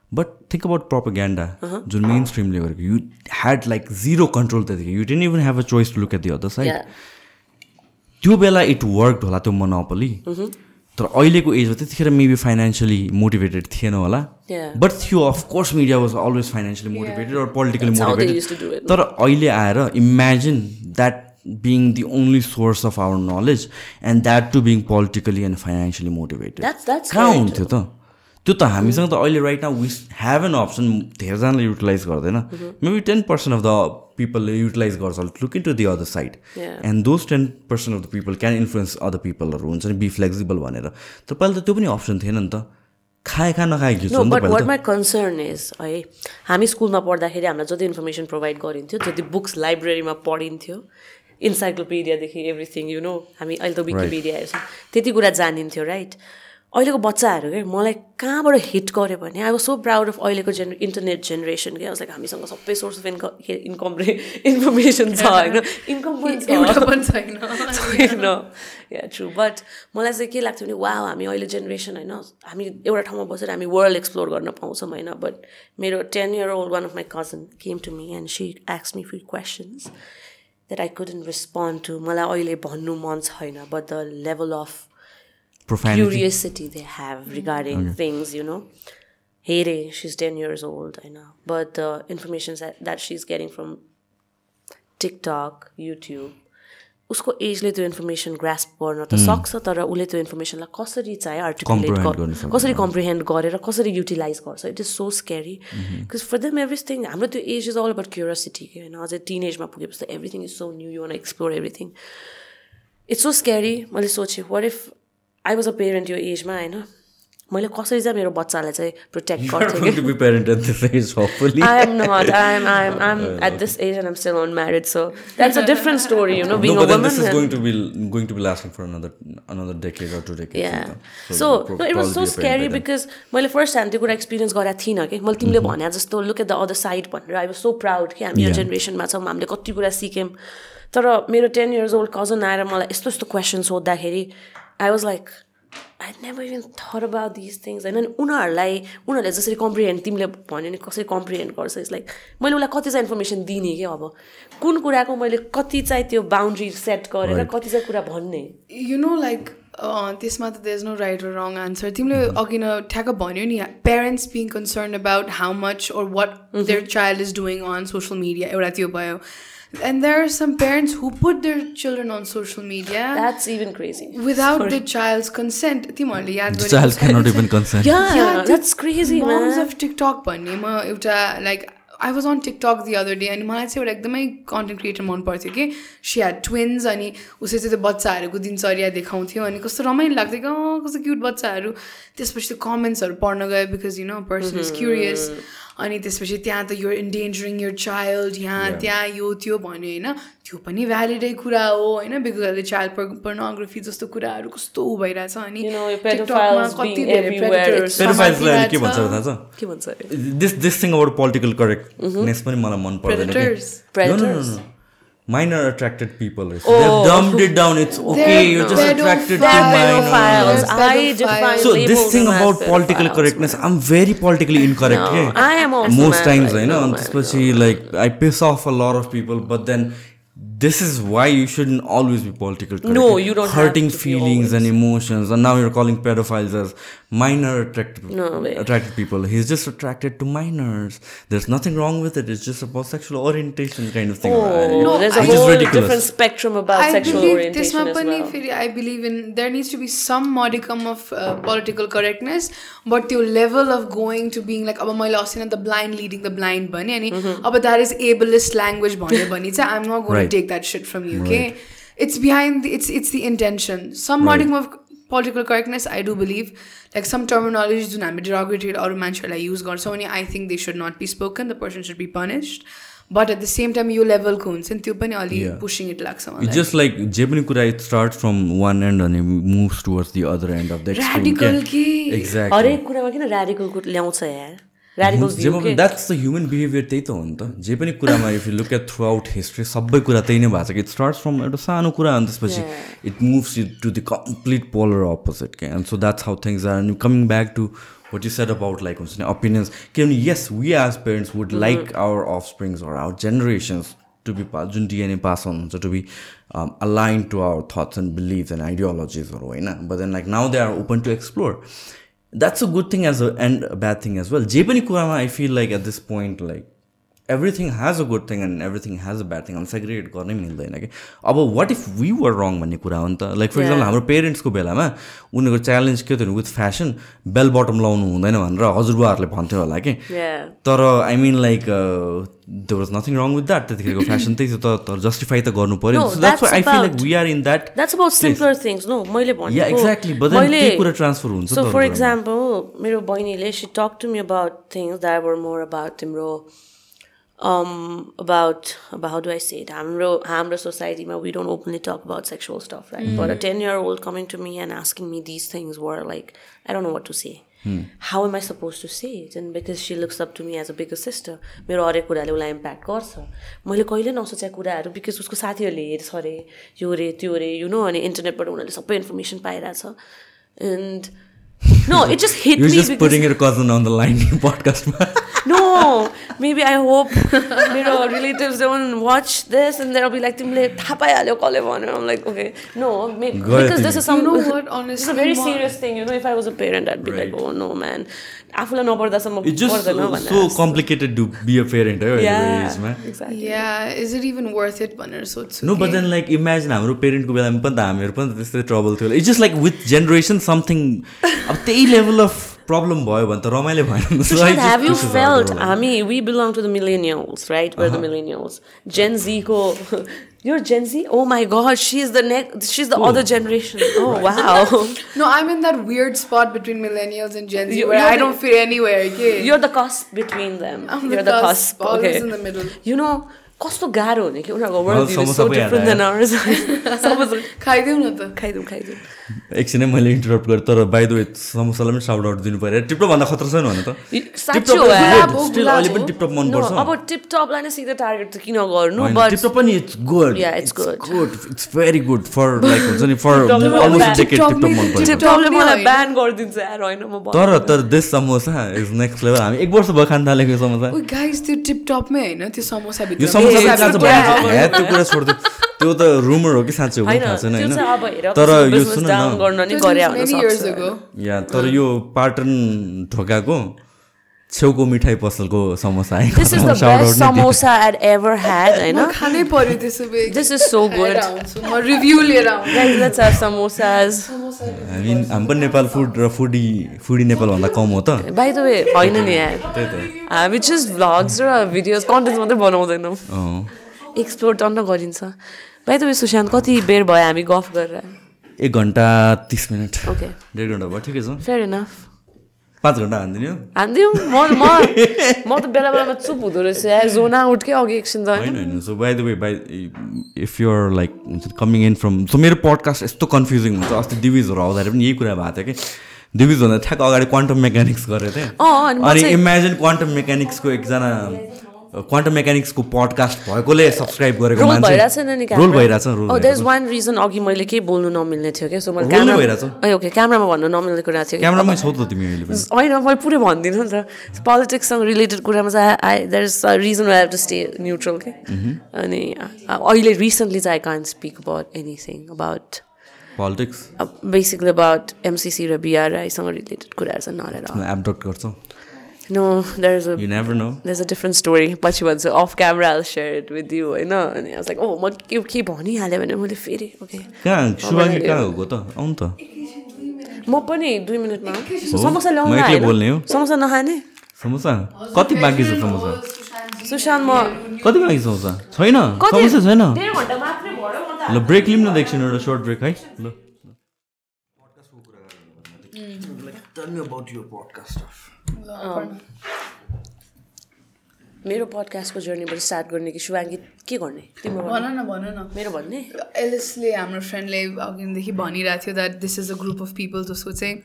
लिनुपर्छ think about propaganda Uh-huh. जुन मेन स्ट्रिमले गरेको you had like zero control त्यतिकै you didn't even have a choice to look at the other side. त्यो बेला इट वर्क होला त्यो monopoly Mm-hmm. तर अहिलेको एजमा त्यतिखेर मेबी फाइनेन्सियली मोटिभेटेड थिएन होला. बट थियो of course media was always financially motivated or politically motivated. तर अहिले आएर imagine that only source of our knowledge and that to being politically and financially motivated That's- that's कहाँ. हुन्थ्यो त? त्यो त हामीसँग त अहिले right now we have an option धेरैजनाले युटिलाइज गर्दैन. Maybe ten percent of the पिपलले utilise गर्छ look in to the other side. And those ten percent of the people can influence other पिपलहरू हुन्छ नि बी फ्लेक्सिबल भनेर. तर पहिला त त्यो पनि अप्सन थिएन नि त। खाए खा नखाए नो घिच्नु नि त but what my concern is है हामी स्कुलमा पढ्दाखेरि हामीलाई जति इन्फर्मेसन प्रोभाइड गरिन्थ्यो जति बुक्स लाइब्रेरीमा पढिन्थ्यो इन्साइक्लोपिडियादेखि एभ्रिथिङ यु नो हामी अहिले त विकिपिडिया हेर्छौँ। त्यति कुरा जानिन्थ्यो राइट अहिलेको बच्चाहरू क्या? मलाई कहाँबाट हिट गर्यो भने I was so proud of अहिलेको जेन इन्टरनेट जेनेरेसन क्या? लाइक हामीसँग सबै source of income income information छ होइन? इन्कम पनि छैन। या ट्रु बट मलाई चाहिँ के लाग्थ्यो भने वा हामी अहिले जेनेरेसन होइन? हामी एउटा ठाउँमा बसेर हामी वर्ल्ड एक्सप्लोर गर्न पाउँछौँ होइन? बट मेरो ten year old one of my cousin came to me and she x me few questions That I couldn't respond to मलाई अहिले भन्नु मन छैन but the level of profanity curiosity they have regarding things, you know. Here, she's 10 years old, I know. But the information that, that she's getting from TikTok, YouTube, उसको एजले त्यो information grasp गर्न त सक्छ तर उसले त्यो इन्फर्मेसनलाई कसरी चाहिँ आर्टिकुलेट गर्न। कसरी कम्प्रिहेन्ड गरेर कसरी युटिलाइज गर्छ it is so scary because for them everything हाम्रो त्यो age is all about curiosity कि होइन अझै टिन एजमा पुगेपछि त everything is so new you want explore everything it's so scary मैले सोचेँ what if I was a parent यो एजमा होइन? मैले कसरी चाहिँ मेरो बच्चालाई चाहिँ प्रोटेक्ट गर्छ बिकज मैले फर्स्ट हाइड त्यो कुरा एक्सपिरियन्स गरेको थिइनँ कि। मैले तिमीले भने जस्तो look at the other side भनेर। आई वाज सो प्राउड कि हामी यो जेनेरेसनमा छौँ हामीले कति कुरा सिक्यौँ। तर मेरो टेन इयर्स ओल्ड कजन आएर मलाई यस्तो यस्तो क्वेसन सोद्धाखेरि I was like I never even thought about this things होइन अनि उनीहरूलाई उनीहरूले जसरी कम्प्रिहेन्ड तिमीले भन्यो नि कसरी कम्प्रिहेन्ड गर्छ? इट्स लाइक मैले उसलाई कति चाहिँ इन्फर्मेसन दिने कि अब? कुन कुराको मैले कति चाहिँ त्यो बााउन्ड्री सेट गरेर कति चाहिँ कुरा भन्ने? यु नो लाइक त्यसमा त देयर इज नो राइट र रङ आन्सर तिमीले अघि न ठ्याक्क भन्यो नि parents being concern about how much or what their child is doing on social media एउटा त्यो भयो। And there are some parents who put their children on social media that's even crazy without the child's consent तिमीहरूले याद The child cannot even consent. Yeah, that's crazy, Moms man. of TikTok भन्ने म एउटा like I was on TikTok the other day अनि मलाई चाहिँ एउटा एकदमै कन्टेन्ट क्रिएटर मन पर्थ्यो कि सी ह्याड ट्विन्स अनि उसले चाहिँ त्यो बच्चाहरूको दिनचर्या देखाउँथ्यो अनि कस्तो रमाइलो लाग्थ्यो कि अँ कस्तो क्युट बच्चाहरू त्यसपछि त्यो कमेन्ट्सहरू पढ्न गयो because you know person is curious अनि त्यसपछि त्यहाँ त युर इन्डेन्जरिङ यर चाइल्ड यहाँ त्यहाँ यो त्यो भन्यो होइन? त्यो पनि भ्यालिडै कुरा हो होइन? बिकज अहिले चाइल्ड पर्नोग्राफी जस्तो कुराहरू कस्तो भइरहेछ अनि कति being धेरै everywhere. predators Pedophiles लाई अहिले के भन्छ समातिरहेछ। थाहा छ? के भन्छ अरे? This this thing about political correctness पनि मलाई मन पर्दैन minor attracted people. Oh, they've dumbed it down. It's okay. You're just attracted to minors. I define so this thing about political correctness, I'm very politically incorrect. No, yeah. I am also most times. Right know. especially no, like I piss off a lot of people, but then this is why you shouldn't always be political correct. no you don't hurting feelings and emotions and now you're calling pedophiles as minor attracted, no way. attracted people he's just attracted to minors there's nothing wrong with it it's just about sexual orientation kind of thing oh, right? no, there's a whole different spectrum about I sexual believe orientation this as well. i believe in there needs to be some modicum of uh, political correctness but your level of going to being like the blind leading the blind bunny mm-hmm. but that is ableist language bunny i'm not going right. to take I'm not going Right. Take that seat from you के it's behind the, it's it's the intention. Some Right. modicum of political correctness i do believe. Like some terminology जुन हामी derogatory अरू मान्छेहरूलाई use गर्छौँ अनि I think they should not be spoken the person should be punished but at the same time यो लेभलको हुन्छ नि त्यो पनि अलि. पुसिङ इट लाग्छ मलाई just like जे पनि कुरा it start from one end अनि moves towards the other end of the Radical कि? हरेक कुरामा किन ऱ्याडिकल ल्याउँछ यार द्याट्स द ह्युमन बिहेभियर त्यही त हो नि त। जे पनि कुरामा if you look at throughout history सबै कुरा त्यही नै भएको छ कि इट स्टार्ट्स फ्रम एउटा सानो कुरा अनि त्यसपछि it moves it to the complete polar opposite के and so that's how things are and coming back to what you set about like हुन्छ नि ओपिनियन्स किनभने yes we as parents would like our offsprings or our generations to be पा जुन DNA pass on हुन्छ to be align to our thoughts and beliefs and आइडियोलोजिजहरू होइन but then like now they are open to explore that's a good thing as a, and a bad thing as well. Jay Kurama, I feel like at this point, like everything has a good thing and everything has a bad thing अनि segregate गर्नै मिल्दैन कि? अब what if we were wrong भन्ने कुरा हो नि त? लाइक फर इक्जाम्पल हाम्रो पेरेन्ट्सको बेलामा उनीहरूको च्यालेन्ज के थियो विथ फ्यासन बेल बटम लाउनु हुँदैन भनेर हजुरबुवाहरूले भन्थ्यो होला कि. तर I mean like they was nothing wrong with that त्यतिखेरको फेसन त्यही थियो तर- जस्टिफाई त गर्नु पऱ्यो I feel like we are in that that's about simpler things no मैले Yeah, exactly. But then त्यही कुरा transfer हुन्छ सो फर इक्जाम्पल मेरो बहिनीले she talk to me about things that were more about तिम्रो um about about how do I say it हाम्रो हाम्रो सोसाइटीमा we don't openly talk about sexual stuff right but a 10 year old coming to me and asking me these things were like I don't know what to say how am I supposed to say it and because she looks up to me as a bigger sister मेरो हरेक कुराले उसलाई impact गर्छ मैले कहिले नसोचेको कुराहरू because उसको साथीहरूले हेर्छ अरे यो रे त्यो रे यु नो अनि इन्टरनेटबाट उनीहरूले सबै information पाइरहेछ and no it just hit You're me just putting your cousin on the line in podcast. Maybe I hope मेरो relatives don't watch this and they'll be like तिमीले थाहा पाइहाल्यो कसले भन्यो I'm like okay no may- गयो because this तिमी। is some You know what, this is a honestly, very म- serious thing you know if I was a parent I'd be like Right. oh no man आफूलाई नपर्दासम्म भनेर जस्तो। complicated to be a parent है yeah अहिलेको एजमा exactly yeah is it even worth it भनेर सोध्छु no but. Then like imagine हाम्रो पेरेन्टको बेलामा पनि त हामीहरू पनि त त्यस्तै ट्रबल थियो it's just like with generation something अब त्यही लेभल अफ प्रब्लम भयो भने त रमाइलो भएन Sushant, have you felt? I mean, we belong to the millennials, right? We're the millennials. Gen Z ko. You're Gen Z? Oh my God, she's the next. She's the other generation. Oh wow. no I'm in that weird spot between millennials and Gen Z You- where you're I the- don't fit anywhere okay? You're the cusp between them. I'm the You're the cusp, cusp. always Okay. in the middle. You know, कस्तो गाह्रो हुने कि उनीहरूको खाइदेऊ न त। खाइदिउँ खाइदिउँ। एकछिनै मैले इन्टरप्ट गरेँ तर बाई द वे समोसालाई पनि साउट आउट दिनु पऱ्यो टिप्टो भन्दा खतरा छैन भने त। टिपटप No, मनपर्छ। अब टिपटपलाई नै सिधै टार्गेट त किन गर्नु? टिपटप पनि it's good good. Good it's very good for like हुन्छ नि for almost decade tiptop tiptop नै- मन पर्छ टिपटपले मलाई। ब्यान गरिदिन्छ यार होइन म। तर तर देश समोसा इज नेक्स्ट लेभल हामी एक वर्ष भयो खान थालेको समोसा। ओ गाइस त्यो टिपटपमै होइन त्यो समोसा भित्र त्यो त्यो कुरा छोडिदियो त्यो त रुमर हो कि साँच्चै हो थाहा छैन होइन। तर यो सुन न. या तर यो पाटन ढोकाको छेउको मिठाई पसलको samosa This is the Shout out best नि samosa I'd ever had होइन? म खानै पर्यो त्यसो भए। This is so good. खाएर आउँछु। म रिभ्यू लिएर आउँछु। Guys, let's have samosas. हामी हामी पनि नेपाल फुड र फुडी फुडी नेपालभन्दा कम हो त। By the way, होइन नि यार। त्यही त। हामी just vlogs र भिडियोज कन्टेन्ट मात्रै बनाउँदैनौँ। एक्सप्लोर टन्न गरिन्छ। बाई द वे सुशान्त कति बेर भयो हामी गफ गरेर? एक घन्टा तिस मिनट। ओके डेढ घन्टा भयो। ठिकै छ। फेयर इनफ पाँच घन्टा हानिदिने हो हानिदिउँ म म म त बेला बेलामा चुप हुँदो रहेछ यार जोन आउटकै अघि एकछिन त होइन होइन so by the way by if you're like हुन्छ कमिङ इन फ्रम सो मेरो पडकास्ट यस्तो कन्फ्युजिङ हुन्छ अस्ति दिविजहरू आउँदाखेरि पनि यही कुरा भएको थियो कि दिविज भन्दा ठ्याक्क अगाडि क्वान्टम मेकानिक्स गरेको थिएँ अँ, अनि इमेजिन क्वान्टम मेकानिक्सको एकजना क्वान्टम मेकानिक्सको पडकास्ट भएकोले सब्सक्राइब गरेको रोल मान्छे भइरहेछ रोल भइरहेछ roll roll there one reason अघि मैले केही बोल्नु नमिल्ने थियो क्या सो मैले क्यामरा भइरहेछ। ओके क्यामरामा भन्नु नमिल्ने कुरा थियो। कि क्यामरामै छौ त तिमी अहिले होइन मैले पुरै भन्दिनँ नि त। पोलिटिक्ससँग रिलेटेड कुरामा चाहिँ I there is a reason I have to stay neutral के अनि अहिले रिसेन्टली चाहिँ I can't speak about anything about politics basically about MCC र बिआरआईसँग रिलेटेड कुराहरू चाहिँ नरेर एपडक्ट गर्छौ। No there is a you never know there's a different story. पछि भन्छु off camera I'll share it with you होइन अनि I was like oh म के के भनिहालेँ भने मैले फेरि ओके कहाँ सुभाङ्गी कहाँ गएको त आउनु त म पनि दुई मिनटमा? समोसा म ल्याउनु आएन? बोल्ने हो? समोसा नखाने समोसा कति बाँकी छ समोसा सुशान्त म कति बाँकी छ समोसा छैन कति समोसा छैन ल ब्रेक लिउँ न त एकछिन एउटा सर्ट ब्रेक है ल मेरो पडकास्टको जर्नीबाट स्टार्ट गर्ने कि शिवाङ्गी के गर्ने? तिम्रो भन न भन न। मेरो भन्ने? एलिसले हाम्रो फ्रेन्डले अघिदेखि भनिरहेको थियो that this is a group of people जसको चाहिँ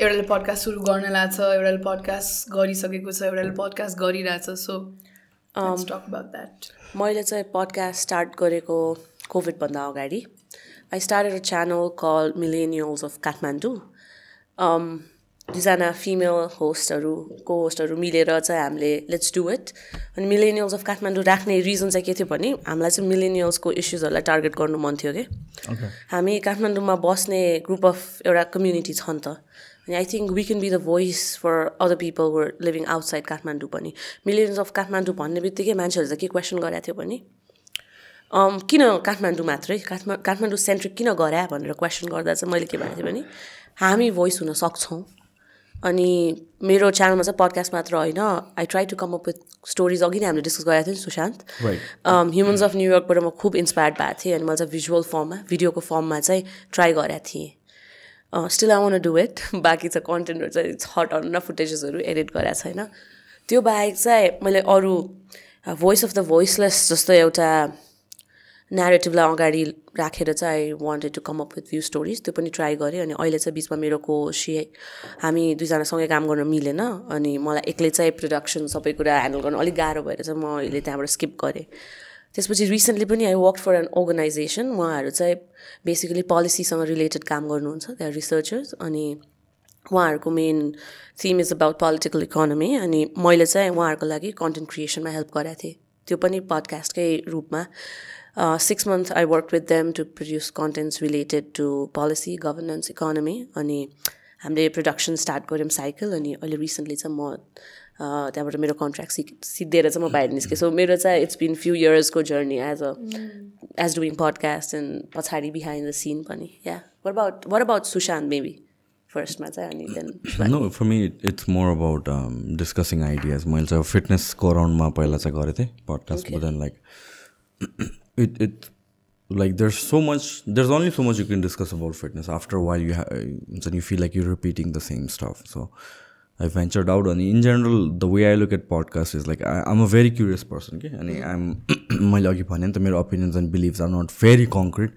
एउटाले पडकास्ट सुरु गर्न लाग्छ एउटाले पडकास्ट गरिसकेको छ एउटाले पडकास्ट गरिरहेछ सो टक अबाउट द्याट मैले चाहिँ पडकास्ट स्टार्ट गरेको कोभिडभन्दा अगाडि। I started a channel call millennials of Kathmandu दुईजना फिमेल होस्टहरू को होस्टहरू मिलेर चाहिँ हामीले लेट्स डु इट अनि मिलेनियल्स अफ काठमाडौँ राख्ने रिजन चाहिँ के थियो भने हामीलाई चाहिँ मिलेनियल्सको इस्युजहरूलाई टार्गेट गर्नु मन थियो कि हामी काठमाडौँमा बस्ने ग्रुप अफ एउटा कम्युनिटी छ नि त। अनि I think we can be the voice for other people were living outside Kathmandu पनि। मिलेनियल्स अफ काठमाडौँ भन्ने बित्तिकै मान्छेहरूले चाहिँ के क्वेसन गरेको थियो भने किन काठमाडौँ मात्रै? काठमा काठमाडौँ सेन्ट्रिक किन गरा भनेर क्वेसन गर्दा चाहिँ मैले के भनेको थिएँ भने हामी भोइस हुन सक्छौँ। अनि मेरो च्यानलमा चाहिँ पडकास्ट मात्र होइन। I try to come up with stories अघि नै हामीले डिस्कस गरेको थियौँ सुशान्त। ह्युमन्स अफ न्युयोर्कबाट म खुब इन्सपायर्ड भएको थिएँ अनि मैले चाहिँ भिजुअल फर्ममा भिडियोको फर्ममा चाहिँ ट्राई गरेको थिएँ। Still I want do it बाँकी चाहिँ कन्टेन्टहरू चाहिँ छ टन्न फुटेजेसहरू एडिट गरेको छैन। त्यो बाहेक चाहिँ मैले अरू भोइस अफ द भोइसलेस जस्तो एउटा नेरेटिभलाई अगाडि राखेर चाहिँ I wanted to come up with few stories त्यो पनि ट्राई गरेँ अनि अहिले चाहिँ बिचमा मेरो को सि हामी दुईजनासँगै काम गर्न मिलेन अनि मलाई एक्लै चाहिँ प्रडक्सन सबै कुरा ह्यान्डल गर्नु अलिक गाह्रो भएर चाहिँ म अहिले त्यहाँबाट स्किप गरेँ। त्यसपछि रिसेन्टली पनि I work for an organisation उहाँहरू चाहिँ बेसिकली पोलिसीसँग रिलेटेड काम गर्नुहुन्छ त्यहाँ रिसर्चर्स अनि उहाँहरूको main theme is about political economy अनि मैले चाहिँ उहाँहरूको लागि कन्टेन्ट क्रिएसनमा हेल्प गरेको थिएँ। त्यो पनि पडकास्टकै रूपमा। Six month I work with them to produce contents related to policy governance economy अनि हामीले प्रडक्सन स्टार्ट गऱ्यौँ साइकल अनि अहिले रिसेन्टली चाहिँ म त्यहाँबाट मेरो कन्ट्र्याक्ट सिक सिद्धिएर चाहिँ म बाहिर निस्केँ। सो मेरो चाहिँ it's been few इयर्सको journey as a as doing podcast and पछाडि बिहाइन्ड द सिन पनि या were about were about Sushant maybe फर्स्टमा चाहिँ अनि then no for me it's more about discussing ideas मैले चाहिँ फिटनेसको राउन्डमा पहिला चाहिँ गरेको थिएँ podcast then like it it like there's so much there's only so much you can discuss about fitness after a while you have then you feel like you're repeating the same stuff so i ventured out and in general the way i look at podcasts is like I, am a very curious person okay and i'm my opinions and beliefs are not very concrete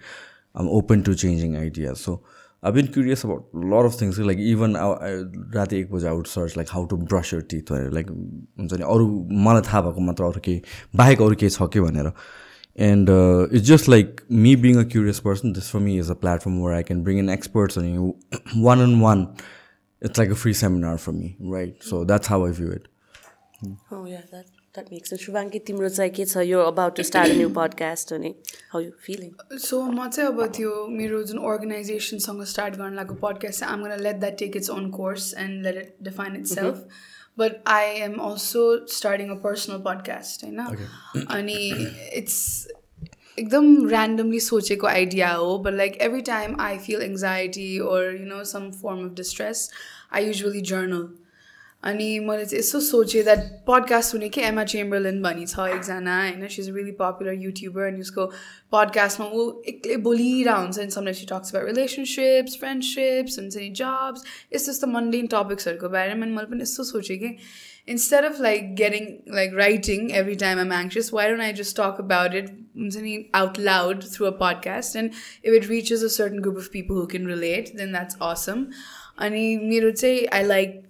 i'm open to changing ideas so I've been curious about lot of things like even राति एक बजी out search like how to brush your teeth like हुन्छ नि अरू मलाई थाहा भएको मात्र अरू केही बाहेक अरू केही छ कि भनेर and uh, it's just like me being a curious person this for me is a platform where i can bring in experts and you one on one it's like a free seminar for me right so that's how i view it oh yeah that that makes sense Shubhangi timro चाहिँ के छ you're about to start a new podcast अनि how you feeling so म चाहिँ अब त्यो मेरो जुन अर्गनाइजेसनसँग स्टार्ट गर्न लागेको पडकास्ट चाहिँ I'm let that take its own course and let it define itself but I am also starting a personal podcast, right now. And it's एकदम randomly सोचेको idea हो but like every time I feel anxiety or you know some form of distress, I usually journal. अनि मैले चाहिँ यसो सोचेँ that podcast हुने कि एमा चेम्बरलिन भनी छ एकजना होइन she is really popular YouTuber अनि उसको पडकास्टमा ऊ एक्लै बोलिरहेको हुन्छ नि sometimes she talks about relationships friendships हुन्छ नि जब्स यस्तो यस्तो मन्डेन टपिक्सहरूको बारेमा अनि मैले पनि यस्तो सोचेँ कि instead of like getting like writing every time I'm anxious, why don't I just talk about it out loud through a podcast? And if it reaches a certain group of people who can relate, then that's awesome. And I say I like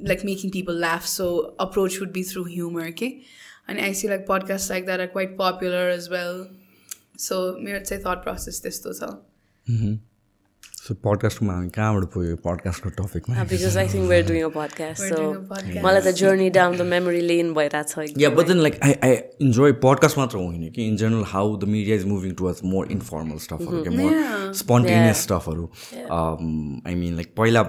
like making people laugh so approach would be through humor okay and i see like podcasts like that are quite popular as well so मेरो चाहिँ thought process त्यस्तो छ So पडकास्टमा हामी कहाँबाट पुग्यो पडकास्टको टपिकमा because I think we're doing a podcast so मलाई त journey down the memory lane भइरहेको छ या but then like I I enjoy podcast मात्र होइन कि in general how the media is moving towards more informal स्टफहरू क्या मोर स्पोन्टेनियस स्टफहरू I mean like पहिला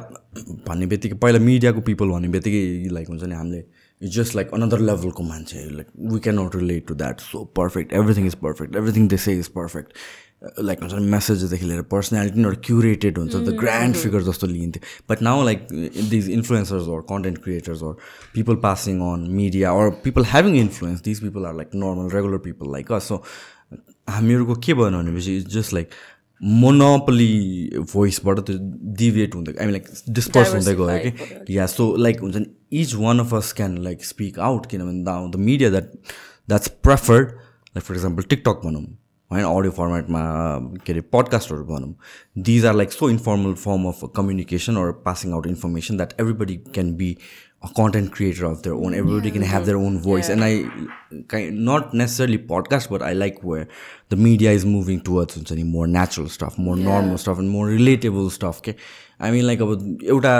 भन्ने बित्तिकै पहिला मिडियाको पिपल भन्ने बित्तिकै लाइक हुन्छ नि हामीले इट्स जस्ट लाइक अनदर लेभलको मान्छे like we can not relate to that so perfect everything is perfect everything they say is perfect like हुन्छ मेसेजदेखि लिएर पर्सनालिटी एउटा क्युरेटेड हुन्छ द ग्रान्ड फिगर जस्तो लिन्थ्यो but now like these influencers or content creators or people passing on media or people having influence these people are like normal regular people like so हामीहरूको के भयो भनेपछि it's just like monopoly भोइसबाट त्यो deviate हुँदै I mean like disperse हुँदै गयो कि या सो लाइक हुन्छ नि each one of us can like speak out किनभने the media that that's preferred like for example TikTok भनौँ होइन अडियो फर्मेटमा के अरे पडकास्टहरू भनौँ these are like so informal form of communication or passing out information that everybody can be a content creator of their own. Everybody can have their own voice, and I kind not necessarily podcast, but I like where the media is moving towards any more natural stuff, more normal stuff, and more relatable stuff. Okay, I mean like अब एउटा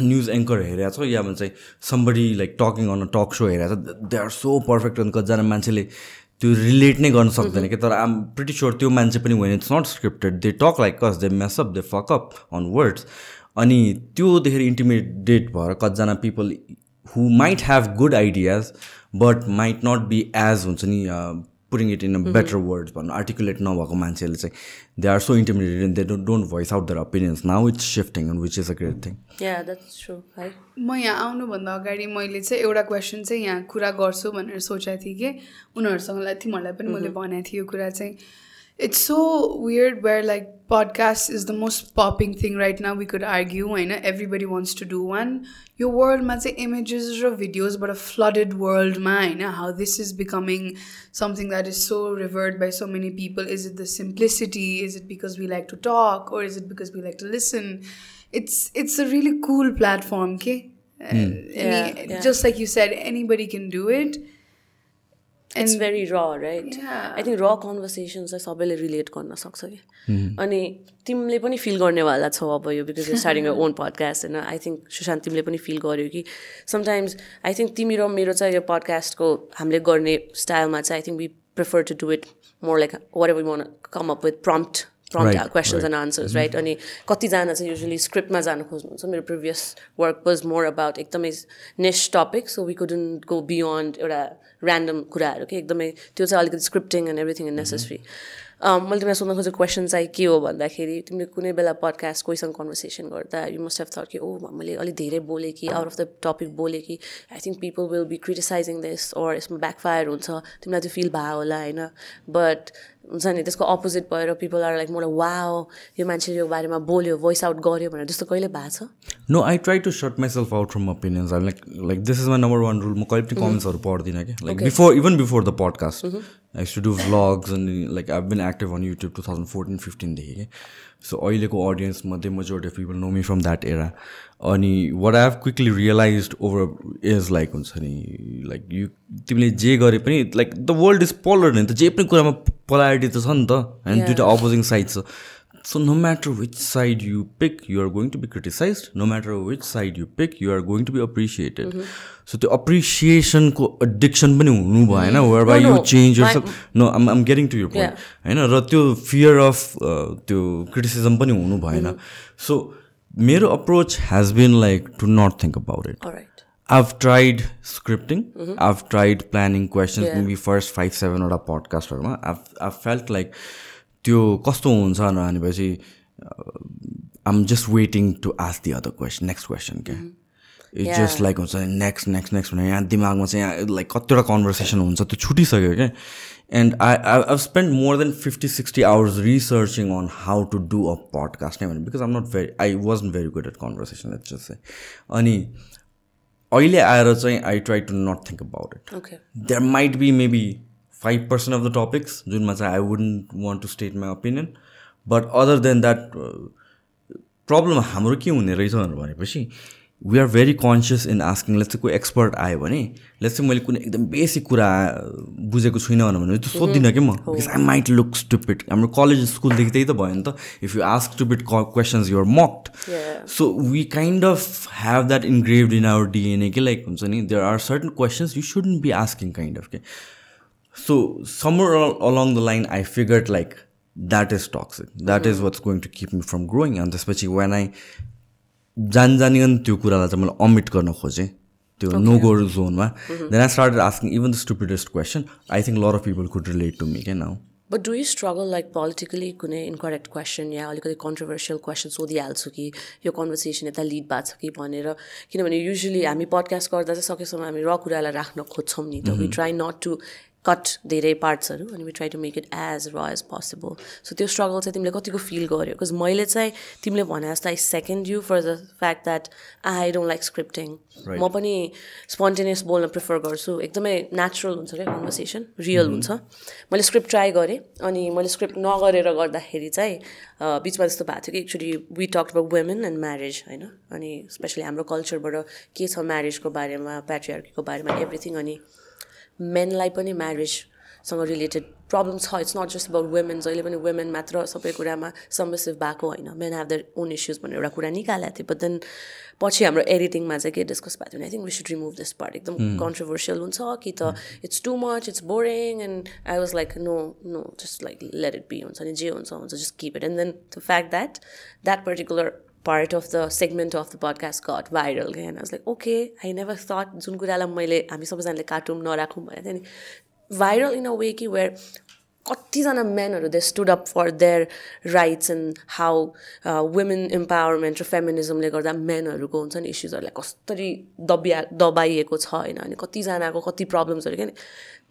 news anchor हेरेको छ या भन्छ somebody like talking on a talk show हेरेको छ they are so perfect अनि कतिजना मान्छेले त्यो रिलेट नै गर्न सक्दैन कि तर आम प्रिटी स्योर त्यो मान्छे पनि when it's not scripted they talk like cause they mess up they fuck up on words अनि त्योदेखि इन्टिमिडेट भएर कतिजना people who might have good ideas but might not be as हुन्छ नि putting it in a better words भन्नु articulate नभएको मान्छेले चाहिँ they are so intimidated and they don't don't voice out their opinions now it's shifting and which is a great thing म यहाँ आउनुभन्दा अगाडि मैले चाहिँ एउटा क्वेसन चाहिँ यहाँ कुरा गर्छु भनेर सोचेको थिएँ कि उनीहरूसँग तिमीहरूलाई पनि मैले भनेको थिएँ यो कुरा चाहिँ। it's so weird where like podcast is the most popping thing right now we could argue and right? everybody wants to do one. Your world might say images or videos but a flooded world mine how this is becoming something that is so revered by so many people. Is it the simplicity? Is it because we like to talk? Or is it because we like to listen? It's it's a really cool platform okay? Mm. just like you said anybody can do it. It's very raw right I think raw conversation चाहिँ सबैले relate गर्न सक्छ कि? अनि तिमीले पनि feel गर्नेवाला छौ अब यो because you starting own podcast होइन? आई थिङ्क सुशान्त तिमीले पनि फिल गर्यो कि? समटाइम्स आई थिङ्क तिमी र मेरो चाहिँ यो पडकास्टको हामीले गर्ने स्टाइलमा चाहिँ I think we prefer to do it more like whatever one come up with prompt prompt questions and answers right अनि कतिजना चाहिँ युजली स्क्रिप्टमा जानु खोज्नुहुन्छ। मेरो previous work was more about एकदमै next topic so we couldn't go beyond एउटा random कुराहरू कि एकदमै त्यो चाहिँ अलिकति scripting and everything in necessary मैले तिमीलाई सोध्न खोजेको क्वेसन चाहिँ के हो भन्दाखेरि तिमीले कुनै बेला पडकास्ट कोहीसँग कन्भर्सेसन गर्दा यु मस्ट हेभ थट कि ओ मैले अलिक धेरै बोलेँ कि आउट अफ द टपिक बोलेँ कि I think people will be criticizing this or यसमा ब्याकफायर हुन्छ तिमीलाई त्यो फिल भयो होला होइन? बट हुन्छ नि त्यसको अपोजिट भएर पिपल आर लाइक मलाई वा यो मान्छेले यो बारेमा बोल्यो भोइस आउट गर्यो भनेर त्यस्तो कहिले भएको छ? No I try to sort myself out from opinions I like like this is my number one rule म कहिले पनि कमेन्ट्सहरू पढ्दिनँ कि like before even before the podcast I to do vlogs अनि like I been active on YouTube two thousand fourteen फिफ्टिनदेखि कि so अहिलेको अडियन्समध्ये majority of people know me from that era अनि what I have quickly realize over age like हुन्छ नि like you तिमीले जे गरे पनि like the world is polar नि त। जे पनि कुरामा पोलारिटी त छ नि त। होइन दुइटा अपोजिङ साइड छ So no matter which side you pick you are going to be criticise no matter which side you pick you are going to be appreciated so त्यो अप्रिसिएसनको एडिक्सन पनि हुनु भएन whereby you change your no I'm I'm getting to your point होइन र त्यो fear of त्यो criticism पनि हुनु भएन सो मेरो approach has been like to not think about it I've tried scripting. Mm-hmm. I've tried planning questions. Yeah. Maybe first five, sevenवटा पडकास्टहरूमा I've I've felt like त्यो कस्तो हुन्छ भनेपछि आम just waiting to ask the other question next question क्या it's just like हुन्छ next next next भने यहाँ दिमागमा चाहिँ यहाँ लाइक कतिवटा कन्भर्सेसन हुन्छ त्यो छुटिसक्यो क्या and I I I spend more than fifty sixty hours researching on how to do a podcast नै भने because um not very I was very good at conversation at just अनि अहिले आएर चाहिँ I try to not think about it there might be maybe five percent of the topics जुनमा चाहिँ I wouldn't want to state my opinion but other than that problem हाम्रो के हुने रहेछ भनेपछि we are very conscious in asking let's चाहिँ कोही expert आयो भने लेट्स चाहिँ मैले कुनै एकदम बेसिक कुरा बुझेको छुइनँ भने त्यो सोध्दिनँ कि म because I might look stupid हाम्रो कलेज स्कुलदेखि त्यही त भयो नि त if you ask stupid questions you're mocked so we kind of have that engraved in our DNA कि लाइक हुन्छ नि there are certain questions you shouldn't be asking kind of के so somewhere along the line, I figured like that is toxic. That mm-hmm. is what's going to keep me from growing. And त्यसपछि when I जान जानिकन त्यो कुरालाई चाहिँ मैले अमिट गर्न खोजेँ त्यो नो गो जोनमा then I started asking even the stupidest question I think lot of people could relate to me क्या now but do you struggle like politically कुनै इन्करेक्ट क्वेसन या अलिकति कन्ट्रोभर्सियल क्वेसन सोधिहाल्छु कि यो कन्भर्सेसन यता lead भएको छ कि भनेर? किनभने युजली हामी पडकास्ट गर्दा चाहिँ सकेसम्म हामी र कुरालाई राख्न खोज्छौँ नि त. We try not to cut धेरै पार्ट्सहरू अनि we try to make it as raw as possible so त्यो स्ट्रगल चाहिँ तिमीले कतिको फिल गर्यो? बिकज मैले चाहिँ तिमीले भने जस्तो I second you for the fact that I don't like scripting म पनि स्पोन्टेनियस बोल्न प्रिफर गर्छु. एकदमै नेचुरल हुन्छ क्या कन्भर्सेसन रियल हुन्छ. मैले स्क्रिप्ट ट्राई गरेँ अनि मैले स्क्रिप्ट नगरेर गर्दाखेरि चाहिँ बिचमा त्यस्तो भएको थियो कि actually we talk about women and marriage होइन? अनि स्पेसली हाम्रो कल्चरबाट के छ म्यारेजको बारेमा प्याट्रियार्कीको बारेमा एभ्रिथिङ अनि मेनलाई पनि म्यारेजसँग रिलेटेड प्रब्लम छ. It's not just about women जहिले पनि वुमेन मात्र सबै कुरामा सबमिसिभ भएको होइन. Men have their own issues भनेर एउटा कुरा निकालेको थियो. बट देन पछि हाम्रो एडिटिङमा चाहिँ के डिस्कस भएको थियो भने I think we should remove this part एकदम कन्ट्रोभर्सियल हुन्छ कि त it's too much it's boring and I was like no no just like let it be हुन्छ नि. जे हुन्छ हुन्छ just keep it and then the fact that that particular part of the segment of the podcast got viral and I was like okay I never thought जुन कुरालाई मैले हामी सबैजनाले काटौँ नराखौँ भनेको थिएँ नि भाइरल इन अ वे कि where कतिजना मेनहरू they stood up for their rights and how women empowerment र फेमिनिजमले गर्दा मेनहरूको हुन्छ नि इस्युजहरूलाई कसरी दबिया दबाइएको छ होइन अनि कतिजनाको कति प्रब्लम्सहरू क्या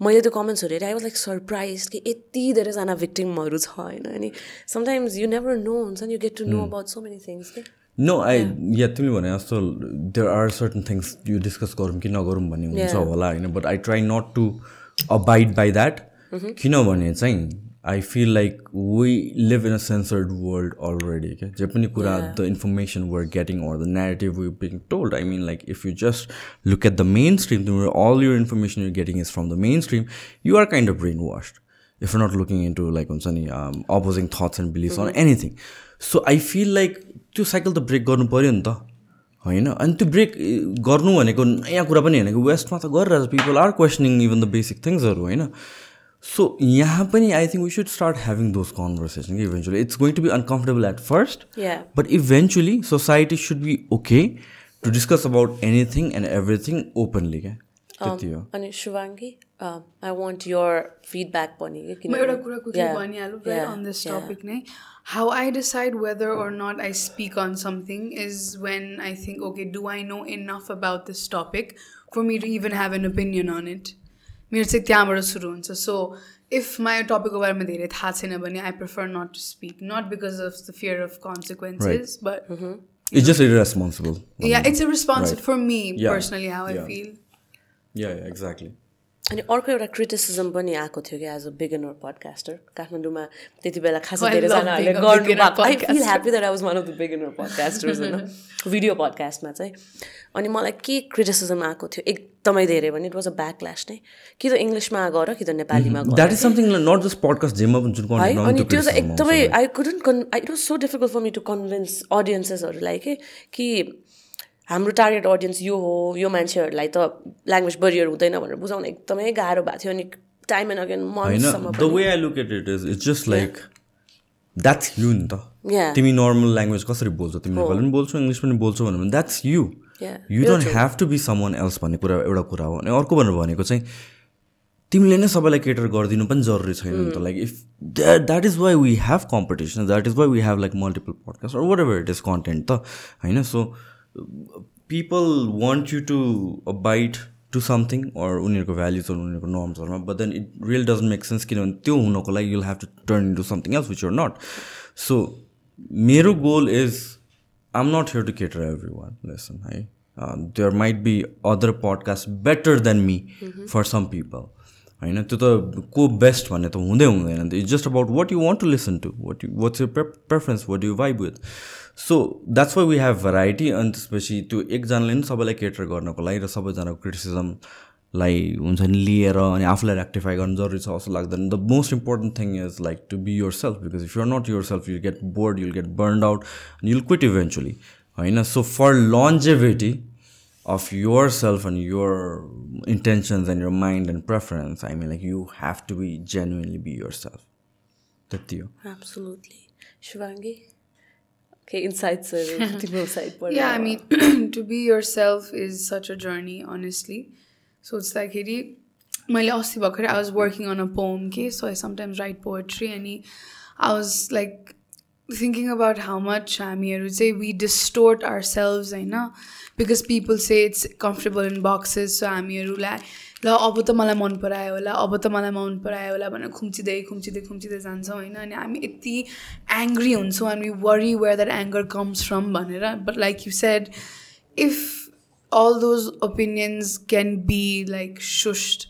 मैले त्यो कमेन्ट्सहरू हेरेँ आई वाज लाइक सरप्राइज कि यति धेरैजना भिक्टिमहरू छ होइन अनि समटाइम्स यु नेभर नो हुन्छ नि you get to know about so many things के। नो आई या तिमीले भने जस्तो देयर आर सर्टन थिङ्स यो डिस्कस गरौँ कि नगरौँ भन्ने हुन्छ होला होइन but I try not to abide by that किनभने चाहिँ I feel like we live in a censored world already क्या जे पनि कुरा the information were getting or the negative we being told I mean like if you just look at the mainstream तिम्रो all your information you getting is from the mainstream you are kind of brainwashed if not looking into like हुन्छ नि opposing thoughts and beliefs on anything so I feel like त्यो cycle त break गर्नु पऱ्यो नि त होइन? अनि त्यो ब्रेक गर्नु भनेको नयाँ कुरा पनि होइन कि वेस्टमा त गरिरहेछ people are questioning even the basic थिङ्सहरू होइन? सो यहाँ पनि I think we should start having those conversation कि eventually it's going to be uncomfortable at first but eventually society should be okay to discuss about anything and everything openly क्या त्यति हो अनि Shubhangi I want your feedback पनि म एउटा कुरा कुरै भनिहालौँ अन दिस टपिक नै? How I decide whether or not I speak on something is when I think, okay, do I know enough about this topic for me to even have an opinion on it? मेरो चाहिँ त्यहाँबाट सुरु हुन्छ so if my टपिकको बारेमा धेरै थाहा छैन भने I prefer not to speak not because of the fear of consequences but It's just irresponsible. Yeah, it's irresponsible right. for me yeah. personally, how yeah. I feel. अनि अर्को एउटा criticism पनि आएको थियो कि एज अ बिगनर पडकास्टर काठमाडौँमा त्यति बेला खासै धेरैजनाहरूले गर्नु भएको I feel happy that I was one of the beginner podcasters होइन भिडियो पडकास्टमा चाहिँ। अनि मलाई के क्रिटिसिजम आएको थियो एकदमै धेरै भने it was a backlash नै। कि त इङ्ग्लिसमा गर कि त नेपालीमा that is something not just podcast जेमा जुन है अनि त्यो चाहिँ एकदमै I couldn't con it was so difficult for me to convince अडियन्सेसहरूलाई के कि हाम्रो टार्गेट अडियन्स यो हो यो मान्छेहरूलाई त ल्याङ्ग्वेज बरियर हुँदैन भनेर बुझाउन एकदमै गाह्रो भएको थियो अनि time and again the way I look at it is it's just like that's you नि त। तिमी नर्मल ल्याङ्ग्वेज कसरी बोल्छौ? तिमी नेपाली पनि बोल्छौ इङ्ग्लिस पनि बोल्छौ भने that's you you don't have to be someone else भन्ने कुरा एउटा कुरा हो। अनि अर्को भनेर भनेको चाहिँ तिमीले नै सबैलाई केटर गरिदिनु पनि जरुरी छैन नि त। Like if that that is why we have competition that is why we have like multiple podcast whatever it is content त। होइन so people want you to bite to something or उनीहरूको भ्याल्युजहरू उनीहरूको नर्म्सहरूमा but then it real doesn't make sense किनभने त्यो हुनको लागि you'll have to turn into something else which are not so मेरो goal is um not here to cater everyone lesson है there might be other podcast better than me for some people होइन त्यो त को best भन्ने त हुँदै हुँदैन. It's just about what you want to listen to what you what's you preference what you vibe with so that's why we have variety अनि त्यसपछि त्यो एकजनाले नि सबैलाई केटर गर्नको लागि र सबैजनाको क्रिटिसिजमलाई हुन्छ नि लिएर अनि आफूलाई रेक्टिफाई गर्नु जरुरी छ जस्तो लाग्दैन। The most important thing is like to be yourself because if you're not yourself you get bored you'll get burn out you'll quit eventually होइन? So for longevity of yourself and your intentions and your mind and preference i mean like you have to be genuinely be yourself. That's you. Absolutely. Shivangi Okay, inside se side Yeah, I mean to be yourself is such a journey honestly. So it's like hey, my last भर्खरै I was working on a poem, के So I sometimes write poetry, and I was like thinking about how much I would say we distort ourselves होइन because people say it's comfortable in boxes so I'm here, like. ल अब त मलाई मन परायो होला अब त मलाई मन परायो होला भनेर खुम्चिँदै खुम्चिँदै खुम्चिँदै जान्छौँ होइन। अनि हामी यति एङ्ग्री हुन्छौँ worry where whether anger comes from भनेर। But like you said if all those opinions can be like सुस्ट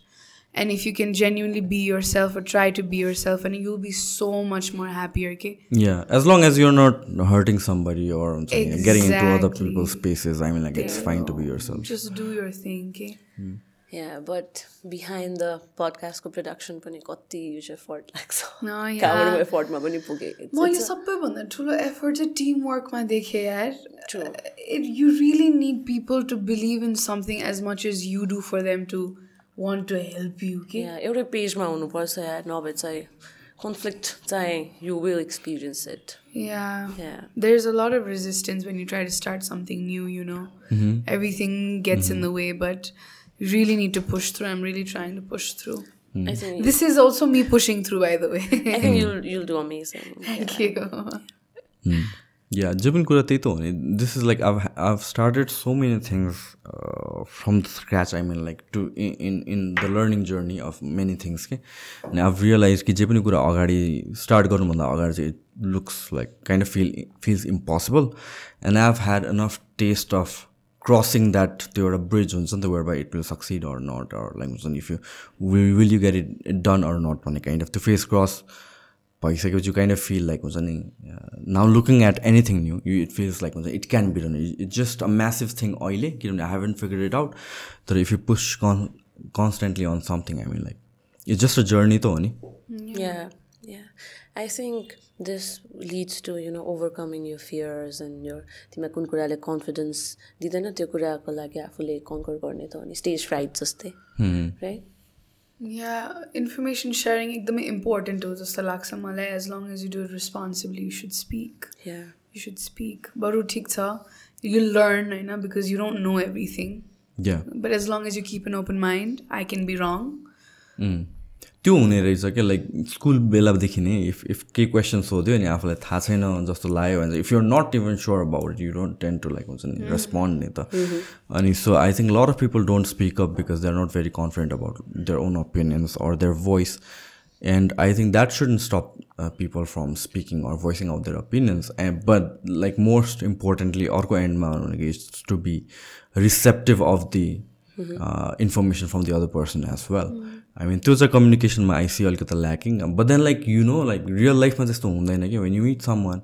and if you can genuinely be yourself try to be yourself and you be so much more happier cause long as you're के Yeah, but behind the podcast को production पनि कति use effort लाग्छ No, yeah. कहाँबाट एफर्टमा पनि पुगेँ It's- मैले it's a- सबैभन्दा ठुलो एफर्ट चाहिँ टिम वर्कमा देखेँ यार it you really need people to believe in something as much as you do for them to want to help you के Yeah, एउटै पेजमा हुनुपर्छ यार नभए चाहिँ कन्फ्लिक्ट चाहिँ you will experience it Yeah. Yeah. There's a lot of resistance when you try to start something new, you know. Everything gets in the way, but you really need to push through. I'm really trying to push through. I think This is also me pushing through, by the way. I think you'll you'll do amazing. Thank you. या जे पनि कुरा त्यही त हो नि this is like अब I've started so many things from the scratch I mean like to in in the learning journey of many things के अनि आभ रियलाइज कि जे पनि कुरा अगाडि स्टार्ट गर्नुभन्दा अगाडि चाहिँ it looks like kind of feel feels impossible and I have had enough test of crossing that त्यो एउटा ब्रिज हुन्छ नि त where by it will succeed or not or like हुन्छ नि if you will you get it done or not भन्ने kind of त्यो face cross भइसकेपछि काइन्ड अफ फिल लाइक हुन्छ नि now looking at anything new you it feels like हुन्छ it can be done it's just a massive thing अहिले किनभने I haven't figure it out तर if you push con constantly on something I mean like it's just a journey त हो नि Yeah, yeah. I think this leads to you know overcoming your fears and your तिमीलाई कुन कुराले confidence दिँदैन त्यो कुराको लागि आफूले कन्कर गर्ने त हो नि स्टेज फ्राइट जस्तै राइट Yeah, information sharing एकदमै important हो जस्तो लाग्छ मलाई as long as you do it responsibly, you should speak. Yeah You should speak. बरु ठिक छ you learn होइन because you don't know everything. Yeah But as long as you keep an open mind, I can be wrong. त्यो हुने रहेछ क्या like school बेलादेखि नै इफ इफ केही क्वेसन सोध्यो अनि आफूलाई थाहा छैन जस्तो लाग्यो भने if you're not even sure about you don't tend to like हुन्छ नि रेस्पोन्ड नि त। अनि so I think lot of people don't speak up because they are not very confident about their own opinions or their voice and I think that shouldn't stop people from speaking or voicing out their opinions and but like most importantly अर्को एन्डमा भनेको it's to be receptive of the information from the other person as well I mean त्यो चाहिँ कम्युनिकेसनमा I see अलिकति lacking but then like you know like real लाइफमा त्यस्तो हुँदैन कि. When you meet someone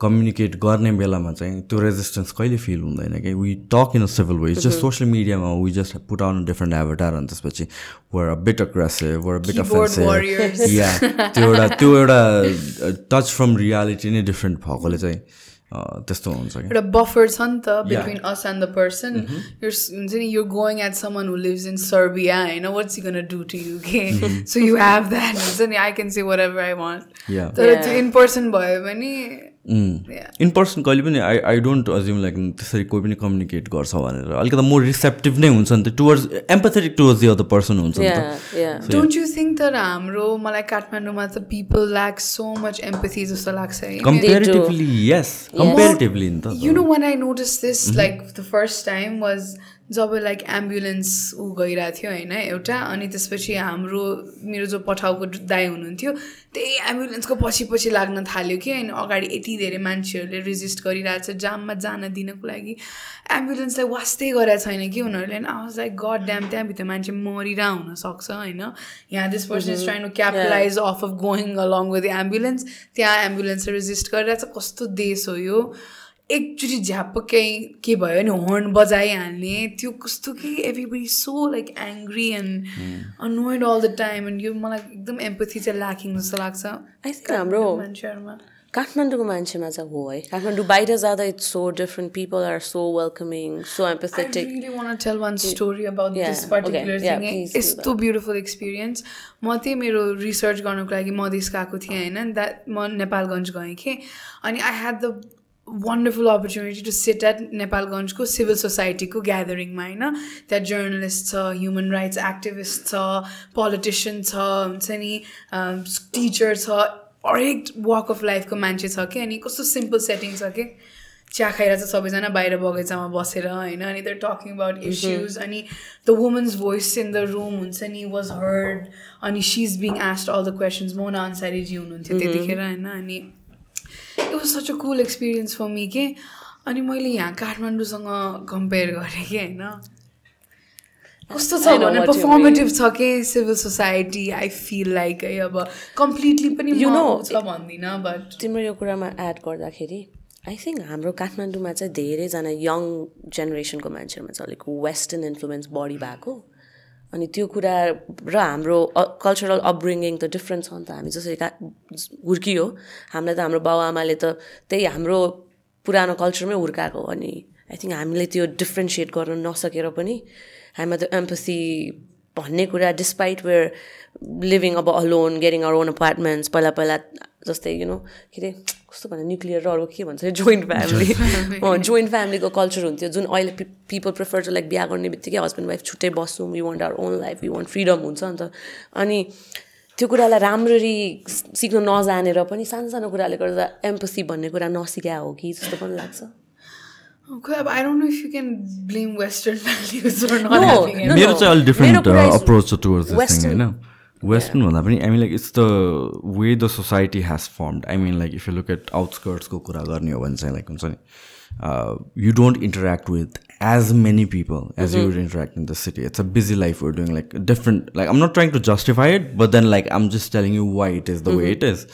communicate गर्ने बेलामा चाहिँ त्यो रेजिस्टेन्स कहिले फिल हुँदैन कि? We talk in a civil way just social मिडियामा we just put on different avatar अनि त्यसपछि were a bit aggressive were bit. Offensive या त्यो एउटा त्यो एउटा टच फ्रम रियालिटी नै डिफ्रेन्ट भएकोले चाहिँ. त्यस्तो हुन्छ कि एउटा बफर छ नि त between us and the person हुन्छ नि you going at someone who lives in Serbia होइन what's you gonna do to you के सो यु हेभ द्याट हुन्छ नि I can say whatever I want या तर त्यो इन पर्सन भयो भने. इन पर्सन कहिले पनि I I don't assume like त्यसरी कोही पनि कम्युनिकेट गर्छ भनेर। अलिकति मोर रिसेप्टिभ नै हुन्छ नि त। Towards empathetic towards the other person हुन्छ नि या त या डोन्ट यु थिङ्क तर हाम्रो मलाई काठमाडौँमा त people lack so much empathy जस्तो लाग्छ कम्पेरिटिभली यस कम्पेरिटिभली नि त। You know when I noticed this like the first time was जब लाइक एम्बुलेन्स ऊ गइरहेको थियो होइन एउटा अनि त्यसपछि हाम्रो मेरो जो पठाउको दाई हुनुहुन्थ्यो त्यही एम्बुलेन्सको पछि पछि लाग्न थाल्यो कि अनि अगाडि यति धेरै मान्छेहरूले रेजिस्ट गरिरहेछ जाममा जान दिनको लागि एम्बुलेन्सलाई वास्तै गरेको छैन कि उनीहरूले आवाज लाइक गड ड्याम त्यहाँभित्र मान्छे मरिरह हुनसक्छ होइन। यहाँ this person is trying to capitalize of of going along with ambulance त्यहाँ एम्बुलेन्सले रेजिस्ट गरिरहेछ कस्तो देश हो यो। एकचोटि झ्याप्प केही के भयो भने हर्न बजाइहाल्ने त्यो कस्तो कि everybody so like angry and annoyed all the time and यो मलाई एकदम एम्पथी चाहिँ ल्याकिङ जस्तो लाग्छ। आई थिङ्क हाम्रो मान्छेहरूमा। काठमाडौँको मान्छेमा चाहिँ हो है। काठमाडौँ बाहिर जाँदा it's so different people are so welcoming so empathetic यस्तो ब्युटिफुल एक्सपिरियन्स म त्यही मेरो रिसर्च गर्नुको लागि मधेस गएको थिएँ होइन? द्याट म नेपालगञ्ज गएँ कि। अनि I had the wonderful opportunity to sit at नेपालगञ्जको civil सोसाइटीको ग्यादरिङमा होइन त्यहाँ जर्नलिस्ट छ ह्युमन राइट्स एक्टिभिस्ट छ पोलिटिसियन छ हुन्छ नि टिचर छ हरेक वाक अफ लाइफको मान्छे छ कि अनि कस्तो सिम्पल सेटिङ छ कि चिया खाएर चाहिँ सबैजना बाहिर बगैँचामा बसेर होइन अनि दर टकिङ अबाउट इस्युज अनि the woman's voice in the room हुन्छ नि वाज हर्ड अनि she is being asked all the questions Mona अन्सारीजी हुनुहुन्थ्यो त्यतिखेर होइन अनि it was such a cool experience for me के अनि मैले यहाँ काठमाडौँसँग कम्पेयर गरेँ कि होइन कस्तो छ भने पर्फर्मेटिभ छ कि civil society I feel like है अब कम्प्लिटली पनि You know, छ भन्दिनँ बट तिम्रो यो कुरामा एड गर्दाखेरि आई थिङ्क हाम्रो काठमाडौँमा चाहिँ धेरैजना यङ जेनेरेसनको मान्छेहरूमा चाहिँ अलिक वेस्टर्न इन्फ्लुएन्स बढी भएको। अनि त्यो कुरा र हाम्रो कल्चरल अपब्रिङ्गिङ त डिफ्रेन्ट छ नि त। हामी जसरी का हुर्कियो। हामीलाई त हाम्रो बाबुआमाले त त्यही हाम्रो पुरानो कल्चरमै हुर्काएको अनि आई थिङ्क हामीले त्यो डिफ्रेन्सिएट गर्न नसकेर पनि हामीमा त्यो एम्पसी भन्ने कुरा डिस्पाइट वेयर लिभिङ अब alone getting our own apartments पहिला पहिला जस्तै यु नो के अरे कस्तो भन्ने न्युक्लियर र अरू के भन्छ जोइन्ट फ्यामिली जोइन्ट फ्यामिलीको कल्चर हुन्थ्यो जुन अहिले पिपल प्रिफर टु लाइक बिहा गर्ने बित्तिकै हस्बेन्ड वाइफ छुट्टै बस्छौँ you want our own life you want freedom हुन्छ नि त। अनि त्यो कुरालाई राम्ररी सिक्न नजानेर पनि सानो सानो कुराले गर्दा एम्पसी भन्ने कुरा नसिका हो कि जस्तो पनि लाग्छ। मेरो चाहिँ अलिक डिफ्रेन्ट अप्रोच छ टुवर्ड्स दिस थिङ Western- होइन वेस्टर्न भन्दा पनि I mean like it's the way the society has formed I mean like if you look at आउटस्कर्ट्सको कुरा गर्ने हो भने चाहिँ लाइक हुन्छ नि you don't interact with as many people as you interact in the city it's a busy life we're doing like different like um not trying to justify it but then like um just telling you why it is the way it is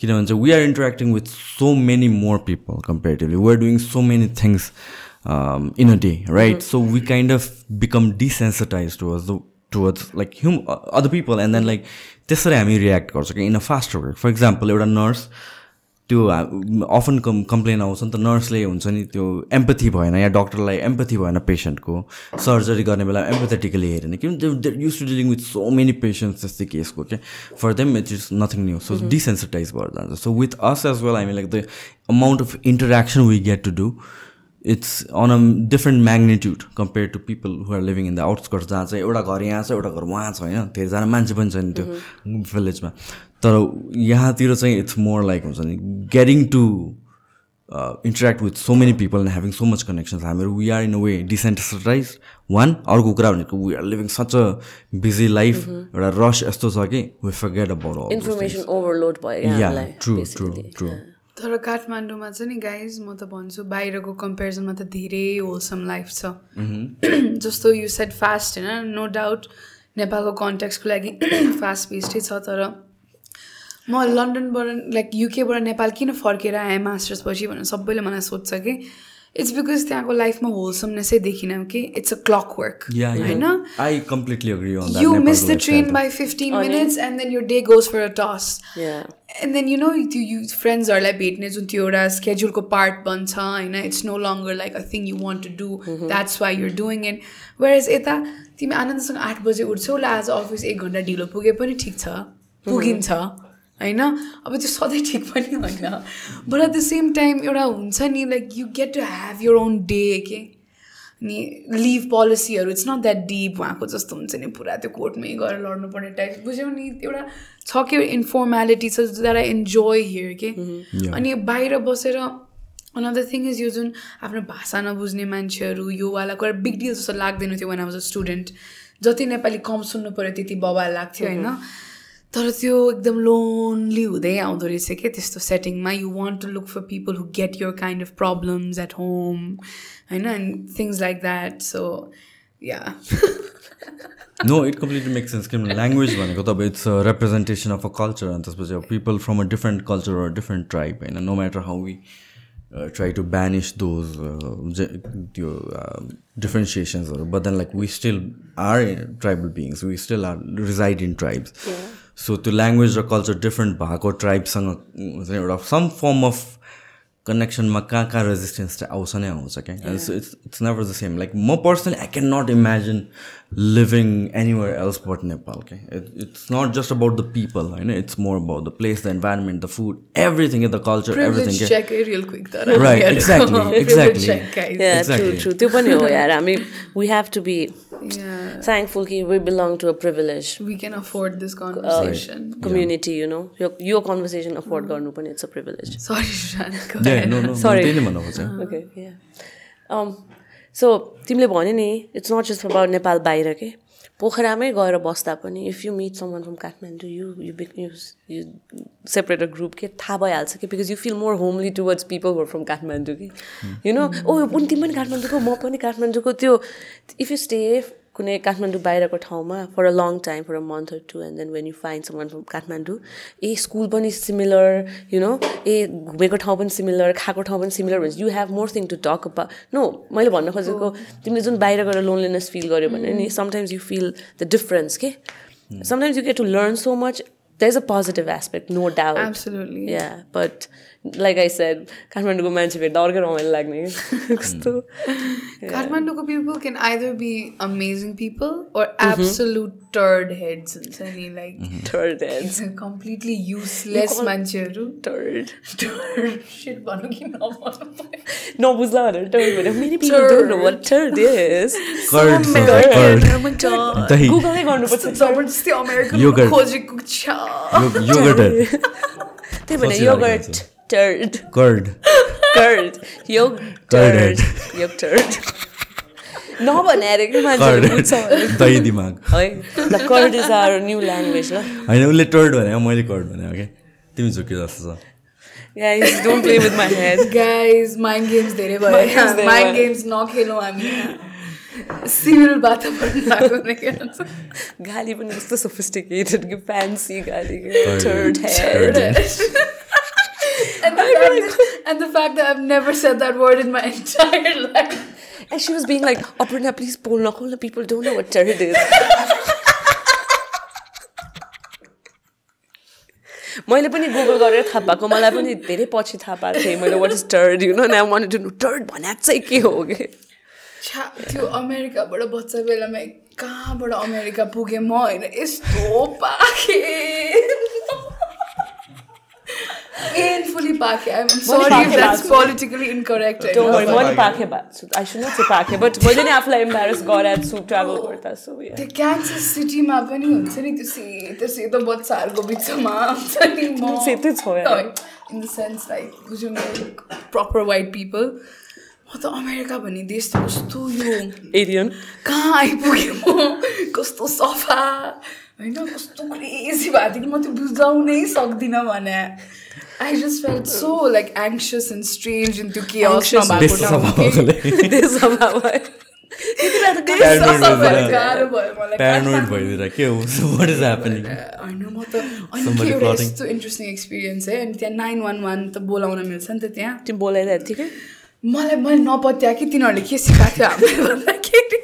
किनभने चाहिँ we are interacting with so many more people comparatively we are doing so many things in a day right so we kind of become desensitize towards the towards like human other people and then like त्यसरी हामी react गर्छौँ कि in a faster way for example एउटा nurse त्यो often कम् complain आउँछ नि त नर्सले हुन्छ नि त्यो एम्पथी भएन या डक्टरलाई एम्पथी भएन पेसेन्टको सर्जरी गर्ने बेला एम्पथेटिकली हेरेन किन use to dealing with so many patients जस्तै केसको के for them it is nothing new so desensitize भएर जान्छ. So with us as well हामी like the amount of interaction we get to do it's on a different magnitude compare to people who are living in the outskirt जहाँ चाहिँ एउटा घर यहाँ छ एउटा घर उहाँ छ होइन? धेरैजना मान्छे पनि छैन त्यो भिलेजमा तर यहाँतिर चाहिँ इट्स मोर लाइक हुन्छ नि getting to interact with so many people and having so much connections हामीहरू we are in a way decentralize one अर्को कुरा भनेको we are living such a busy life एउटा रस यस्तो छ कि we forget about information overload भयो true true. True तर काठमाडौँमा चाहिँ नि गाइज म त भन्छु बाहिरको कम्पेरिजनमा त धेरै होलसम लाइफ छ। जस्तो यु सेट फास्ट होइन? नो डाउट नेपालको कन्ट्याक्सको लागि फास्ट पेस्टै छ तर म लन्डनबाट लाइक युकेबाट नेपाल किन फर्केर आएँ मास्टर्स पछि भनेर सबैले मलाई सोध्छ कि इट्स बिकज त्यहाँको लाइफमा होलसमनेसै देखिनँ कि इट्स अ क्लक वर्क या होइन? I completely agree on you miss the train by 15 minutes and then your day goes for a toss. Yeah. and then you know त्यो you फ्रेन्ड्सहरूलाई भेट्ने जुन त्यो एउटा स्केड्युलको पार्ट बन्छ होइन it's no longer like a thing you want to do that's why you're doing it where is यता तिमी आनन्दसँग आठ बजे उठ्छौ ल आज अफिस एक घन्टा ढिलो पुगे पनि ठिक छ पुगिन्छ। होइन? अब त्यो सधैँ ठिक पनि होइन। But at the same time एउटा हुन्छ नि like you get to have your own day के अनि लिभ पोलिसीहरू इट्स नट द्याट डिप उहाँको जस्तो हुन्छ नि पुरा त्यो कोर्टमै गएर लड्नुपर्ने टाइप बुझ्यौ नि एउटा छ कि इन्फर्मेलिटी छ द्याट आई इन्जोय हियर के अनि बाहिर बसेर अनदर थिङ इज यो जुन आफ्नो भाषा नबुझ्ने मान्छेहरू योवाला कुरा बिग डिल जस्तो लाग्दैन थियो when I was a student जति नेपाली कम सुन्नु पऱ्यो त्यति बबाल लाग्थ्यो होइन? तर त्यो एकदम लोन्ली हुँदै आउँदो रहेछ क्या त्यस्तो सेटिङमा you want to look for people who get your kind of problems at home होइन and things like that so yeah no it completely make sense किनभने ल्याङ्ग्वेज भनेको तपाईँ it's representation of a culture अनि त्यसपछि अब people from a different culture or different tribe होइन no matter how we try to banish those त्यो डिफ्रेन्सिएसन्सहरू but then like we still are tribal beings we still are rigid in tribes so त्यो language र culture different भएको ट्राइबसँग हुन्छ एउटा some form of कनेक्सनमा कहाँ कहाँ रेजिस्टेन्स चाहिँ आउँछ नै आउँछ क्या it's it's never the same like म personally I can not imagine living anywhere else but Nepal. Okay, it, it's not just about the people. You know, it's more about the place, the environment, the food, everything, in the culture, Privilege everything. Check okay? real quick, that right? Exactly, exactly. Check, guys. Yeah, exactly. true, true. Oh, yeah. I mean, we have to be yeah. thankful. that we belong to a privilege. We can afford this uh, conversation. Uh, right. Community, yeah. you know, your, your conversation afford mm. garnu. It's a privilege. Sorry, Shan. Yeah, no, no. Sorry. okay, yeah. Um, so तिमीले भन्यो नि it's not just about Nepal बाहिर के। पोखरामै गएर बस्दा पनि if you meet someone from Kathmandu you you you you separate a group के थाहा भइहाल्छ कि because you feel more homely towards people were from Kathmandu कि। यु नो ओ तिमी पनि काठमाडौँको म पनि काठमाडौँको त्यो इफ यु स्टे कुनै काठमाडौँ बाहिरको ठाउँमा for a long time for a month or two and then when you find someone from Kathmandu A school पनि सिमिलर यु नो ए घुमेको ठाउँ पनि सिमिलर खाएको ठाउँ पनि सिमिलर भन्छ you have more thing to talk up no मैले भन्न खोजेको तिमीले जुन बाहिर गएर लोनलीनेस फिल गर्यो भने नि sometimes you feel the difference के sometimes you get to learn so much there is a positive aspect, no doubt. Absolutely. Yeah, but like I said, काठमाडौँको मान्छे भेट्दा अर्कै रमाइलो लाग्ने कस्तो Kathmandu people can either be amazing people or absolute turd heads. हुन्छ नि, Like third heads. completely useless मान्छेहरू Third. Turd. Shit भन्नु कि नभन्नु पर्यो। नबुझ्ला भनेर third भने many people don't know what third is. Curd So curd American, oh my God. दही Google नै गर्नुपर्छ जबरजस्ती अमेरिकन Yogurt. खोजेको छ योगर्ट त्यही भने सजिलो योगर्ट लाग्छ। टर्ड कर्ड कर्ड योग Curd टर्ड योग टर्ड नभने अरे कि दही दिमाग है the curd is our new language ल होइन उसले टर्ड भने मैले कर्ड भने ओके तिमी झुक्यो जस्तो छ guys don't play with my head guys mind games धेरै Mind games भयो धेरै माइन्ड भयो। गेम्स नखेलौँ हामी सिभिल वातावरण भएको नै के भन्छ गाली पनि कस्तो सोफिस्टिकेटेड कि फ्यान्सी गाली third head And the, fact, and the fact that I've never said that word in my entire life. And she was being like, Aparna, please pull knuckle. People don't know what turd is. मैले पनि Google गरेर थाहा पाएको मलाई पनि धेरै पछि थाहा पाएको थिएँ मैले what is turd you know I want to know turd भने चाहिँ के हो कि त्यो अमेरिकाबाट बच्चा बेलामा कहाँबाट अमेरिका पुगेँ म होइन यस्तो पाखेँ पाखेँ आइम सरी पाखे द्याट्स भएको छु। पोलिटिकली इनकरेक्ट Don't worry, पाखे भएको छु आई सुड नट चाहिँ पाखे बट मैले नि आफूलाई इम्बारेस गरेको छु ट्राभल गर्दा सो त्यो क्यान्सस सिटीमा पनि हुन्छ नि त्यो सेतो सेतो बच्चाहरूको बिचमा हुन्छ नि म सेतै यार। इन द सेन्स लाइक बुझ्यौँ प्रपर वाइट पिपल म त अमेरिका भन्ने देश त कस्तो यो एरियन कहाँ आइपुगेँ म कस्तो सफा होइन कस्तो क्रेजी भएको थियो कि म त्यो बुझाउनै सक्दिनँ भने I just felt so like anxious and strange in त्यो के Anxious. Somebody के एउटा plotting. यस्तो इन्ट्रेस्टिङ एक्सपिरियन्स है अनि त्यहाँ नाइन वान वान त बोलाउन मिल्छ नि त त्यहाँ तिमी बोलाइरहेको थिएँ कि मलाई मैले नपत्या कि तिनीहरूले के सिकाएको थियो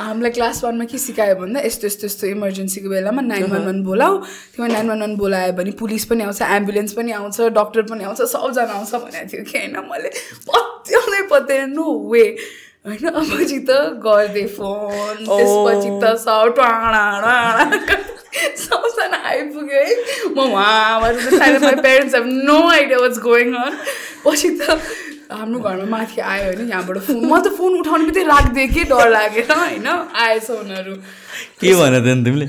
हामीलाई क्लास वानमा के सिकायो भन्दा यस्तो यस्तो यस्तो इमर्जेन्सीको बेलामा नाइन वान वान बोलाऊ। तिमीलाई नाइन वान वान बोलायो भने पुलिस पनि आउँछ एम्बुलेन्स पनि आउँछ डक्टर पनि आउँछ सबजना आउँछ भनेको थियो कि होइन मैले। पत्याउँदै पत्याएन नो वे होइन पछि त गरिदिएँ फोन त्यसपछि त सब टाढा सबजना आइपुग्यो है। म my parents have no idea what's going on पछि त हाम्रो घरमा माथि आयो होइन यहाँबाट फोन म त फोन उठाउनु मात्रै राखिदिएँ कि डर लागेर होइन आएछ उनीहरू। के भने थियौ नि तिमीले?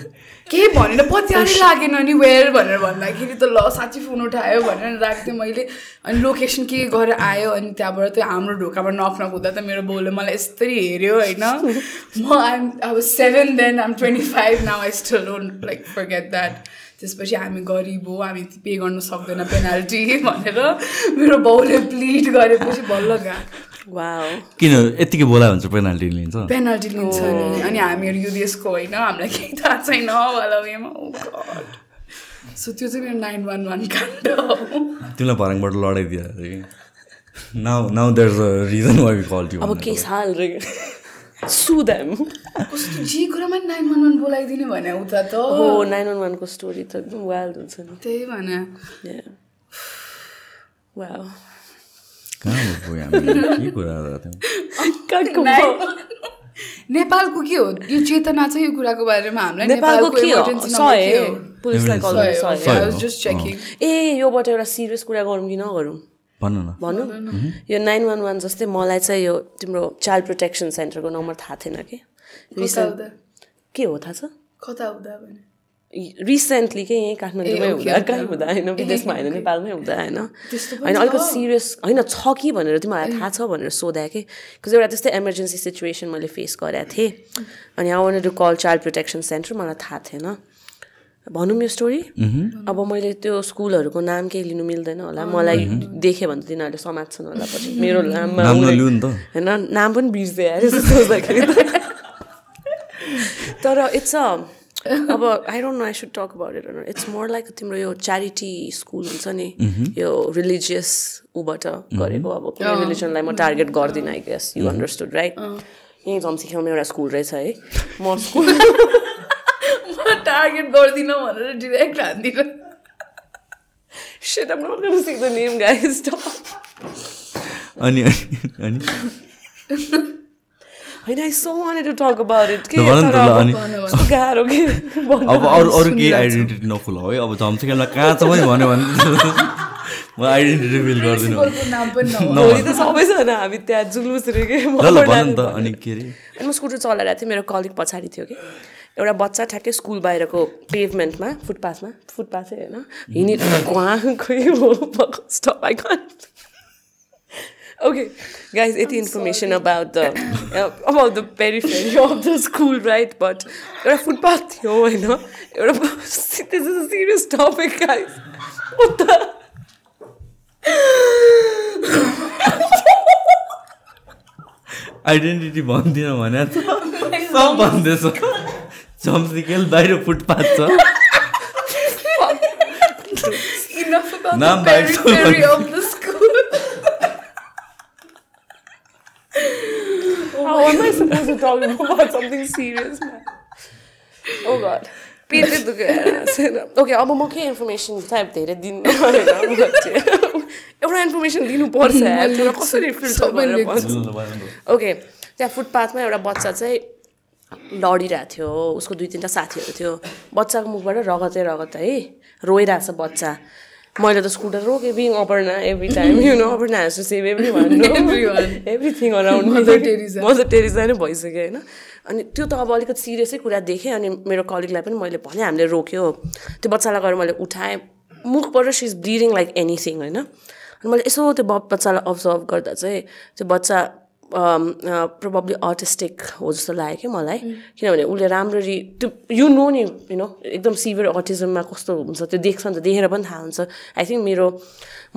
केही भनेर पत्यारै लागेन नि वेयर भनेर भन्दाखेरि त ल साँच्ची फोन उठायो भनेर राख्थेँ मैले। अनि लोकेसन के गरेर आयो अनि त्यहाँबाट त्यो हाम्रो ढोकामा नक नक हुँदा त मेरो बाउले मलाई यस्तरी हेऱ्यो होइन। म आइम अब seven then I'm twenty five now I still don't like forget that त्यसपछि हामी गरिब हो हामी पे गर्न सक्दैन पेनाल्टी भनेर मेरो बाउले प्लिड गरेपछि बल्ल गएको। वाओ किन? यत्तिकै बोलायो भने चाहिँ पेनाल्टी लिन्छ। पेनाल्टी लिन्छ नि। अनि हामीहरू यो देशको होइन हामीलाई केही थाहा छैन सो त्यो चाहिँ मेरो नाइन वान वान काण्ड हो। तिमीलाई भरङबाट लडाइदियो अरे कि now now there a reason why we call you अब केही साल रे सु देम कस्तो जे कुरामा नाइन वान वान बोलाइदिने भने उता त। हो नाइन वान वानको स्टोरी त एकदम वाइल्ड हुन्छ नि। त्यही भने कहाँको नेपालको के हो? यो चेतना चाहिँ यो कुराको बारेमा हामीलाई? नेपालको के हो? पुलिसलाई कल. ए योबाट एउटा सिरियस कुरा गरौँ कि नगरौँ? भनौँ यो नाइन वान वान जस्तै मलाई चाहिँ यो तिम्रो चाइल्ड प्रोटेक्सन सेन्टरको नम्बर थाहा थिएन कि। रिसेन्ट के हो थाहा छ? कता हुँदा भने? रिसेन्टली के यहीँ काठमाडौँमै हुँदा? कहीँ. हुँदा होइन विदेशमा होइन. नेपालमै हुँदा होइन। होइन अलिकति छ? सिरियस होइन छ कि भनेर तिमीहरूलाई थाहा छ भनेर सोधा कि। बिकज एउटा त्यस्तै इमर्जेन्सी सिचुएसन मैले फेस गरेको थिएँ। अनि I want to call child protection centre मलाई थाहा थिएन। भनौँ यो स्टोरी अब मैले त्यो स्कुलहरूको नाम केही लिनु मिल्दैन होला। मलाई देखेँ भने त तिनीहरूले समात्छन् होला पछि। मेरो नाममा होइन नाम पनि बिर्सिदिएँ यार यसो सोच्दाखेरि त। तर इट्स अ अब I don't know I should talk about it it's more like तिम्रो यो च्यारिटी स्कुल हुन्छ नि। यो रिलिजियस उबाट गरेको अब कुनै रिलिजनलाई म टार्गेट गर्दिनँ I guess you understood right यहीँ झम्सीखेलमा एउटा स्कुल रहेछ है। म स्कुल टार्गेट गर्दिनँ भनेर डिरेक्ट हान्दिनँ the name, guys. Stop. अनि अनि होइन I so wanted to talk about it के गाह्रो के। अब अरू अरू केही आइडेन्टिटी नखोल है अब झम्सिकेलमा कहाँ छ भन्यो भने म आइडेन्टिटी फिल गर्दिनँ नाम भोलि त सबैजना हामी त्यहाँ जुलुस रे के अनि के अरे अनि म स्कुटर चलाइरहेको थिएँ मेरो कलिग पछाडि थियो कि एउटा बच्चा ठ्याक्कै स्कुल बाहिरको पेभमेन्टमा फुटपाथमा फुटपाथै होइन हिँडि हो stop I can't okay guys यति information about the about the periphery of the school right but एउटा फुटपाथ थियो होइन एउटा सिरियस टपिक गाइज आइडेन्टिटी भन्दिनँ भने त सब भन्दैछ। झम्सिकेल बाहिर फुटपाथ छ नाम? Oh ओके अब म के इन्फर्मेसन सायद धेरै दिनु एउटा इन्फर्मेसन दिनुपर्छ कसरी ओके त्यहाँ फुटपाथमा एउटा बच्चा चाहिँ लडिरहेको थियो उसको दुई तिनवटा साथीहरू थियो। बच्चाको मुखबाट रगतै रगत है रोइरहेछ बच्चा। मैले त scooter रोकेँ being Aparna every time you know Aparna has to save everyone. Everything around Teresa. Mother Teresa नै भइसक्यो होइन। अनि त्यो त अब अलिकति सिरियसै कुरा देखेँ अनि मेरो कलिगलाई पनि मैले भने हामीले रोक्यो। त्यो बच्चालाई गएर मैले उठाएँ। मुखबाट she is bleeding like anything होइन। अनि मैले यसो त्यो बच्चालाई अब्जर्भ गर्दा चाहिँ त्यो बच्चा प्रोबब्ली अटिस्टिक हो जस्तो लाग्यो कि मलाई। किनभने उसले राम्ररी त्यो यु नो नि यु नो एकदम सिभियर अटिजममा कस्तो हुन्छ त्यो देख्छ नि त देखेर पनि थाहा हुन्छ। आई थिङ्क मेरो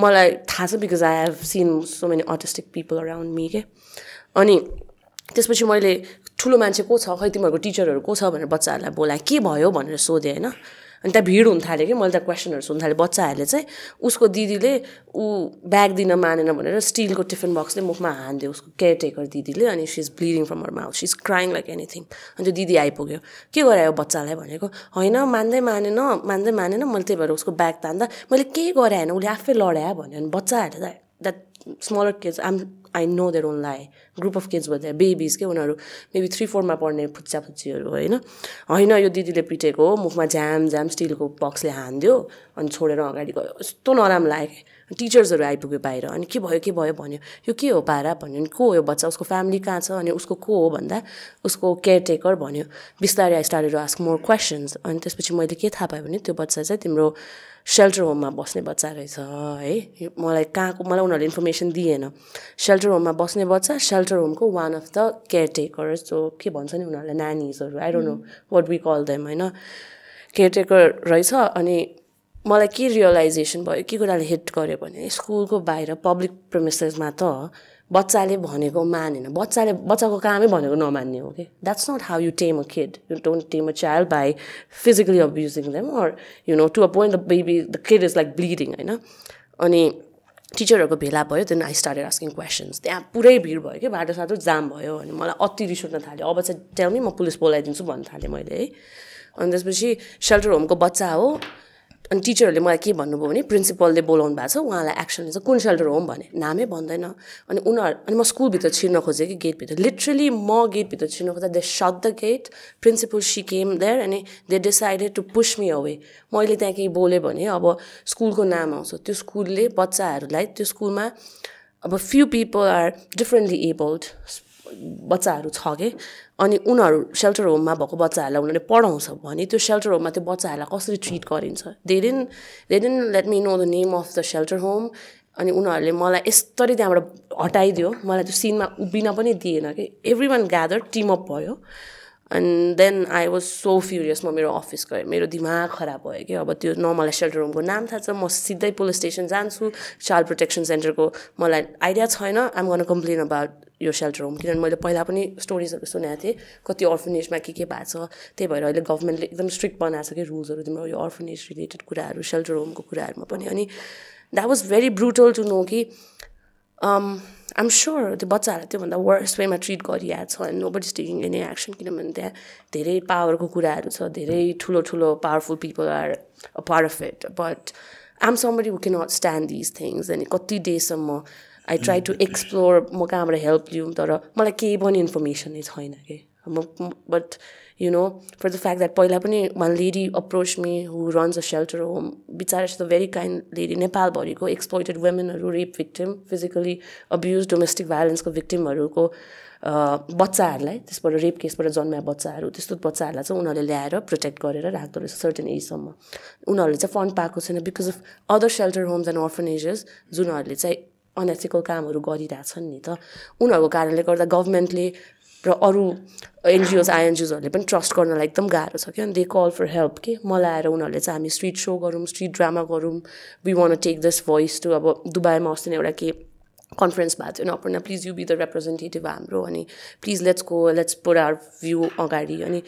मलाई थाहा छ because I have seen so many autistic people around me के अनि त्यसपछि मैले ठुलो मान्छे को छ? खै तिमीहरूको टिचरहरू को छ? भनेर बच्चाहरूलाई बोलाएँ। के भयो? भनेर सोधेँ होइन। अनि त्यहाँ भिड हुन थाल्यो कि मैले त्यहाँ क्वेसनहरू सुन्नु थालेँ बच्चाहरूले चाहिँ उसको दिदीले ऊ ब्याग दिन मानेन भनेर स्टिलको टिफिन बक्सले मुखमा हानिदियो उसको केयरटेकर दिदीले अनि she is bleeding from her mouth she is crying like anything अनि त्यो दिदी आइपुग्यो। के गरायो बच्चालाई भनेको? होइन मान्दै मानेन मान्दै मानेन मैले त्यही भएर उसको ब्याग तान्दा। मैले केही गरेँ होइन उसले आफै लड्या भन्यो। अनि बच्चाहरूले त that smaller kids um I know their own लाई ग्रुप अफ किड्स भन्दा बेबिज के उनीहरू मेबी थ्री फोरमा पढ्ने फुच्चा फुच्चीहरू होइन? होइन यो दिदीले पिटेको हो मुखमा झ्याम झ्याम स्टिलको बक्सले हानिदियो अनि छोडेर अगाडि गयो। यस्तो नराम्रो लाग्यो। टिचर्सहरू आइपुग्यो बाहिर अनि के भयो के भयो भन्यो। यो के हो पारा भन्यो अनि को हो यो बच्चा? उसको फ्यामिली कहाँ छ? अनि उसको को हो भन्दा उसको केयरटेकर भन्यो। बिस्तारै I started ask more questions अनि त्यसपछि मैले के थाहा पाएँ भने त्यो बच्चा चाहिँ तिम्रो सेल्टर होममा बस्ने बच्चा रहेछ है? मलाई कहाँको मलाई उनीहरूले इन्फर्मेसन दिएन। सेल्टर होममा बस्ने बच्चा सेल्टर होमको वान अफ द केयरटेकर जो के भन्छ नि उनीहरूलाई नानीजहरू I don't know what we call them होइन? केयरटेकर रहेछ अनि मलाई के रियलाइजेसन भयो के कुराले हिट गर्यो भने स्कुलको बाहिर पब्लिक प्रेमिसेसमा त बच्चाले भनेको मानेन। बच्चाले बच्चाको कामै भनेको नमान्ने हो कि that's not how you tame a kid you don't tame a child by physically abusing them or you know to a point the baby the kid is like bleeding होइन? अनि टिचरहरूको भेला भयो then I started asking questions त्यहाँ पुरै भिड भयो कि बाटो साटो जाम भयो अनि मलाई अति रिस उठ्न थाल्यो। अब चाहिँ टेल नि म पुलिस बोलाइदिन्छु भन्नु थालेँ मैले है? अनि त्यसपछि सेल्टर होमको बच्चा हो अनि टिचरहरूले मलाई के भन्नुभयो भने प्रिन्सिपलले बोलाउनु भएको छ उहाँलाई एक्सन लिन्छ। कुन सेल्टर होम भने नामै भन्दैन। अनि उनीहरू अनि म स्कुलभित्र छिर्न खोजेँ कि गेटभित्र। लिटरली म गेटभित्र छिर्न खोज्दा they shut the gate principal she came there अनि they decided to push me away मैले त्यहाँ केही बोलेँ भने अब स्कुलको नाम आउँछ। त्यो स्कुलले बच्चाहरूलाई त्यो स्कुलमा अब few people are differently abled बच्चाहरू छ कि? अनि उनीहरू सेल्टर होममा भएको बच्चाहरूलाई उनीहरूले पढाउँछ भने त्यो सेल्टर होममा त्यो बच्चाहरूलाई कसरी ट्रिट गरिन्छ? धेरै धेरै let me know the name of the shelter home अनि उनीहरूले मलाई यसरी त्यहाँबाट हटाइदियो। मलाई त्यो सिनमा उभिन पनि दिएन कि? एभ्री वान ग्यादर टिमअप भयो। And then I was so furious म मेरो अफिस गएँ मेरो दिमाग खराब भयो कि अब त्यो न मलाई सेल्टर होमको नाम थाहा छ। म सिधै पुलिस स्टेसन जान्छु चाइल्ड प्रोटेक्सन सेन्टरको मलाई आइडिया छैन। आइम गर्न कम्प्लेन अबाउट यो सेल्टर होम किनभने मैले पहिला पनि स्टोरिजहरू सुनेको थिएँ। कति अर्फनेजमा के के भएको छ। त्यही भएर अहिले गभर्मेन्टले एकदम स्ट्रिक्ट बनाएको छ कि रुल्सहरू तिम्रो यो अर्फनेज रिलेटेड कुराहरू सेल्टर होमको कुराहरूमा पनि। अनि that was very brutal to know कि आइम स्योर त्यो बच्चाहरूलाई त्योभन्दा वर्स वेमा ट्रिट गरिरहेको छ अनि nobody taking any action किनभने त्यहाँ धेरै पावरको कुराहरू छ धेरै ठुलो ठुलो powerful people are a part of it but um somebody who can not stand these things अनि कति डेसम्म आई ट्राई टु एक्सप्लोर म कहाँबाट हेल्प लिउँ तर मलाई केही पनि इन्फर्मेसन छैन कि म but you know for the fact that पहिला पनि one lady approach me who runs a shelter home बिचार द भेरी काइन्ड लेडी नेपालभरिको exploited वुमेनहरू rape victim physically abuse domestic भाइलेन्सको भिक्टिमहरूको बच्चाहरूलाई त्यसबाट रेप केसबाट जन्माए बच्चाहरू त्यस्तो बच्चाहरूलाई चाहिँ उनीहरूले ल्याएर प्रोटेक्ट गरेर राख्दो रहेछ सर्टेन एजसम्म उनीहरूले चाहिँ फन्ड पाएको छैन because of other shelter homes and orphanages जुनहरूले चाहिँ अनएथिकल कामहरू गरिरहेछन् नि त। उनीहरूको कारणले गर्दा गभर्मेन्टले र अरू एनजिओज आइएनजिओजहरूले पनि ट्रस्ट गर्नलाई एकदम गाह्रो छ क्या। दे कल फर हेल्प के? मलाई आएर उनीहरूले चाहिँ हामी स्ट्रिट सो गरौँ स्ट्रिट ड्रामा गरौँ। We want take this voice to अब दुबईमा अस्ति नै एउटा के कन्फरेन्स भएको थियो। Aparna please you be the representative हाम्रो अनि please let's go let's pour our view अगाडि अनि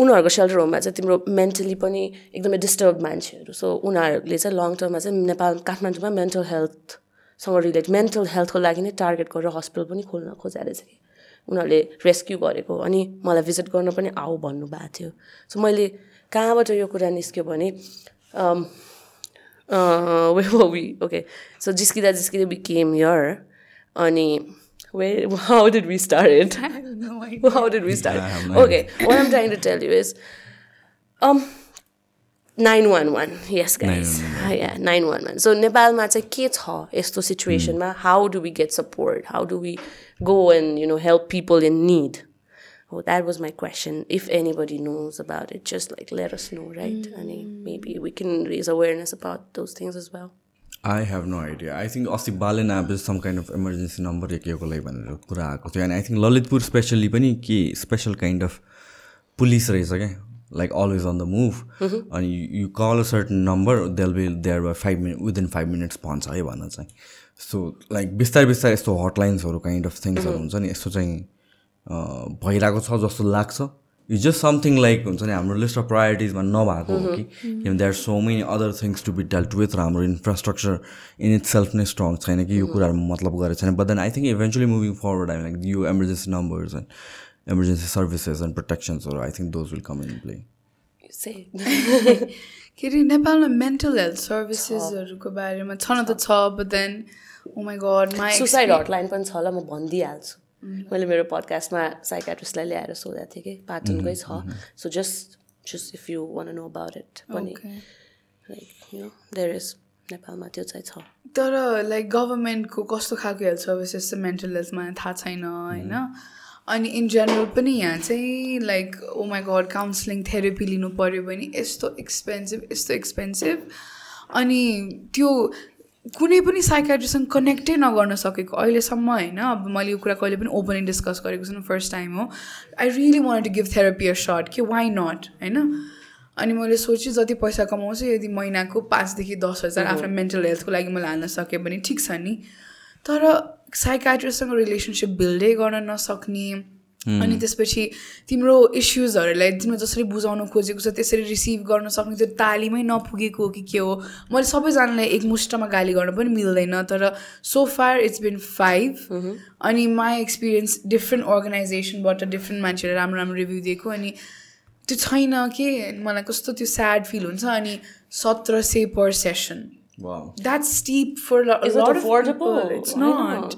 उनीहरूको सेल्टर होममा चाहिँ तिम्रो मेन्टली पनि एकदमै डिस्टर्ब मान्छेहरू। सो उनीहरूले चाहिँ लङ टर्ममा चाहिँ नेपाल काठमाडौँमा मेन्टल हेल्थ सँग रिलेट मेन्टल हेल्थको लागि नै टार्गेट गरेर हस्पिटल पनि खोल्न रहेछ कि। उनीहरूले रेस्क्यु गरेको अनि मलाई भिजिट गर्न पनि आऊ भन्नुभएको थियो। सो मैले कहाँबाट यो कुरा निस्क्यो भने वे वी ओके सो जिस्किँदा जिस्किँदै बी केम यर अनि way how did we start how did we start okay what am trying to tell you is nine one one yes guys nine one one so नेपालमा चाहिँ के छ यस्तो सिचुएसनमा how do we get support how do we go and you know help people in need हो that was my question if anybody knows about it just like let us know right अनि maybe we can raise awareness about those things is well I have no idea I think अस्ति बालेन अब some kind of emergency number लागि भनेर कुरा आएको थियो। अनि I think Lalitpur specially पनि के स्पेसल काइन्ड अफ पुलिस रहेछ क्या? Like always on the move. Mm-hmm. and you, you call a certain number they'll be there by five minutes within five minutes है भन्न चाहिँ सो लाइक बिस्तारै बिस्तारै यस्तो हटलाइन्सहरू काइन्ड अफ थिङ्सहरू हुन्छ नि यस्तो चाहिँ भइरहेको छ जस्तो लाग्छ। इज जस्ट समथिङ लाइक हुन्छ नि हाम्रो लिस्ट अफ प्रायोरिटिजमा नभएको हो कि। किनभने there so many other things to be dealt with र हाम्रो इन्फ्रास्ट्रक्चर इन इट सेल्फ नै स्ट्रङ छैन कि यो कुराहरू मतलब गरेको छैन। But then I think eventually moving forward I like यो emergency numbers and emergency services and protections or I think those will come in play. Say. के अरे नेपालमा मेन्टल हेल्थ सर्भिसेसहरूको बारेमा छ न त छ but then my God my suicide hotline पनि छ ल म भनिदिइहाल्छु मैले मेरो पडकास्टमा साइकाट्रिस्टलाई ल्याएर सोधेको थिएँ कि पाटनकै छ so just just if you want know about it पनि देयर इज नेपालमा त्यो चाहिँ छ तर लाइक गभर्मेन्टको कस्तो खालको हेल्थ सर्भिसेस चाहिँ मेन्टल हेल्थमा थाहा छैन होइन अनि इन जेनरल पनि यहाँ चाहिँ like oh my God counselling therapy लिनु पऱ्यो भने यस्तो एक्सपेन्सिभ यस्तो एक्सपेन्सिभ अनि त्यो कुनै पनि साइकाट्रिसँग कनेक्टै नगर्न सकेको अहिलेसम्म होइन। अब मैले यो कुरा कहिले पनि ओपनली डिस्कस गरेको छु फर्स्ट टाइम हो। I really want to give therapy a shot कि वाइ नट होइन? अनि मैले सोचेँ जति पैसा कमाउँछु यदि महिनाको पाँचदेखि दस हजार आफ्नो मेन्टल हेल्थको लागि मैले हाल्न सकेँ भने ठिक छ नि। तर साइकाट्रिस्टसँग रिलेसनसिप बिल्डै गर्न नसक्ने। अनि त्यसपछि तिम्रो इस्युजहरूलाई तिम्रो जसरी बुझाउन खोजेको छ त्यसरी रिसिभ गर्न सक्ने त्यो तालिमै नपुगेको हो कि के हो मैले सबैजनालाई एक मुष्टमा गाली गर्न पनि मिल्दैन तर so far it's been five अनि माई एक्सपिरियन्स डिफ्रेन्ट अर्गनाइजेसनबाट डिफ्रेन्ट मान्छेहरूले राम्रो राम्रो रिभ्यू दिएको अनि त्यो छैन के मलाई कस्तो त्यो स्याड फिल हुन्छ अनि सत्र सय per session Wow. that's steep for a lo- a Is it lot of affordable? people. It's Why not. not?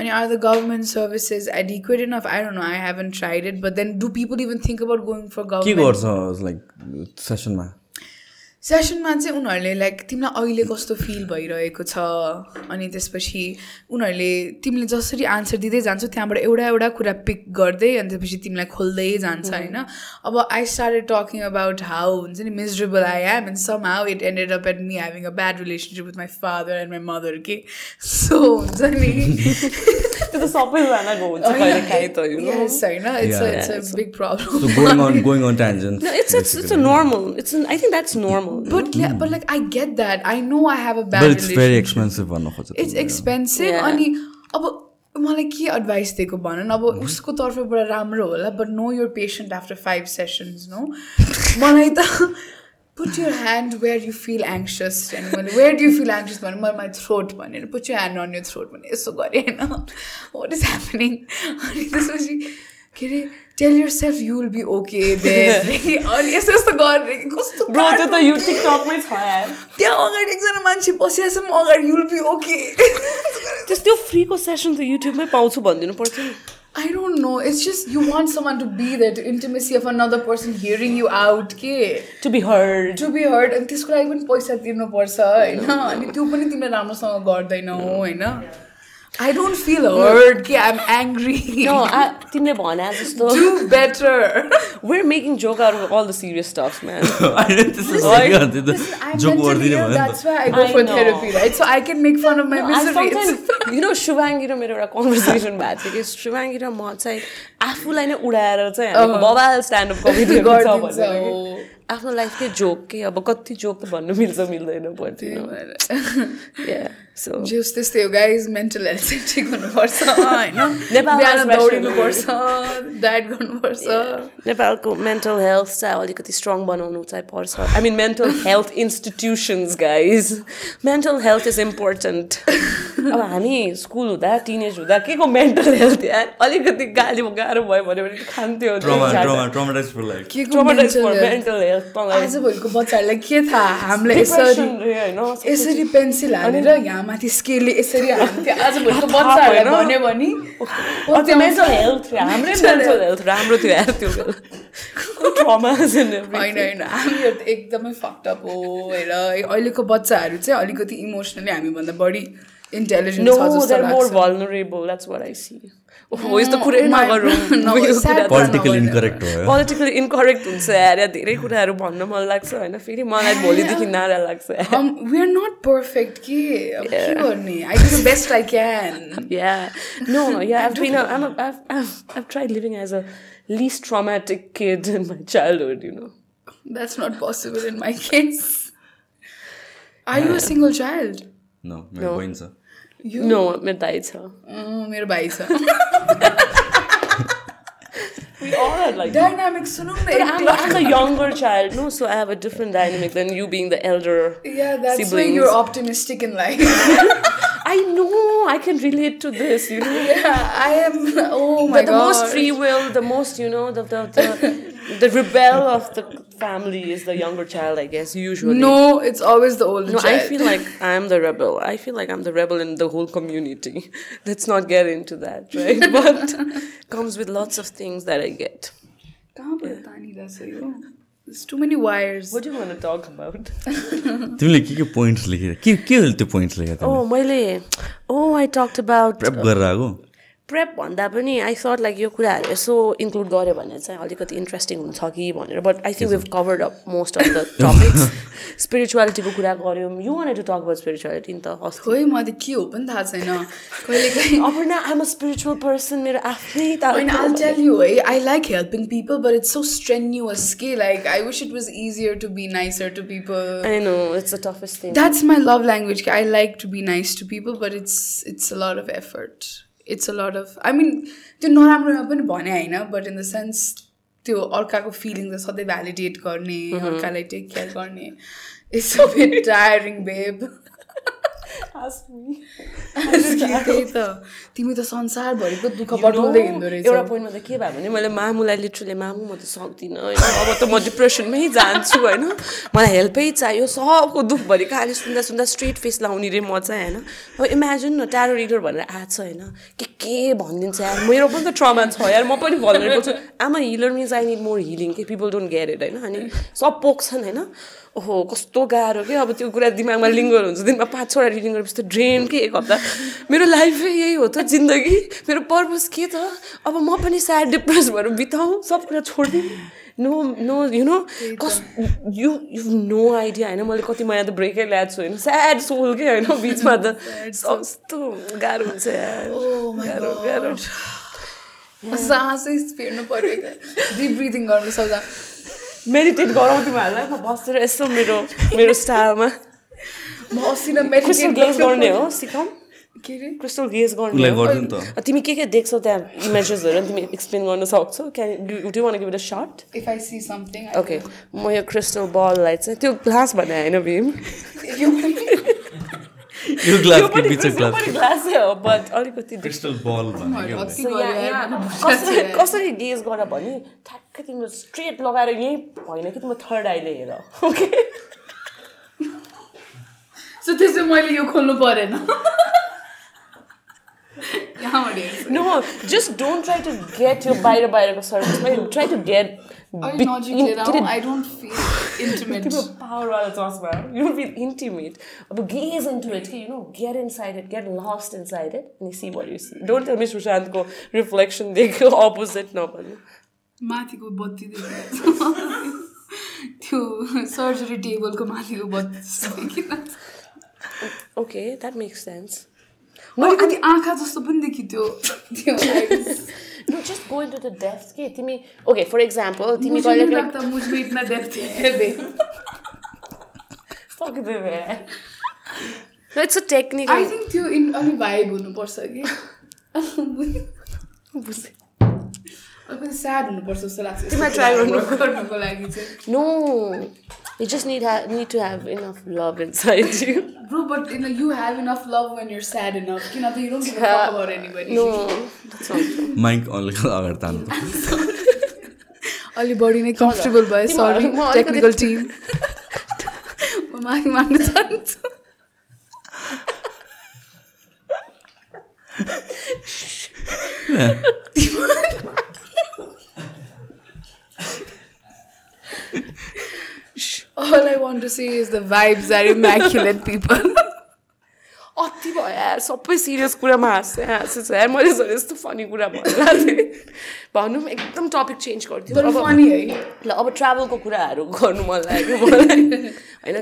And are the government services adequate enough? I don't know. I haven't tried it. But then, do people even think about going for के government गर्छ like सेसनमा सेसनमा चाहिँ उनीहरूले like तिमीलाई अहिले कस्तो feel भइरहेको छ? अनि त्यसपछि उनीहरूले तिमीले जसरी आन्सर दिँदै जान्छौ त्यहाँबाट एउटा एउटा कुरा पिक गर्दै अनि त्यसपछि तिमीलाई खोल्दै जान्छ होइन? अब I started talking about how हुन्छ नि miserable I am and somehow it ended up at me having a bad relationship with my father and my mother के सो हुन्छ नि? त्यो त सबैजनाको हुन्छ कहिले काहीँ त you know. Yes, होइन it's Yeah. It's a big problem So going on going on tangents. No, it's it's, it's a normal. It's an, I think that's normal. But yeah, but like I get that. I know I have a bad But it's very relationship. expensive भन्नु खोज्छ It's expensive Yeah. अनि अब मलाई के advice दिएको भन न अब उसको तर्फबाट राम्रो होला but no your patient after five sessions no मलाई त put your hand where you feel anxious अनि मैले where do you feel anxious भने मैले माई थ्रोट भनेर put your hand on your throat भने यसो गरेँ होइन वाट इज ह्यापनिङ अनि त्यसपछि के अरे tell yourself you will be okay अनि यस्तो यस्तो गरेर कि कस्तो यो छ यार त्यहाँ अगाडि एकजना मान्छे बसिरहेछ म अगाडि युल बी ओके त्यस त्यो फ्रीको सेसन त युट्युबमै पाउँछु भनिदिनु पर्छ नि I don't know. It's just you want someone to be there, to intimacy of another person hearing you out, के to be heard to be heard अनि त्यसको लागि पनि पैसा तिर्नुपर्छ होइन अनि त्यो पनि तिमीले राम्रोसँग गर्दैनौ होइन I don't feel heard कि I am angry No, I- तिमीले भने जस्तो। Do better we're making joke out of all the serious stuff, man. Joke गरिदिने भयो नि That's त why I go I for know. therapy, right? So I can make fun of my I misery. It's- sometimes, you know, Shivangi र मेरो एउटा conversation भएको थियो कि शिवाङ्गी र म चाहिँ आफूलाई नै उडाएर चाहिँ बबाल स्ट्यान्डअप कमेडी गर्छ भनेर। आफ्नो लाइफकै जोक के? अब कति जोक त भन्नु मिल्छ मिल्दैन पर्थ्यो जस त्यस्तै हो गाइज मेन्टल हेल्थ चाहिँ ठिक हुनुपर्छ होइन. दौडिनुपर्छ डायट गर्नुपर्छ नेपालको मेन्टल हेल्थ चाहिँ अलिकति स्ट्रङ बनाउनु चाहिँ पर्छ I mean mental health institutions guys mental health is important अब हामी स्कुल हुँदा टिनेज हुँदा के को मेन्टल हेल्थ यार अलिकति गाली गाह्रो भयो भने पनि खान्थ्यो के बच्चाहरूलाई थाहा हामीलाई यसरी पेन्सिल हानेर यहाँ माथि स्केलले यसरी हान्थ्यो बच्चाहरूलाई भएन। भन्यो भने। राम्रो थियो यार त्यो होइन होइन हामीहरू त एकदमै फक्टअप हो हेर अहिलेको बच्चाहरू चाहिँ अलिकति इमोसनली हामीभन्दा बढी इन्टेलिजेन्ट No, छ जस्तो they're more लाग्छ vulnerable. That's what I see. Oh, यस्तो कुरै my- नगरौँ No, यो sad कुरा- पोलिटिकल नभएर। इन्करेक्ट हो पोलिटिकली इन्करेक्ट हुन्छ यार यहाँ धेरै कुराहरू भन्न मन लाग्छ होइन फेरि मलाई भोलिदेखि नारा लाग्छ यार um, we are not perfect के अब के गर्ने I do the best I can Yeah. No, yeah, I've been, a, I'm a, I've, I've, I've tried living as a least traumatic kid in my childhood, you know. that's not possible in my case are you a single child न मेरो बहिनी छ you No, मेरो दाइ छ अँ, मेरो भाइ छ We all had like dynamic सुनौँ न But I'm, I'm the younger child, no? So I have a different dynamic than you being the elder. Yeah, that's why siblings. you're optimistic in life. I know, I can relate to this, you know. yeah, I am. Oh my But the god. most free will, the most, you know, the, the, the, the rebel of the family is the younger child, I guess, usually. No, it's always the older No, child. I feel like I'm the rebel. I feel like I'm the rebel in the whole community. Let's not get into that, right? But comes with lots of things that I get. कहाँबाट तानिरहेछ यो? There's too many wires. What do you want to talk about? तिमीले के के points लेखेर के के हो त्यो पोइन्ट्स लेखेर तिमीले Oh, मैले Oh, I talked about prep गरेर आएको प्रेप भन्दा पनि आई सट लाइक यो कुराहरू यसो इन्क्लुड गऱ्यो भने चाहिँ अलिकति इन्ट्रेस्टिङ हुन्छ कि भनेर but I think covered up most of the topic स्पिरिचुअलिटीको कुरा गऱ्यौँ। यु वान टु टक छिनीहरूलाई के हो पनि थाहा छैन। पर्सन मेरो आफ्नै आई टेल यु है I like helping people but it's so strenuous के like I wish it was easier to be nicer to people my love language कि I like to be nice to people but it's it's of effort It's a lot of. I mean, त्यो नराम्रोमा पनि भने होइन but in the sense त्यो अर्काको feeling सधैँ validate गर्ने अर्कालाई टेक केयर गर्ने it's a bit tiring babe त्यही त तिमी त संसारभरिको दुःख बटुल्दै हिँड्दो रहेछ एउटा पोइन्टमा त के भयो भने मैले मामुलाई लिटरली मामु म त सक्दिनँ होइन अब त म डिप्रेसनमै जान्छु होइन मलाई हेल्पै चाहियो सबको दुःखभरि कहानी सुन्दा सुन्दा स्ट्रेट फेस लाउने रे म चाहिँ होइन अब इमेजिन न ट्यारो रिडर भनेर आएको छ होइन के के भनिदिन्छ यार मेरो पनि त ट्रमा छ यार म पनि भनिरहेको छु आमा healer means I need more healing के पिपल डोन्ट गेट इट होइन अनि सब पोख्छन् होइन ओहो कस्तो गाह्रो के? अब त्यो कुरा दिमागमा लिङ्गर हुन्छ। दिनमा पाँच छवटा रिडिङ गरेपछि त ड्रेन के एक हप्ता? मेरो लाइफै यही हो त जिन्दगी। मेरो पर्पज के त? अब म पनि स्याड डिप्रेस भएर बिताउँ सब कुरा छोडिदिउँ। No no you know cause you you no idea होइन? मैले कति महिना त ब्रेकै ल्याएको छु होइन? स्याड सोल के होइन? बिचमा त कस्तो गाह्रो हुन्छ यार। गाह्रो गाह्रो। सासै फेर्नु पऱ्यो डिप ब्रिदिङ गर्नु सक्दा। मेडिटेट गराउँ तिमीहरूलाई म बसेर यसो मेरो मेरो स्टाइलमा म अस्ति न क्रिस्टल गेज गर्ने हो सिकाउँ के अरे क्रिस्टल गेज गर्ने तिमी के के देख्छौ त्यहाँ इमेजेसहरू अनि तिमी एक्सप्लेन गर्न सक्छौ? Can do one give it a shot if I see something okay म यो क्रिस्टल बललाई चाहिँ त्यो ग्लास भने होइन भीम। यो ग्लास कि बिच ग्लास ग्लासै हो बट अलिकति क्रिस्टल बल भन्यो अति So, यहाँ- गऱ्यो यहाँ यार। कसरी कसरी गेज गर भने ठ्याक्कै तिम्रो स्ट्रेट लगाएर यहीँ होइन कि तिम्रो थर्ड आइले हेर ओके सो त्यसो मैले यो खोल्नु परेन यहाँबाट हेर्छु। No just don't try to get यो बाहिर बाहिरको सर्भिसमा ट्राई टु गेट अलिक नजिक लिएर आऊ आई डोन्ट फिल इन्टिमेट तिम्रो पावरवाला चस्मा यु विल इन्टिमेट अब गेज इन्टु इट कि you know get inside it get lost inside it अनि see what you see don't tell me सुशान्तको reflection देख्यो अपोजिट नभन्नु माथिको बत्ती देख्नु त्यो सर्जरी टेबलको माथिको बत्ती देखिन ओके द्याट मेक्स सेन्स अलिकति आँखा जस्तो पनि देखि त्यो just go into the depth के तिमी ओके फर इक्जाम्पल तिमी कहिले it's a technique I think त्यो इन अलिक भाइब हुनुपर्छ कि अलिकति स्याड हुनुपर्छ जस्तो लाग्छ गर्नु। गर्नुको लागि चाहिँ no you just need need to have enough love inside you Bro, but you know, you have enough love when you're sad enough. You know, you don't give a fuck about anybody. No that's not true Mike अलिक अगाडि तान्नु अलि बढी नै comfortable भयो sorry technical team म माफी माग्न चाहन्छु All I want to say is the vibes are immaculate, people. अति भयो यार सबै सिरियस कुरामा हाँस्छ हाँस्छ यार मैले यस्तो फनी कुरा भनिरहेको थिएँ भनौँ एकदम टपिक चेन्ज गर्थ्यो अब है ल अब ट्राभलको कुराहरू गर्नु मन लाग्यो मलाई होइन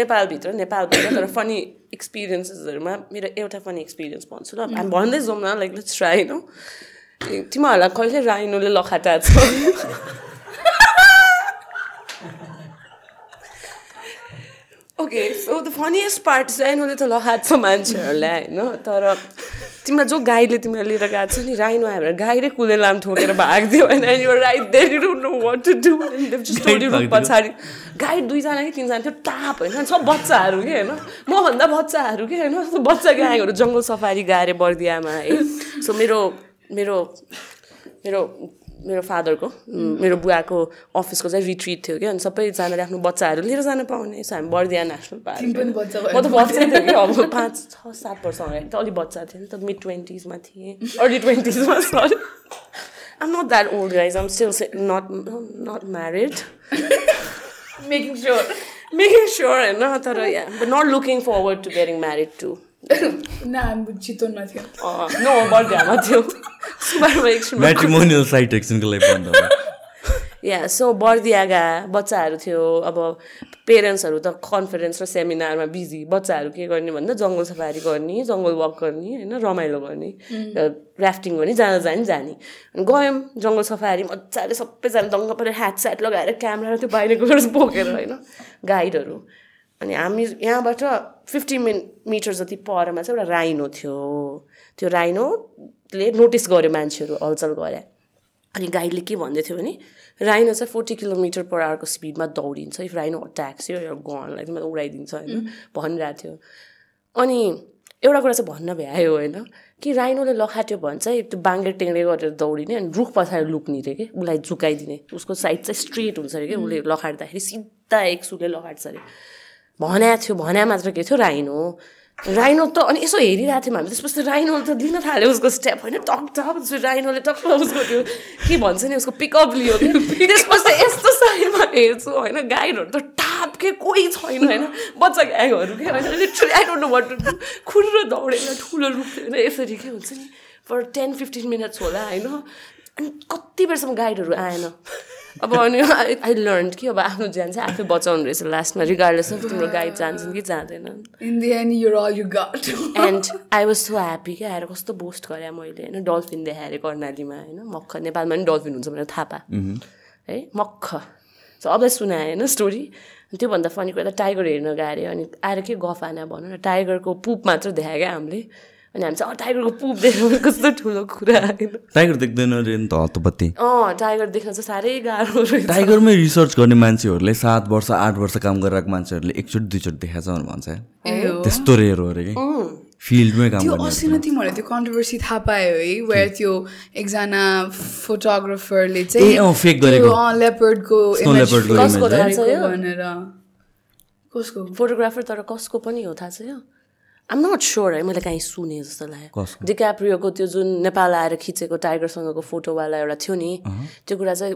नेपालभित्र नेपालभित्र तर फनी एक्सपिरियन्सेसहरूमा मेरो एउटा फनी एक्सपिरियन्स भन्छु ल हामी भन्दै जाउँ न लाइक लेट्स ट्राई होइन तिमीहरूलाई कहिले राइनोले लखाटा छ okay so the funniest part चाहिँ राइनोले त लखाएको छ मान्छेहरूलाई होइन? तर तिमीलाई जो गाईले तिमीलाई लिएर गएको छ नि राइनो आयो भने गाईले कुले लाम ठोकेर भागिदियो होइन यो right there you don't know what to do guy? पछाडि गाई दुईजना कि तिनजना थियो टाप होइन? सब बच्चाहरू कि होइन? मभन्दा बच्चाहरू कि होइन? बच्चा गाईहरू जङ्गल सफारी गाएर बर्दियामा है? सो मेरो मेरो मेरो मेरो फादरको मेरो बुवाको अफिसको चाहिँ रिट्रिट थियो कि अनि सबैजनाले आफ्नो बच्चाहरू लिएर जान पाउने। सो हामी बर्दिया नेसनल पार्क म त बच्चा थिएँ कि। अब पाँच छ सात वर्ष अगाडि त अलिक बच्चा थिएँ नि त। मिड ट्वेन्टिजमा थिएँ। Early ट्वेन्टिजमा sorry I'm not that old guys I'm still not not married making sure making sure होइन तर not looking forward to getting married to न हामी चितवनमा थियो नो बर्दियामा थियो सुबारमा एकछिन म्याट्रिमोनियल साइट एकछिनको लागि बन्द भयो। या सो बर्दियागा बच्चाहरू थियो अब पेरेन्ट्सहरू त कन्फरेन्स र सेमिनारमा बिजी। बच्चाहरू के गर्ने भन्दा जङ्गल सफारी गर्ने जङ्गल वक गर्ने होइन रमाइलो गर्ने राफ्टिङ गर्ने जाँदा जाने जाने। अनि गयौँ जङ्गल सफारी मजाले सबैजना दङ्ग परेर ह्याट स्याट लगाएर क्यामेरा त्यो बाहिरको बोकेर होइन गाइडहरू। अनि हामी यहाँबाट फिफ्टी मिन मिटर जति परमा चाहिँ एउटा राइनो थियो। त्यो राइनोले नोटिस गर्यो मान्छेहरू हलचल गरे। अनि गाइडले के भन्दै थियो भने राइनो चाहिँ फोर्टी किलोमिटर पर आवरको स्पिडमा दौडिन्छ। इफ राइनो अट्याक्स यो गनलाई चाहिँ उडाइदिन्छ होइन? भनिरहेको थियो। अनि एउटा कुरा चाहिँ भन्न भ्यायो होइन? कि राइनोले लखाट्यो भने चाहिँ त्यो बाङ्गे टेङ्डे गरेर दौडिने अनि रुख पछाडि लुक्ने रे कि? उसलाई झुकाइदिने। उसको साइड चाहिँ स्ट्रेट हुन्छ अरे कि? उसले लखाट्दाखेरि सिधा एक सुले लखाट्छ अरे। भन्या थियो भन्या मात्र के थियो राइनो? राइनो त अनि यसो हेरिरहेको थियौँ हामी त्यसपछि राइनोले त लिन थाल्यो उसको स्टेप होइन? टक टक राइनोले टक्क उसको त्यो के भन्छ नि उसको पिकअप लियो त्यसपछि यस्तो साइडमा हेर्छु होइन? गाइडहरू त टाप के कोही छैन होइन? बच्चा ग्याङहरू के होइन? Literally I don't know what to खुर्र दौडेर ठुलो रूप होइन? यसरी के हुन्छ नि? फर टेन फिफ्टिन मिनट्स होला होइन? अनि कति बेरसम्म गाइडहरू आएन? अब अनि आई लर्न कि अब आफ्नो ज्यान चाहिँ आफै बचाउनु रहेछ लास्टमा रिगार्डलेस अफ तिम्रो गाइड जान्छन् कि जाँदैनन्। In the end, you're all you got. And I was so happy क्या आएर कस्तो बोस्ट गरेँ मैले होइन? डल्फिन देखाएर कर्णालीमा होइन? मक्ख नेपालमा पनि डल्फिन हुन्छ भनेर थाहा पा है? मक्ख। सो अब सुनाएँ होइन स्टोरी त्योभन्दा फनी कुरा त टाइगर हेर्न गएर अनि आएर के गफ आना भनौँ न टाइगरको पुप मात्र देखायो क्या हामीले। अनि हामी चाहिँ अँ टाइगरको पुप देख्नु कस्तो ठुलो कुरा होइन। टाइगर देख्दैन अरे नि त हतपत्ती अँ टाइगर देख्न चाहिँ साह्रै गाह्रो रहेछ। टाइगरमै रिसर्च गर्ने मान्छेहरूले सात वर्ष आठ वर्ष काम गरिरहेको मान्छेहरूले एकचोटि दुईचोटि देखाएको छ भनेर भन्छ। त्यस्तो रेयर हो अरे कि। फिल्डमै काम त्यो गर्ने अस्ति न तिमीहरूले त्यो कन्ट्रोभर्सी थाहा पायो है वेयर त्यो एकजना फोटोग्राफरले ए, अँ, fake गरेको। लेपर्डको? भनेर। कसको? फोटोग्राफर तर कसको पनि हो थाहा छ यो? आम नट स्योर है मैले काहीँ सुने जस्तो लाग्यो? डिक्याप्रियोको त्यो जुन नेपाल आएर खिचेको टाइगरसँगको फोटोवाला एउटा थियो नि त्यो कुरा चाहिँ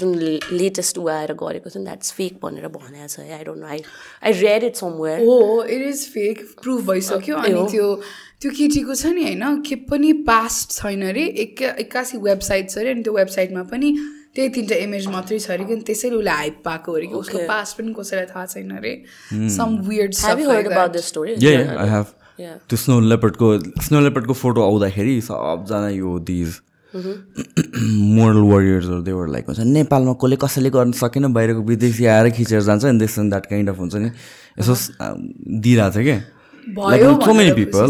जुन लेटेस्ट ऊ आएर गरेको थियो नि द्याट्स फेक भनेर भनेको छ I don't know I I read it somewhere हो इट इज फेक प्रुभ भइसक्यो। अनि हो। त्यो त्यो केटीको छ नि होइन के पनि पास्ट छैन अरे एक एक्कासी वेबसाइट छ अरे अनि त्यो वेबसाइटमा पनि त्यही तिनवटा इमेज मात्रै छ अरे कि? अनि त्यसैले उसले हाइप पाएको अरे कि? उसको. पास्ट पनि कसैलाई थाहा छैन अरे। Some weird have you heard about this story uh I have Yeah. त्यो स्नो लेपर्डको स्नो लेपर्डको फोटो आउँदाखेरि सबजना यो दिज मोरल वरियर्सहरू देवर लाइक हुन्छ नेपालमा कसले कसैले गर्न सकेन बाहिरको विदेशी आएर खिचेर जान्छ नि this and that kind of हुन्छ नि। यसो दिइरहेको छ क्या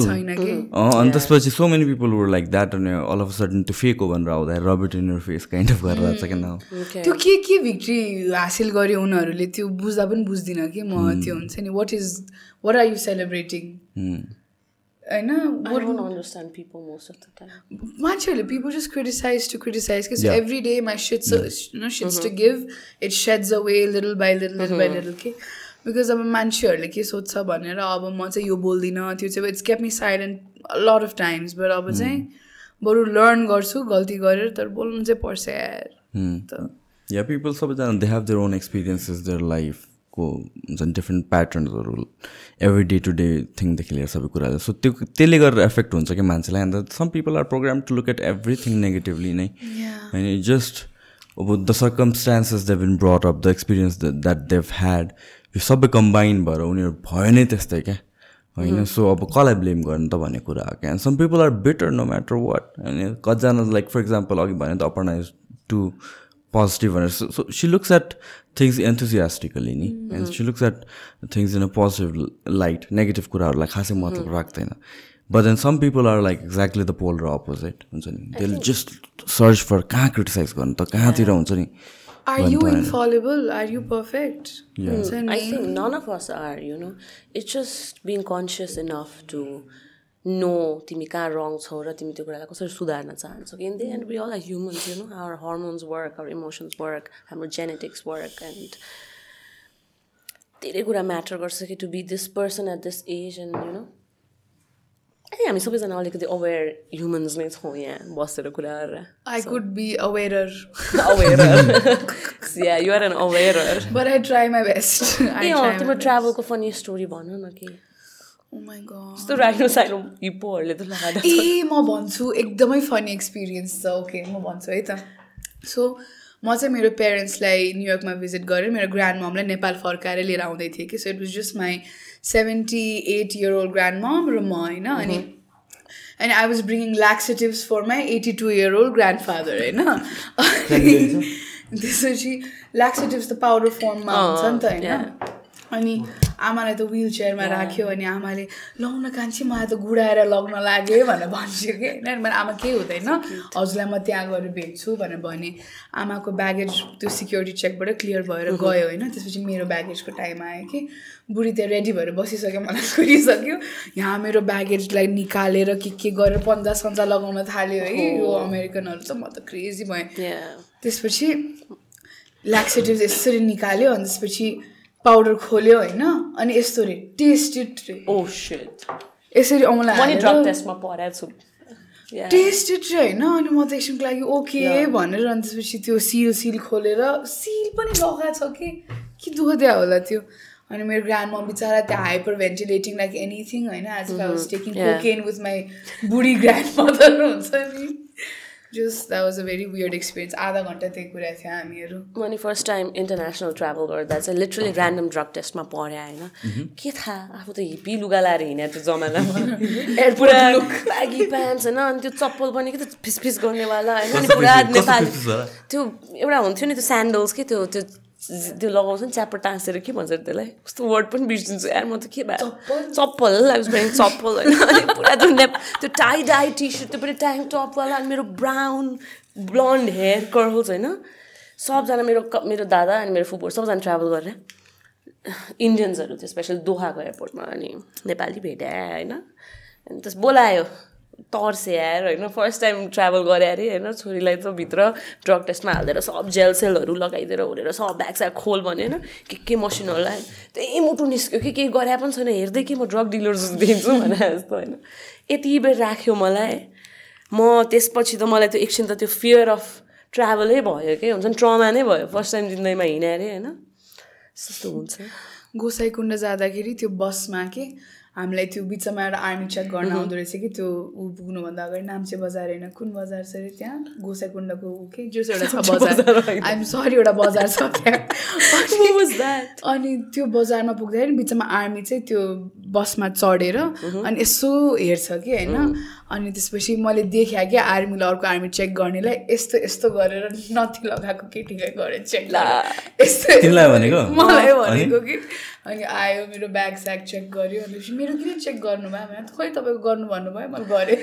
छैन कि अँ अनि त्यसपछि so many people were like that अनि अल अफ सडन त्यो फेक हो भनेर आउँदा rabbit in your face kind of गरेर आएको छ क्या न त्यो के के भिक्ट्री हासिल गर्यो उनीहरूले त्यो बुझ्दा पनि बुझ्दिनँ कि म त्यो हुन्छ नि what is what are you celebrating होइन I don't understand people most of the time. मान्छेहरूले people just criticize to criticize because Yeah. every day my shit's you know shit's to give it sheds away little by little little by little के because अब मान्छेहरूले के सोध्छ भनेर अब म चाहिँ यो बोल्दिनँ त्यो चाहिँ it's keep me silent lot of times but अब चाहिँ बरु लर्न गर्छु गल्ती गरेर तर बोल्नु चाहिँ पर्छ त या पिपल सबैजना they have their own experiences their लाइफको हुन्छ नि डिफ्रेन्ट प्याटर्न्सहरू एभ्री डे टु डे थिङदेखि लिएर सबै कुराहरू सो त्यो त्यसले गरेर एफेक्ट हुन्छ कि मान्छेलाई। अन्त some people are program to look at everything negatively नै? होइन जस्ट अब the circumstances they been brought up the experience that they've had यो सबै कम्बाइन भएर उनीहरू भयो नै त्यस्तै क्या। होइन सो अब कसलाई ब्लेम गर्नु त भन्ने कुरा हो क्या। Some people are better no matter what होइन कतिजना लाइक फर इक्जाम्पल अघि भने त अपर्णा इज टु पोजिटिभ भनेर। So she looks at things enthusiastically नि। And she looks at things in a positive light negative कुराहरूलाई खासै मतलब राख्दैन। But then some people are like exactly the pole र अपोजिट हुन्छ नि। दे जस्ट सर्च फर कहाँ क्रिटिसाइज गर्नु त? कहाँतिर हुन्छ नि? Are you infallible are you perfect हुन्छ I नि think none of us are, you know. It's just being conscious enough to know तिमी कहाँ रङ छौ र तिमी त्यो कुरालाई कसरी सुधार्न चाहन्छौ? In the end we all are humans you know our hormones work our emotions work हाम्रो जेनेटिक्स वर्क एन्ड धेरै कुरा म्याटर गर्छ कि to be this person at this age and you know I हामी सबैजना अलिकति अवेर ह्युमन्स नै छौँ यहाँ बसेर कुरा गरेर I could be awarer aware yeah you're an aware but I try my best uh अँ तिम्रो ट्राभलको फनी स्टोरी भन न कि माई गड यस्तो राइनो साइनो हिप्पोहरूले त लगाएर ए म भन्छु एकदमै फनी एक्सपिरियन्स छ ओके म भन्छु है त सो म चाहिँ मेरो पेरेन्ट्सलाई न्युयोर्कमा भिजिट गरेर मेरो ग्रान्ड ममलाई नेपाल फर्काएर लिएर आउँदै थिएँ कि so it was just my seventy eight year old grandmom र म होइन अनि and I was bringing laxatives for my eighty two year old grandfather होइन त्यसपछि ल्याक्सेटिभ्स त पाउडर फर्ममा हुन्छ नि त होइन अनि आमालाई त विल चेयरमा राख्यो अनि आमाले लाउन कान्छी मलाई त गुडाएर लग्न लाग्यो भनेर भन्छ कि। होइन मैले आमा केही हुँदैन? हजुरलाई म त्यहाँ गएर भेट्छु भनेर भने आमाको ब्यागेज त्यो सिक्योरिटी चेकबाट क्लियर भएर गयो होइन। त्यसपछि मेरो ब्यागेजको टाइम आयो कि। बुढी त्यहाँ रेडी भएर बसिसक्यो मलाई कुरिसक्यो यहाँ मेरो ब्यागेजलाई निकालेर के के गरेर पन्जा सन्जा लगाउन थाल्यो है। यो अमेरिकनहरू त म त क्रेजी भएँ। त्यसपछि ल्याक्सेटिभ यसरी निकाल्यो अनि त्यसपछि पाउडर खोल्यो होइन अनि यस्तो रे टेस्टेड रे ओ सेट यसरी औँला टेस्टमा छु। चाहिँ होइन अनि म त एकछिनको लागि ओके भनेर अनि त्यसपछि त्यो सिल सिल खोलेर सिल पनि लगाएको छ कि के दुःख दियो होला त्यो। अनि मेरो ग्रान्ड मम बिचरा त्यहाँ हाइपर भेन्टिलेटिङ लाइक एनिथिङ होइन as I was taking cocaine with my बुढी ग्रान्ड मदर हुन्छ नि। Just that was a very weird experience आधा घन्टा त्यही कुरा थियो हामीहरू मैले फर्स्ट टाइम इन्टरनेसनल ट्राभल गर्दा चाहिँ लिटरली ऱ्यान्डम ड्रग टेस्टमा पढेँ होइन के थाहा आफू त हिप्पी लुगा लाएर हिँडेँ त्यो जमानामा पुरा ब्यागी प्यान्ट्स होइन अनि त्यो चप्पल पनि के त फिसफिस गर्नेवाला होइन अनि पुरा नेपाली त्यो एउटा हुन्थ्यो नि त्यो स्यान्डल्स के त्यो त्यो त्यो लगाउँछ नि च्याप्पर टाँसेर के भन्छ त्यसलाई? कस्तो वर्ड पनि बिर्सिन्छु। यार म त के भयो चप्पल। आई चप्पल होइन? पुरा त्यो त्यो टाई डाई टी सर्ट त्यो पनि ट्याङ्क टपवाला अनि मेरो ब्राउन ब्लन्ड हेयर कर्ल्स होइन? सबजना मेरो मेरो दादा अनि मेरो फुपूहरू सबजना ट्राभल गरेर इन्डियन्सहरू थियो स्पेसल दोहाको एयरपोर्टमा अनि नेपाली भेट्या होइन? अनि त्यस बोलायो। तर्से आएर होइन? फर्स्ट टाइम ट्राभल गरे अरे होइन? छोरीलाई त भित्र ड्रग टेस्टमा हालिदिएर सब जेल सेलहरू लगाइदिएर ओरेर सब ब्याग खोल भने होइन? के के मसिनहरूलाई त्यही मुटु निस्क्यो। कि केही गरे पनि छैन। हेर्दै कि म ड्रग डिलर जस्तो दिन्छु भने जस्तो होइन? यति बेर राख्यो मलाई। म त्यसपछि त मलाई त्यो एकछिन त त्यो फियर अफ ट्राभलै भयो कि? हुन्छ नि? ट्रमा नै भयो। फर्स्ट टाइम जिन्दगीमा हिँडेँ अरे होइन? त्यस्तो हुन्छ। गोसाइकुण्ड जाँदाखेरि त्यो बसमा के हामीलाई त्यो बिचमा एउटा आर्मी चेक गर्न आउँदो रहेछ कि त्यो ऊ पुग्नुभन्दा अगाडि नाम्चे बजार होइन कुन बजार छ अरे त्यहाँ? गोसाइकुण्डको ऊ के? जो एउटा छ बजार आइएम सरी एउटा बजार छ त्यहाँ। अनि त्यो बजारमा पुग्दाखेरि बिचमा आर्मी चाहिँ त्यो बसमा चढेर अनि यसो हेर्छ कि होइन। अनि त्यसपछि मैले देखेँ कि आर्मीले अर्को आर्मी चेक गर्नेलाई यस्तो यस्तो गरेर नथी लगाएको केटीलाई गरेर चेक यस्तो मलाई भनेको कि। अनि आयो मेरो ब्याग स्याग चेक गर्यो अनि मेरो किन चेक गर्नुभयो भने खोइ तपाईँको गर्नु भन्नुभयो मैले गरेँ।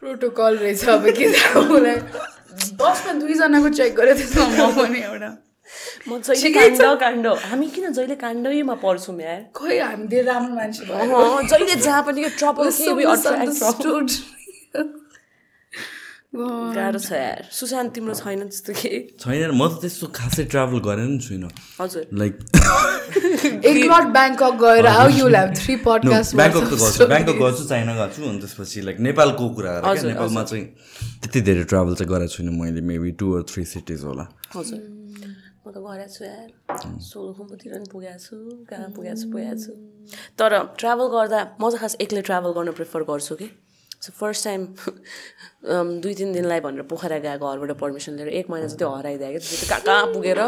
प्रोटोकल रहेछ अब के मलाई बसमा दुईजनाको चेक गरेँ त्यसमा म पनि एउटा। म जहिले काण्ड काण्ड। हामी किन जहिले काण्डैमा पढ्छौँ यार? खोइ हामी धेरै राम्रो मान्छे भयो। जहिले जहाँ पनि गाह्रो छ यार। सुशान्त तिम्रो छैन त्यस्तो के? छैन म त त्यस्तो खासै ट्राभल गरेर नि छुइनँ। हजुर। लाइक एकलट ब्याङ्कक गएर how you have three podcast Bangkok त गर्छु। ब्याङ्कक गर्छु चाइना गर्छु अनि त्यसपछि लाइक नेपालको कुरा नेपालमा चाहिँ त्यति धेरै ट्राभल चाहिँ गरेको छुइनँ मैले maybe two or three cities होला। हजुर। म त गरेको छु यार। सोलुखुम्बुतिर पनि पुगेको छु कहाँ पुगेको छु पुगेको छु। तर ट्राभल गर्दा म चाहिँ खास एक्लै ट्राभल गर्न प्रिफर गर्छु कि? फर्स्ट टाइम दुई तिन दिनलाई भनेर पोखरा गएको घरबाट पर्मिसन लिएर। एक महिना चाहिँ त्यो हराइदियो क्या। त्यसपछि कहाँ कहाँ पुगेर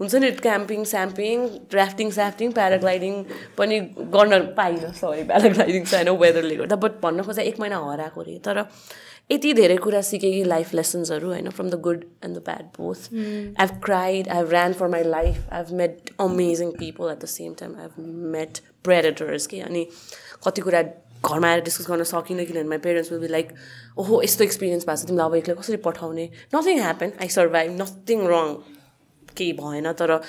हुन्छ नि क्याम्पिङ स्याम्पिङ ड्राफ्टिङ स्याफ्टिङ प्याराग्लाइडिङ पनि गर्न पाइनँ सरी प्याराग्लाइडिङ छैन वेदरले गर्दा बट भन्न खोज्दा एक महिना हराएको अरे तर यति धेरै कुरा सिकेँ कि लाइफ लेसन्सहरू होइन from the good and the bad both I have cried I have ran for my life I have met amazing people at the same time I have met predators कि अनि कति कुरा घरमा आएर डिस्कस गर्न सकिनँ किनभने my parents will be like ओहो यस्तो एक्सपिरियन्स भएको छ तिमीलाई अब एक्लै कसरी पठाउने? Nothing happen I survive nothing wrong केही भएन तर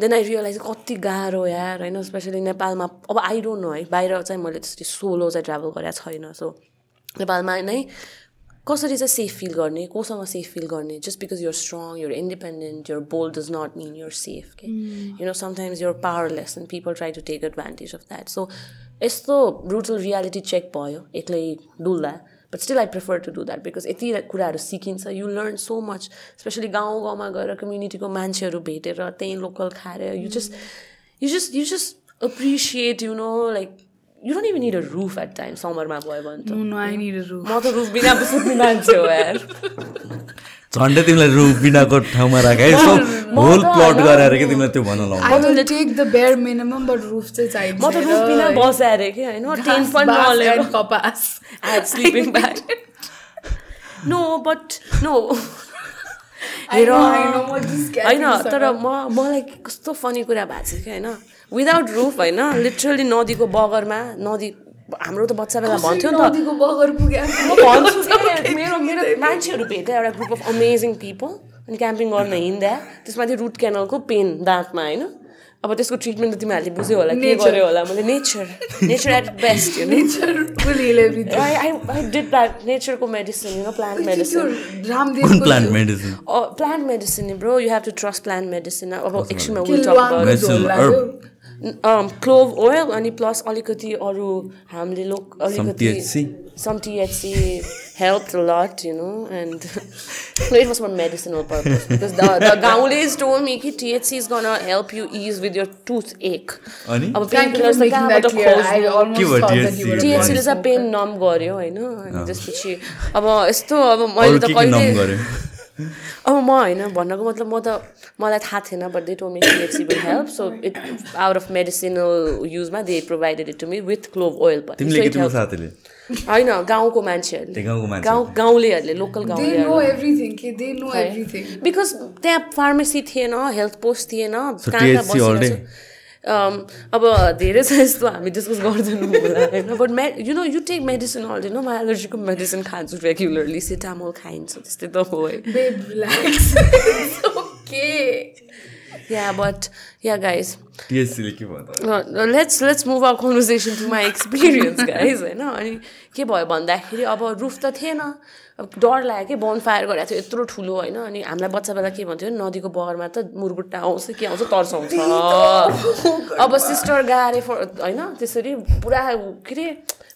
देन आई रियलाइज कति गाह्रो यार होइन? स्पेसली नेपालमा अब आई डोन्ट नो है? बाहिर चाहिँ मैले त्यसरी सोलो चाहिँ ट्राभल गरेको छैन सो नेपालमा नै कसरी चाहिँ सेफ फिल गर्ने कोसँग सेफ फिल गर्ने? Just because you're strong you're independent you're bold does not mean you're safe के you know sometimes you're powerless and people try to take advantage of that so यस्तो brutal reality check भयो एक्लै डुल्दा। But still I prefer to do that because यति कुराहरू सिकिन्छ। You learn so much especially गाउँ गाउँमा गएर कम्युनिटीको मान्छेहरू भेटेर त्यहीँ लोकल खाएर you just you just you just appreciate you know like you don't even need a roof at time समरमा गयो भने त। म त रुफ बिना मान्छे हो यार। झन्डै तिमीलाई रुफ बिनाको ठाउँमा राख। है होल प्लट गराएर कि तिमीलाई त्यो भन्न लाउनु। Take the bare minimum but roof चाहिँ चाहिन्छ। म त रुफ बिना बसेँ अरे कि होइन? टेन्ट पनि नलेर कपास। I sleeping bag no but no हेर होइन तर म मलाई कस्तो फनी कुरा भएको छ कि होइन? विदाउट रुफ होइन लिटरली नदीको बगरमा नदी हाम्रो त बच्चा बेला भन्थ्यो नि त। मेरो मेरो मान्छेहरू भेटेँ एउटा ग्रुप अफ अमेजिङ पिपल अनि क्याम्पिङ गर्न हिँड्दा त्यसमाथि रुट क्यानलको पेन दाँतमा होइन? अब त्यसको ट्रिटमेन्ट त तिमीहरूले बुझ्यो होला के गर्यो होला? मैले nature nature at best nature. I I did that नेचरको medicine you know plant medicine plant medicine plant medicine bro you have to trust plant medicine अब एकछिनमा त्यो विल टक Medicinal लाग्यो। क्लोभ ओइल अनि प्लस अलिकति अरू हामीले लोक अलिकति THC? Some THC help lot you know and it was for medicinal purpose because the the गाउँलेज told me कि THC is gonna help you is with your toothache अनि अब Thank you for pain making that कहाँबाट clear. I खोज्नु almost के भयो thought that THC? you were टिएचसीले a चाहिँ pain numb गर्यो होइन अनि त्यसपछि अब यस्तो अब मैले त कहिले अब म होइन भन्नको मतलब म त मलाई थाहा थिएन but they told me THC will help so it out of medicinal युजमा they provided it to me with clove oil पनि होइन गाउँको मान्छेहरूले। गाउँ गाउँलेहरूले लोकल everything. बिकज त्यहाँ फार्मेसी थिएन हेल्थ पोस्ट थिएन कहाँ Um, अब धेरै छ यस्तो हामी डिस्कस गर्दैनौँ होला होइन? But may you know you take medicine all म एलर्जीको मेडिसिन खान्छु रेगुलरली सिटामोल खाइन्छ त्यस्तै त हो है. Yeah but yeah guys let's let's move our conversation to my experience guys होइन? अनि के भयो भन्दाखेरि अब रुफ त थिएन। डर लाग्यो कि बोन फायर गरेको थियो। यत्रो ठुलो होइन। अनि हामीलाई बच्चा बेला के भन्थ्यो? नदीको बगरमा त मुरबुट्टा आउँछ के आउँछ तर्साउँछ अब सिस्टर गारे फर होइन त्यसरी पुरा के अरे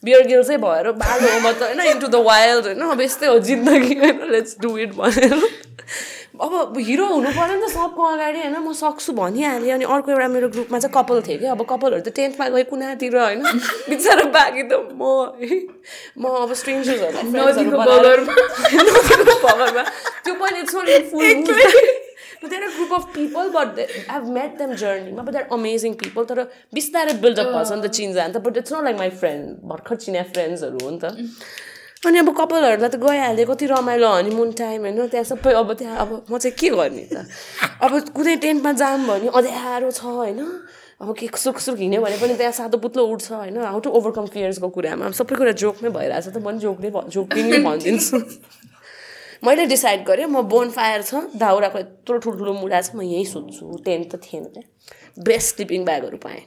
बियर गिल चाहिँ भएर बालोमा त होइन इन्टु द वाइल्ड होइन। अब यस्तै हो जिन्दगी होइन लेट्स डु इट भनेर। अब हिरो हुनु पऱ्यो नि त सबको अगाडि होइन म सक्छु भनिहालेँ अनि अर्को एउटा मेरो ग्रुपमा चाहिँ कपाल थियो कि अब कपालहरू त टेन्थमा गयो कुनातिर होइन बिचरा बाँकी त म। है म अब स्ट्रेन्जर्सहरूलाई त्यो पनि their group of people but have met them जर्नीमा but they're amazing people तर बिस्तारै बिल्डअप भन्छ नि त चिन्जा नि त but it's not like my friend भर्खर चिने फ्रेन्ड्सहरू हो नि त अनि अब कपालहरूलाई त गइहाल्यो कति रमाइलो हनीमुन टाइम होइन त्यहाँ सबै अब त्यहाँ अब म चाहिँ के गर्ने त अब कुनै टेन्टमा जाम भने अँध्यारो छ होइन अब के सुख सुख हिँड्यो भने पनि त्यहाँ सातो पुत्लो उठ्छ होइन हाउ टु ओभरकम फियर्सको कुरामा सबै कुरा जोकमै भइरहेछ त म पनि जोकले जोकिङले भनिदिन्छु मैले डिसाइड गरेँ म बोन फायर छ दाउराको यत्रो ठुल्ठुलो मुढा छ म यहीँ सुत्छु। टेन्ट त थिएन क्या बेस्ट स्लिपिङ ब्यागहरू पाएँ।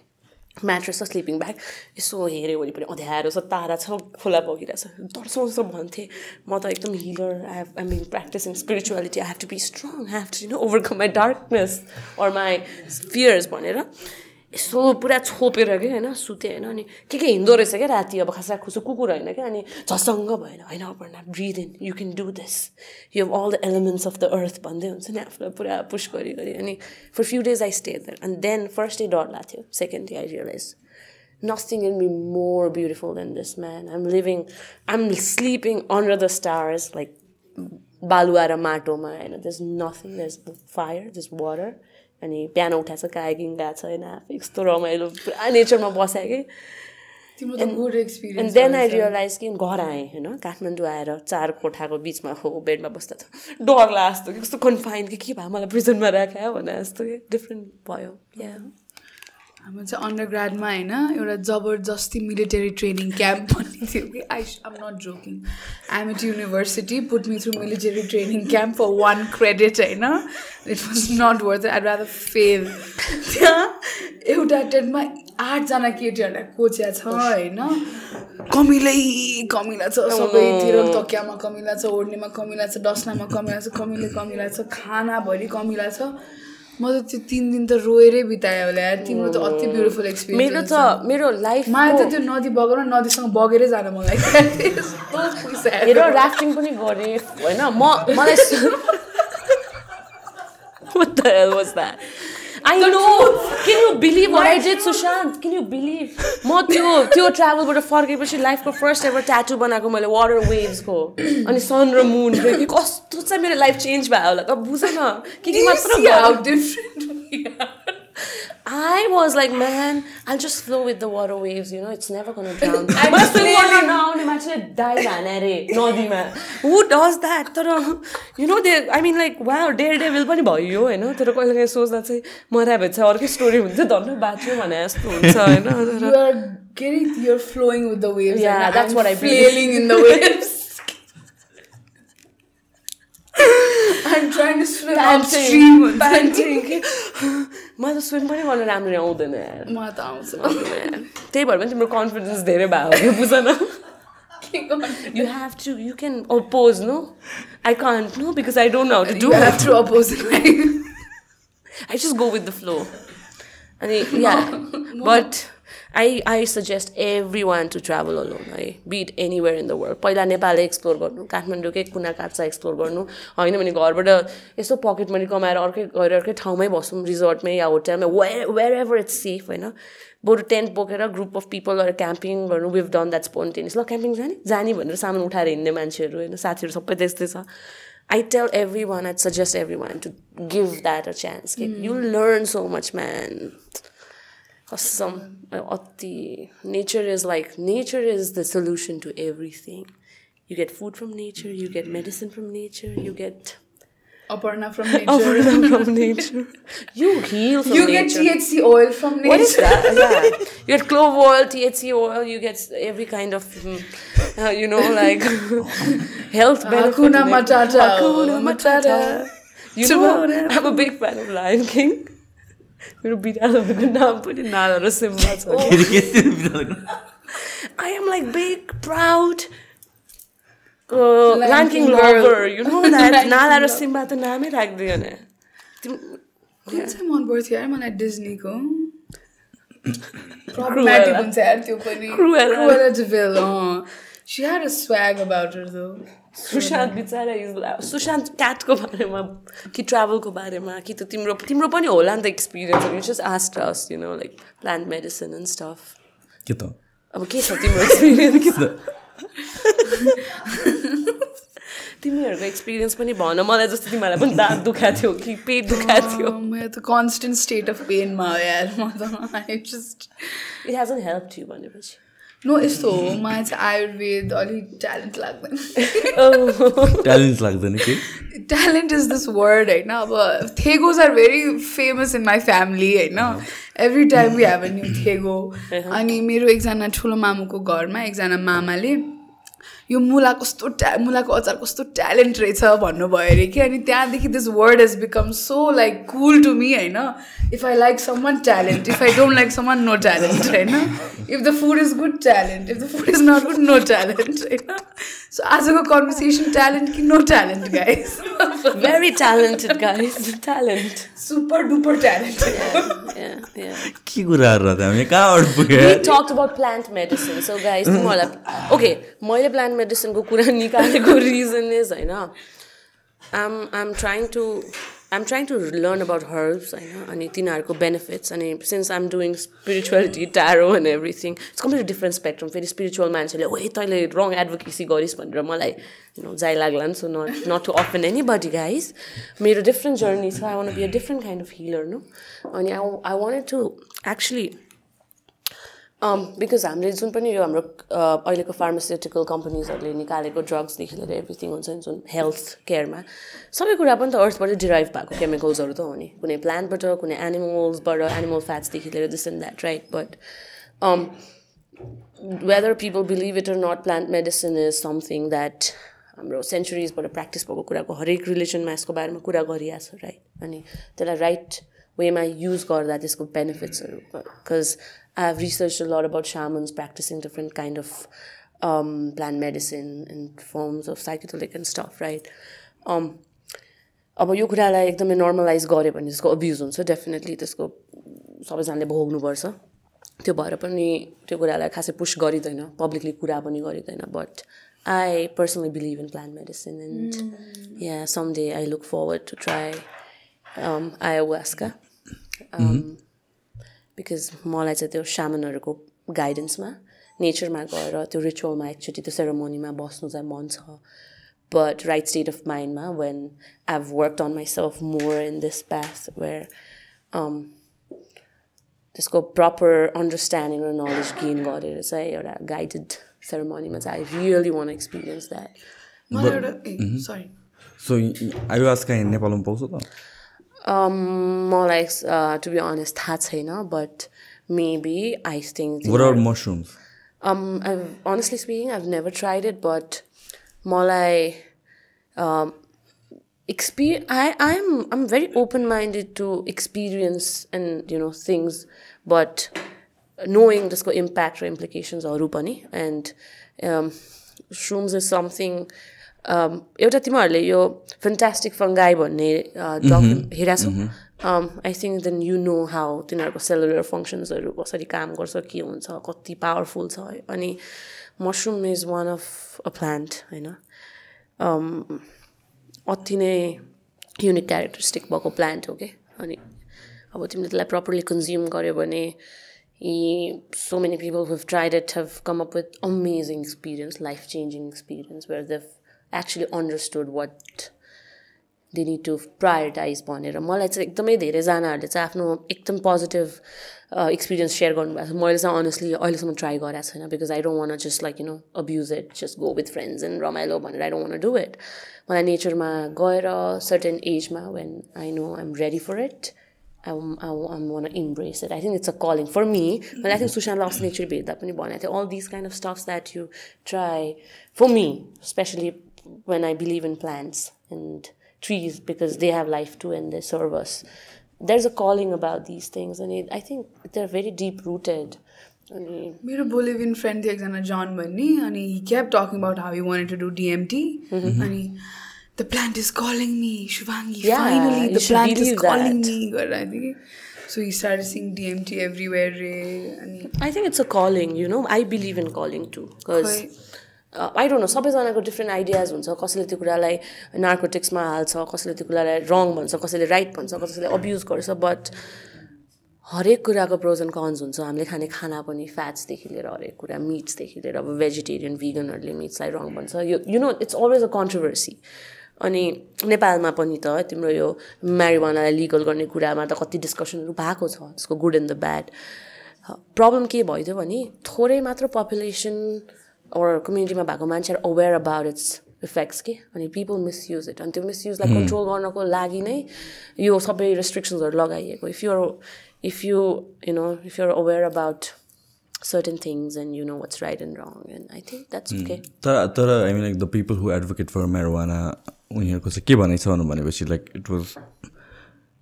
म्याट्रेस छ स्लिपिङ ब्याग यसो हेऱ्यो वरिपरि अँध्यारो छ तारा छ खोला बगिरहेछ तर्साउँछ भन्थेँ। म त एकदम healer I have I mean practicing spirituality I have to be strong have to you know overcome my darkness or my fears भनेर यसो पुरा छोपेर क्या होइन सुतेँ होइन अनि के के हिँड्दो रहेछ क्या राति अब खासा खुसु कुकुर होइन क्या अनि झसङ्ग भएन। होइन Aparna breathe in you can do this you have all the elements of the earth भन्दै हुन्छ नि आफूलाई पुरा पुस गरी गरी अनि for few days I stay there and then first day डर लाग्थ्यो second day I realise nothing can be more beautiful than this man. I'm living i'm sleeping under the stars like बालुवा र माटोमा होइन there's nothing there's fire there's water. अनि बिहान उठाएछ kayaking गएको छ होइन आफू यस्तो रमाइलो पुरा नेचरमा बसेँ कि एन्ड देन आई रियलाइज कि घर आएँ होइन काठमाडौँ आएर चार कोठाको बिचमा हो बेडमा बस्दा त डर जस्तो कि कस्तो कन्फाइन कि के भयो मलाई प्रिजनमा राख्यो भने जस्तो कि डिफ्रेन्ट भयो हाम्रो चाहिँ अन्डर ग्राडमा होइन एउटा जबरजस्ती मिलिटरी ट्रेनिङ क्याम्प भन्ने थियो कि। I am not joking my university put me through military training camp for one credit होइन। It was not worth I rather fail त्यहाँ एउटा टेन्टमा आठजना केटीहरूलाई कोच्या छ होइन। कमिलै कमिला छ सबैतिर तकियामा कमिला छ ओढ्नेमा कमिला छ डस्नामा कमिला छ कमिलै कमिला छ खानाभरि कमिला छ। म त त्यो तिन दिन त रोएरै बिताएँ होला तिम्रो त अति ब्युटिफुल मेरो एक्सपिरियन्स त मेरो लाइफ मलाई त त्यो नदी बगेर नदीसँग बगेरै जान पैसा हेर राफ्टिङ पनि गरेँ। होइन म मलाई Know. Can you believe what I did, Sushant? Can you believe? म त्यो त्यो ट्राभलबाट फर्केपछि लाइफको फर्स्ट एभर ट्याटु बनाएको मैले वाटर वेभ्सको अनि सन र मुन कस्तो चाहिँ मेरो लाइफ चेन्ज भयो होला त बुझ न। के के मात्र I was like, man, I'll just flow with the water waves, you know, it's never gonna drown. I must be water now, I'm actually die vanare, man. Who does that? तर you know, they, I mean, like, wow, daredevil पनि भयो होइन तर कहिले काहीँ सोच्दा चाहिँ मरा भए चाहिँ अर्कै स्टोरी हुन्थ्यो धन्न बाँच्यो भने जस्तो हुन्छ होइन You are getting, you're flowing with the waves. Yeah, and that's I'm what I flailing in the waves. I'm trying to swim upstream. प्यान्टिङ मलाई त स्विम पनि गर्न राम्ररी आउँदैन यार म त आउँछ त्यही भएर पनि तिम्रो कन्फिडेन्स धेरै भयो क्या बुझ न You have to, you can oppose, no? I can't, no, because I don't know how to do You it. have to oppose it. Like, I just go with the flow. And it- yeah, but I I suggest everyone to travel alone. है be it anywhere in the world. पहिला Nepal explore गर्नु काठमाडौँकै कुना काप्चा explore गर्नु होइन भने घरबाट यसो pocket money कमाएर अर्कै गएर अर्कै ठाउँमै बसौँ रिजोर्टमै या होटेलमै where wherever it's safe होइन बरु टेन्ट बोकेर ग्रुप अफ पिपल गएर क्याम्पिङ गर्नु विभ डन द्याट स्पोन्टेनियस ल क्याम्पिङ जाने जाने भनेर सामान उठाएर हिँड्ने मान्छेहरू होइन साथीहरू सबै त्यस्तै छ I tell everyone, I'd suggest everyone to give that a chance. You'll learn so much, man. Awesome. Atti. Nature is like, nature is the solution to everything. You get food from nature, you get medicine from nature, you get Aparna from nature. Aparna from nature. You heal from You get. THC oil from nature. What is that? Yeah. You get clove oil, THC oil, you get every kind of, mm, uh, you know, like health benefit. Hakuna. Matata. Hakuna Matata. You know, I'm a big fan of Lion King. बिरालो नाम पनि Nala र Simba I am like big proud Nala र Simba त नामै राख्दियो राख्दैन कहाँ चाहिँ मन पर्थ्यो हरे मलाई डिज्नीको प्रब्लम्याटिक हुन्छ त्यो डिजनीको स्याहार स्टु सुशान्त बिचरा इज सुशान्त क्याटको बारेमा कि ट्राभलको बारेमा कि त तिम्रो तिम्रो पनि होला नि त experience just asked us you know like plant medicine and stuff के त अब के छ तिम्रो एक्सपिरियन्स तिमीहरूको एक्सपिरियन्स पनि भन मलाई जस्तो तिमीहरूलाई पनि दाँत दुखाएको थियो कि पेट दुखाएको थियो मेरो त कन्सटेन्ट स्टेट अफ पेनमा हो यार म त just it hasn't help you भनेपछि नो यस्तो हो मलाई चाहिँ आयुर्वेद अलिक ट्यालेन्ट लाग्दैन ट्यालेन्ट लाग्दैन कि talent is this word होइन अब थेगोज are very famous in my family होइन every time we have a new थेगो अनि मेरो एकजना ठुलो मामुको घरमा एकजना मामाले यो मुला कस्तो ट्या मुलाको अचार कस्तो ट्यालेन्ट रहेछ भन्नुभयो अरे कि। अनि त्यहाँदेखि this word has become so like cool to me होइन। If I like someone talent if I don't like someone no talent होइन। If the food is good talent if the food is not good no talent होइन। So आजको conversation talent कि no talent guys very talented guys talent talented. yeah yeah के कुराहरू कहाँबाट पुग्यो about plant medicine. So guys तिमीहरूलाई okay मैले plant medicine को कुरा निकालेको reason is होइन I'm I'm trying to I'm trying to learn about herbs होइन अनि तिनीहरूको benefits अनि since I'm doing spirituality tarot and everything it's completely different spectrum फेरि spiritual मान्छेले ओए तैँले wrong advocacy गरिस् भनेर मलाई जाइ लाग्ला नि so not not to offend anybody guys मेरो different journey छ want to be a different kind of healer no अनि I, I wanted to actually because हामीले जुन पनि यो हाम्रो uh, अहिलेको फार्मास्युटिकल कम्पनीजहरूले निकालेको ड्रग्सदेखि लिएर एभ्रिथिङ हुन्छ नि जुन हेल्थ केयरमा सबै कुरा पनि त अर्थबाट डिराइभ भएको केमिकल्सहरू त हो नि। कुनै प्लान्टबाट कुनै एनिमल्सबाट एनिमल फ्याट्सदेखि लिएर this and that right but whether people believe it or not plant medicine is something that हाम्रो सेन्चुरिजबाट प्र्याक्टिस भएको कुराको हरेक रिलिजनमा यसको बारेमा कुरा गरिरहेको छ राइट अनि त्यसलाई राइट वेमा युज गर्दा त्यसको बेनिफिट्सहरू because I have research lot about shamans practising different kind of plant medicine and forms of psychedelic and stuff right अब यो कुरालाई एकदमै नर्मलाइज गऱ्यो भने त्यसको अब्युज हुन्छ डेफिनेटली त्यसको सबैजनाले भोग्नुपर्छ त्यो भएर पनि त्यो कुरालाई खासै पुस गरिँदैन पब्लिकली कुरा पनि गरिँदैन but I personally believe in plant medicine and yeah some day I look forward to try ayahuasca because मलाई चाहिँ त्यो सामानहरूको गाइडेन्समा नेचरमा गएर त्यो रिचुअलमा एकचोटि त्यो सेरोमोनीमा बस्नु चाहिँ मन छ. But right state of mind ma, when I've worked on myself more in this path where um, त्यसको प्रपर अन्डरस्ट्यान्डिङ र नलेज गेन गरेर चाहिँ एउटा गाइडेड सेरोमनीमा चाहिँ I really want experience that so ayahuasca कहीँ नेपालमा पाउँछ त? मलाई टु बी अनेस्ट थाहा छैन but maybe I think What are mushrooms? Um, I've, honestly speaking, I've never tried it, but Malay, um, experience. I I'm I'm very open minded to experience and you know things, but knowing this impact or implications or rupani and um. Um, एउटा तिमीहरूले यो fantastic फङ्गाई भन्ने document हेरेको छौ? I think then you know how तिनीहरूको cellular फङ्सन्सहरू कसरी काम गर्छ के हुन्छ कति पावरफुल छ अनि mushroom is one of a plant होइन? अति नै युनिक क्यारेक्टरिस्टिक भएको प्लान्ट हो कि? अनि अब तिमीले त्यसलाई प्रपरली कन्ज्युम गर्यो भने यी so many people who've tried it have come up with amazing experience life changing experience where they've actually understood what they need to prioritise भनेर मलाई चाहिँ एकदमै धेरैजनाहरूले चाहिँ आफ्नो एकदम पोजिटिभ एक्सपिरियन्स सेयर गर्नुभएको छ मैले चाहिँ अनेस्टली अहिलेसम्म ट्राई गरेको छैन because I don't want just like you know abuse it just go with friends and रमाइलो भनेर I don't want do it मलाई नेचरमा गएर सर्टेन एजमा when I know I am ready for it I I want embrace it I think it's a calling for me मैले I think सुशान्तलाई अस्ति nature भेट्दा पनि भनेको थिएँ all this kind of stuffs that you try for me especially when I believe in plants and trees because they have life too and they serve us. There's a calling about these things, and it, I think they're very deep rooted. अनि मेरो बोलिभियन friend थियो एकजना जन भन्ने अनि he kept talking about how you want to do DMT अनि the plant is calling me Shubhangi Yeah, finally you the should plant is believe calling that. Me गरेर आएको थियो कि so he start seeing DMT everywhere रे अनि I think it's a calling, you know. I believe in calling too because खै I don't know सबैजनाको different ideas हुन्छ कसैले त्यो कुरालाई नार्कोटिक्समा हाल्छ कसैले त्यो कुरालाई रङ भन्छ कसैले राइट भन्छ कसैले अब्युज गर्छ बट हरेक कुराको प्रोज एन्ड कन्स हुन्छ। हामीले खाने खाना पनि फ्याट्सदेखि लिएर हरेक कुरा मिट्सदेखि लिएर अब भेजिटेरियन भिगनहरूले मिट्सलाई रङ भन्छ। यो you know it's always a controversy अनि नेपालमा पनि त तिम्रो यो म्यारिवानालाई लिगल गर्ने कुरामा त कति डिस्कसनहरू भएको छ त्यसको good and the bad problem के भइदियो भने थोरै मात्र पपुलेसन अर कम्युनिटीमा भएको मान्छेहरू अवेर अबाउट इट्स इफेक्ट्स के अनि पिपल मिसयुज इट अनि त्यो मिसयुजलाई कन्ट्रोल गर्नको लागि नै यो सबै रेस्ट्रिक्सन्सहरू लगाइएको if your if you you know if you're aware about certain things and you know what's right and wrong and I think that's okay तर तर I mean like the people who advocate for marijuana उनीहरूको चाहिँ के भनाइ छ भनेपछि like it was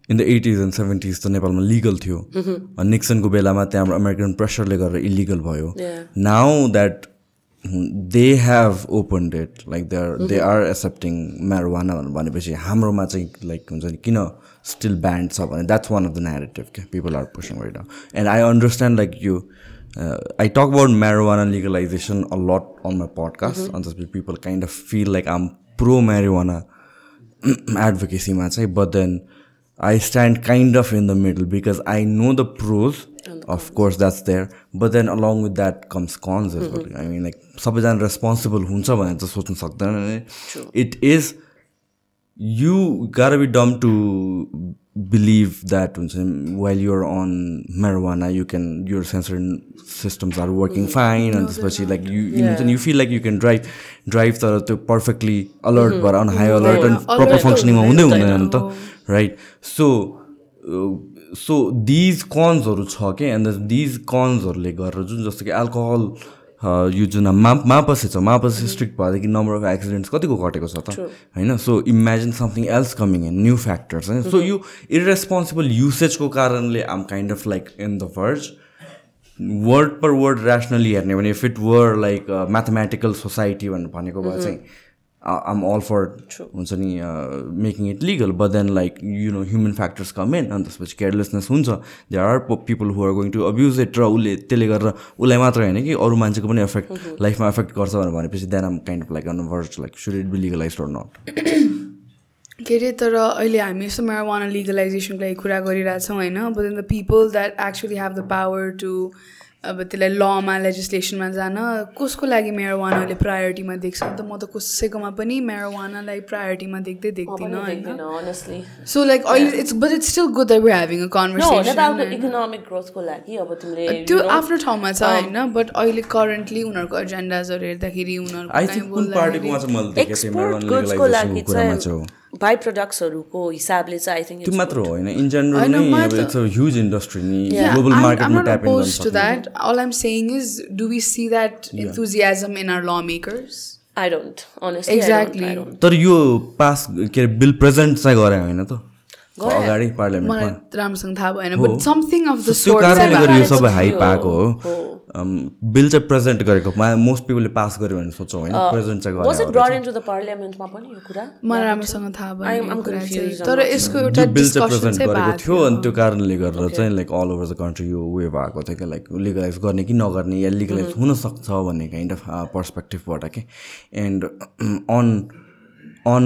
in the eighties and seventies त नेपालमा लिगल थियो निक्सनको बेलामा त्यहाँबाट अमेरिकन प्रेसरले गरेर इलिगल भयो. Now that they have open that like they are they are accepting marijuana भनेर भनेपछि हाम्रोमा चाहिँ लाइक हुन्छ नि किन स्टिल ब्यान्ड छ भने that's one of the narrative क्या? People are pushing right and I understand like you I talk about marijuana legalisation a lot on my podcast अन्त people kind of feel like um pro marijuana advocacy चाहिँ but then I stand kind of in the middle because I know the pros of course that's there but then along with that comes cons as well I mean like सबैजना responsible हुन्छ भनेर त सोच्नु सक्दैन it is you gotta be dumb to believe that हुन्छ नि, while you're on marijuana you can your sensory systems are working fine and त्यसपछि like you you, हुन्छ नि, you feel like you can drive drive तर त्यो perfectly alert भएर on high alert and Alert proper त functioning मा हुँदैन, हुँदै हुँदैन नि। त so uh, so these कन्सहरू छ कि एन्ड दिज कन्सहरूले गरेर जुन जस्तो कि एल्कोहल यो जुन मा मापसे छ मापसे स्ट्रिक्ट भएदेखि नम्बर अफ एक्सिडेन्ट्स कतिको घटेको छ त? होइन? So imagine something else coming in new factors होइन? सो यो इरेस्पोन्सिबल युसेजको कारणले आम kind of like in the words word per word rationally हेर्ने भने if it were like mathematical society भनेर भनेको भए चाहिँ आम अल फर हुन्छ नि making it legal but then like you know human factors come in अनि त्यसपछि केयरलेसनेस हुन्छ. They are people who are going to abuse it र उसले त्यसले गरेर उसलाई मात्र होइन कि अरू मान्छेको पनि एफेक्ट लाइफमा एफेक्ट गर्छ भनेर भनेपछि then um kind of like on word like should it be legalise or not के अरे तर अहिले हामी यस्तो marijuana लिगलाइजेसनको लागि कुरा गरिरहेछौँ होइन? But then the people that actually have the power to अब त्यसलाई लमा लेजिस्लेसनमा जान कसको लागि मेरोवानाले प्रायोरिटीमा देख्छ? नि त म त कसैकोमा पनि मेरोवानालाई प्रायोरिटीमा देख्दै देख्दिनँ होइन? honestly. सो लाइक अहिले it's but it's still good we having a No, conversation economic ग्रोथको लागि अब तिमीले त्यो आफ्नो ठाउँमा छ होइन? बट अहिले करेन्टली उनीहरूको एजेन्डाजहरू हेर्दाखेरि आई बाई प्रडक्ट्सहरूको हिसाबले चाहिँ आई थिङ्क त्यो मात्र होइन? इन जेनरल नै अब इट्स अ ह्युज इन्डस्ट्री नि। ग्लोबल मार्केटमा ट्याप इन गर्न opposed to सक्ने that. All I'm saying is, do we see that enthusiasm in our lawmakers? I don't I don't. तर यो पास के अरे बिल प्रेजेन्ट चाहिँ गरे होइन त। अगाडि पार्लियामेन्टमा। राम्रोसँग थाहा भएन बट समथिङ अफ द त्यो सोर्ट कारणले गर्दा यो चाहिँ सबै हाई थियो। पाएको हो। बिल चाहिँ प्रेजेन्ट गरेको। मोस्ट पिपलले पास गर्यो भने सोचौँ होइन। प्रेजेन्ट चाहिँ Was it गरेर brought into the parliamentमा पनि यो कुरा? मलाई राम्रोसँग थाहा भएन तर यसको एउटा त्यो बिल चाहिँ डिस्कसन प्रेजेन्ट गरेको थियो अनि त्यो कारणले गर्दा चाहिँ like all over the country यो उयो भएको थियो कि लाइक लिगलाइज गर्ने कि नगर्ने या लिगलाइज हुनसक्छ भन्ने काइन्ड अफ पर्सपेक्टिभबाट के। And on on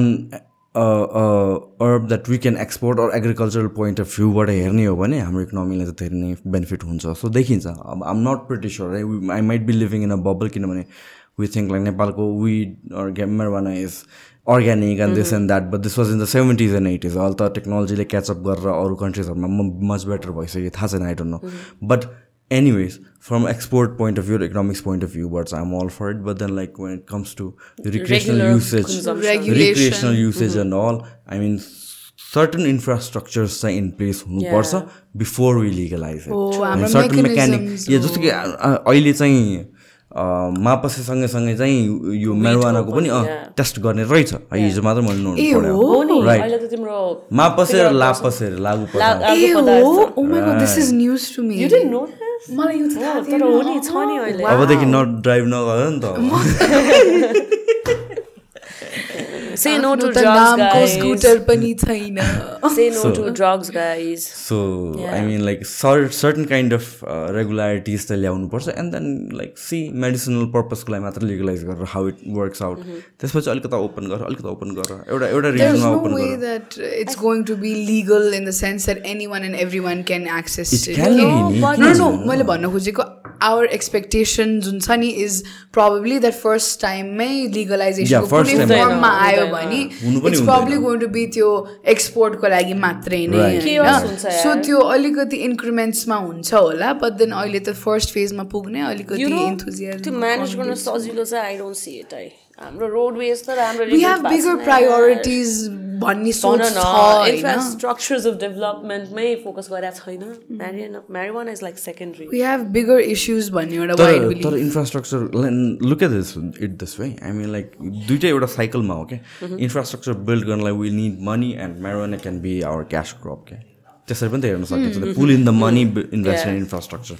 herb that we can export or agricultural point of भ्यूबाट हेर्ने हो भने हाम्रो इकोनोमीलाई चाहिँ धेरै नै बेनिफिट हुन्छ। सो देखिन्छ। अब आम not pretty sure I might be living in a bubble किनभने वी थिङ्क लाइक नेपालको weed or marijuana is organic and this and that but this was in the seventies and eighties अहिले त टेक्नोलोजीले catch up गरेर अरू कन्ट्रिजहरूमा much better भइसक्यो थाहा छैन I don't know but anyways from export point of view economics point of view but i'm all for it but then like when it comes to recreational Regular usage. Regulation. recreational usage and all i mean certain infrastructures चाहिँ in place हुनुपर्छ before we legalize it Oh, And हाम्रो certain mechanic mechanisms yeah, जस्तो कि अहिले चाहिँ मापसे सँगैसँगै चाहिँ यो मेरोवानाको पनि टेस्ट गर्ने रहेछ है हिजो मात्र मैले नोट तिम्रो मापसे र लापसे लागु पर्छ मलाई यो थाहा तर हो नि छ नि अहिले। अबदेखि नट ड्राइभ नगर नि त। Say no to आफ्नो त drugs, नामको guys. स्कुटर पनि छैन Say no to drugs, guys. So I mean like certain kind of regularities चाहिँ ल्याउनुपर्छ and then like see medicinal पर्पजको लागि मात्र लिगलाइज गरेर हाउ इट वर्क्स आउट त्यसपछि अलिकति ओपन गर अलिकति ओपन गर एउटा एउटा रिजनमा no ओपन way गर that it's going to be legal in the sense that anyone and everyone can access It it. can you be know? नि, No, किन no, छैन? मैले भन्न खोजेको our expectation जुन छ नि is probably that first time मै legalization Yeah, को first कुनै time मा। form मा आयो। भने हुँदैन। probably going to be त्यो export को लागि मात्रै नै होइन सो। त्यो अलिकति इन्क्रिमेन्ट्समा हुन्छ होला बट देन अहिले त फर्स्ट फेजमा पुग्ने अलिकति You know, enthusiasm त्यो म्यानेज गर्न सजिलो चाहिँ आई डोन्ट सी इट है हाम्रो रोडवेज त राम्रो we have bigger priorities भन्ने सोच छ होइन। इन्फ्रास्ट्रक्चर्स अफ डेभलपमेन्टमै फोकस गरेको छैन। Marijuana is like secondary we have bigger issues भन्ने एउटा belief तर infrastructure look at this it this way I mean like दुइटै एउटा साइकलमा हो क्या इन्फ्रास्ट्रक्चर बिल्ड गर्नलाई will need money and marijuana can be our cash crop क्या त्यसरी पनि त हेर्न सकिन्छ pull in the money invest in infrastructure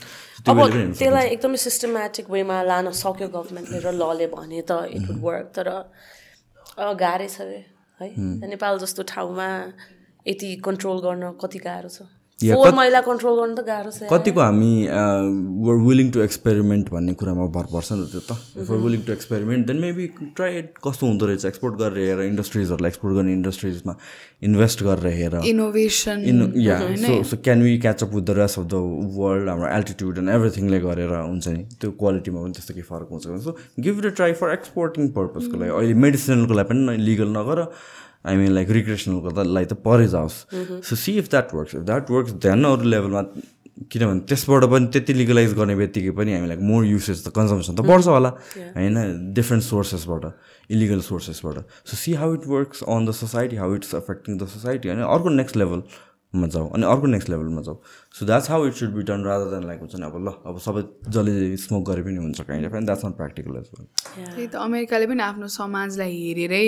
अब त्यसलाई एकदमै सिस्टमेटिक वेमा लान सक्यो गभर्मेन्टले र लले भने त इट वुड वर्क तर गाह्रै छ रे। है। नेपाल जस्तो ठाउँमा यति कन्ट्रोल गर्न कति गाह्रो छ? फोहोर कत- मैला कन्ट्रोल गर्न त गाह्रो छ। यार। कतिको हामी वर विलिङ टु एक्सपेरिमेन्ट भन्ने कुरामा भर पर्छ नि त त्यो त। If we're willing to experiment then maybe try it कस्तो हुँदो रहेछ एक्सपोर्ट गरेर हेर इन्डस्ट्रिजहरूलाई एक्सपोर्ट गर्ने इन्डस्ट्रिजमा इन्भेस्ट गरेर हेर। Innovation in yeah so so can we catch up with the rest of the world हाम्रो एल्टिट्युड एन्ड एभ्रिथिङले गरेर हुन्छ नि त्यो क्वालिटीमा पनि त्यस्तो केही फरक हुन्छ। So give a try for exporting पर्पजको लागि। अहिले मेडिसिनलको लागि पनि लिगल नगर आई मिन लाइक रिक्रेसनलको त परै जाओस्। So see if that works if that works ध्यान अरू लेभलमा किनभने त्यसबाट पनि त्यति लिगलाइज गर्ने बित्तिकै पनि हामी लाइक मोर युसेज त कन्जम्सन त बढ्छ होला। होइन डिफ्रेन्ट सोर्सेसबाट illegal सोर्सेसबाट so see how it works on the society how it's affecting the society अनि अर्को नेक्स्ट लेभलमा जाऊ अनि अर्को नेक्स्ट लेभलमा जाऊ। So that's how it should be done rather than like हुन्छ नि अब ल अब सबै जसले स्मोक गरे पनि हुन्छ kind of and that's not practical as well त्यही त अमेरिकाले पनि आफ्नो समाजलाई हेरेरै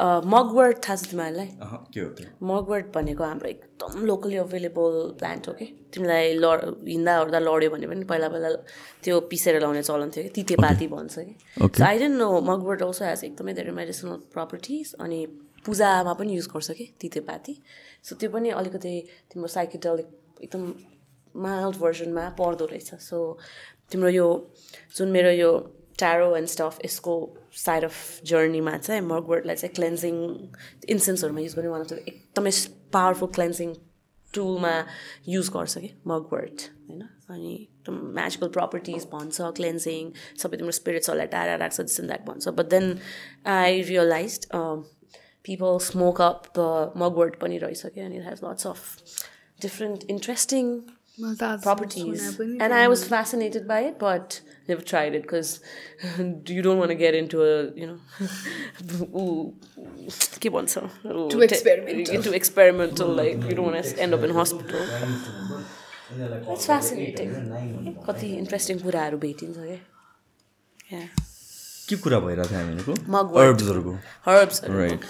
mugwort थाहा छ तिमीहरूलाई? मगवर्ड भनेको हाम्रो एकदम लोकली अभाइलेबल प्लान्ट हो कि? तिमीलाई लड हिँड्दा ओर्दा लड्यो भने पनि पहिला पहिला त्यो पिसेर लाउने चलन थियो कि? तितेपाती भन्छ कि? So I don't know mugwort also has एकदमै धेरै मेडिसिनल प्रपर्टिज अनि पूजामा पनि युज गर्छ कि तितेपाती। सो त्यो पनि अलिकति तिम्रो साइकेडलिक एकदम माइल्ड भर्जनमा पर्दो रहेछ। सो तिम्रो यो जुन मेरो यो ट्यारो एन्ड स्टफ यसको साइड अफ जर्नीमा चाहिँ मगवर्डलाई चाहिँ क्लेन्जिङ इन्सेन्सहरूमा युज गर्ने वान अफ द एकदमै पावरफुल क्लेन्जिङ टुलमा युज गर्छ कि मगवर्ड होइन अनि एकदम म्याजिकल प्रपर्टिज भन्छ क्लेन्जिङ सबै तिम्रो स्पिरिट्सहरूलाई टाढा राख्छ दिस एन्ड द्याट भन्छ but then I realise people smoke up the mugwort पनि रहेछ कि अनि it has lots of different interesting मैले त आज properties. सुने पनि And I never tried it because you don't want to get into a, you know, keep on so Too experimental. Into experimental, like you don't want to end up in hospital. It's fascinating. कति interesting कुराहरू भेटिन्छ क्या Yeah. के कुरा भइरहेको थियो हामीहरूको. अर्ब्सहरूको Herbs. Right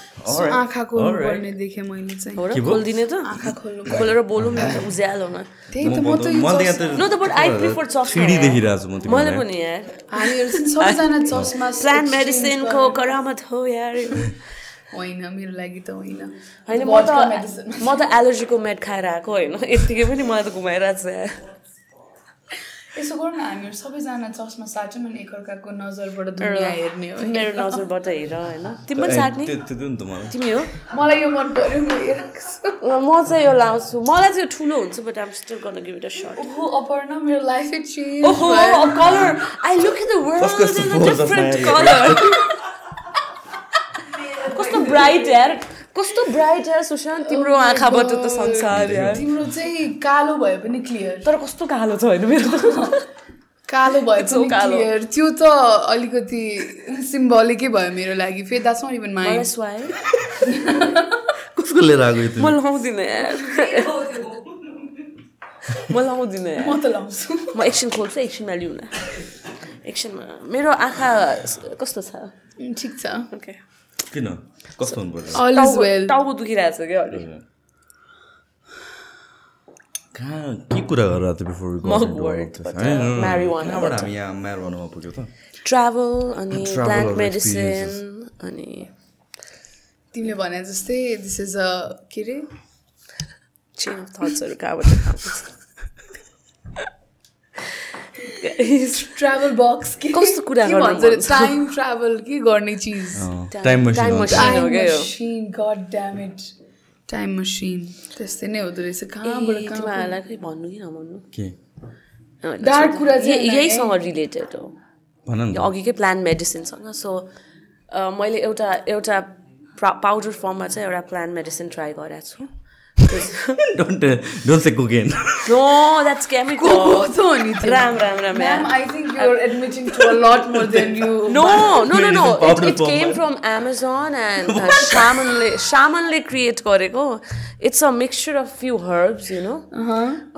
आँखा खोल्नु पर्ने देखेँ मैले चाहिँ। खोलिदिने त? खोलेर बोलौँ न त्यही त म चस्मा। देखिरहेको छु। मैले पनि यार हामीहरू सबैजना चस्मा मेडिसिनको करामत हो यार। होइन मेरो लागि त होइन। होइन म त medicine। म त एलर्जीको मेड खाएर आएको होइन। यत्तिकै पनि मलाई त घुमाइरहेको छ यार। यसो गरौँ न हामीहरू सबैजना चस्मा साट्छौँ अनि एकअर्काको नजरबाट दुनियाँ हेर्ने हो मेरो नजरबाट हेर होइन तिमी पनि साट्ने त्यो त्यो नि त मलाई तिमी हो मलाई यो मन पर्यो म चाहिँ यो लाउँछु मलाई चाहिँ यो ठुलो हुन्छ बट आम स्टिल गर्न गिभ इट अ सर्ट ओहो अपर्णा मेरो लाइफै चेन्ज ओहो colour I look at the world in a different of colour कस्तो ब्राइट यार कस्तो ब्राइट यार सुशान्त तिम्रो आँखाबाट त संसार यार। तिम्रो चाहिँ कालो भए पनि क्लियर तर कस्तो कालो छ होइन मेरो त? कालो भए पनि कालो। क्लियर त्यो त अलिकति सिम्बलिकै भयो मेरो लागि। फेरि that's not even mind sway कसको लिएर आएको म? लाउँदिनँ यार। म लाउँदिनँ यार। म त लाउँछु। म एकछिन खोल्छु एकछिनमा लिउँ न एकछिनमा मेरो आँखा कस्तो छ? ठिक छ। ओके किन कस्तो हुनु पर्छ टाउको दुखिरहेको छ क्या कहाँ के कुरा गरेर थियो बिफोर कहाँबाट बाट। हामी यहाँ म्यारोवानामा पुग्यो त ट्राभल अनि प्लान्ट मेडिसिन अनि तिमीले भने जस्तै दिस इज अ के अरे चेन अफ थट्सहरू कहाँबाट ट्राभल बक्स के कस्तो कुरा? टाइम ट्राभल के गर्ने चिज? Time machine god damn it time machine त्यस्तै नै हुँदो रहेछ। कहाँबाट कहाँ खै भन्नु कि नभन्नु? के? so कुरा चाहिँ यहीसँग रिलेटेड हो। अघिकै प्लान्ट मेडिसिनसँग सो मैले एउटा एउटा पाउडर फर्ममा चाहिँ एउटा प्लान्ट मेडिसिन ट्राई गरेको छु। Don't don't say cocaine no that's chemical हो त हो नि त्यो Ram Ram Ram Ma'am, I think you're admitting to a lot more than you. No, no, no, no. It, came from Amazon and uh, shamanले shamanले create गरेको it's a mixture of few herbs you know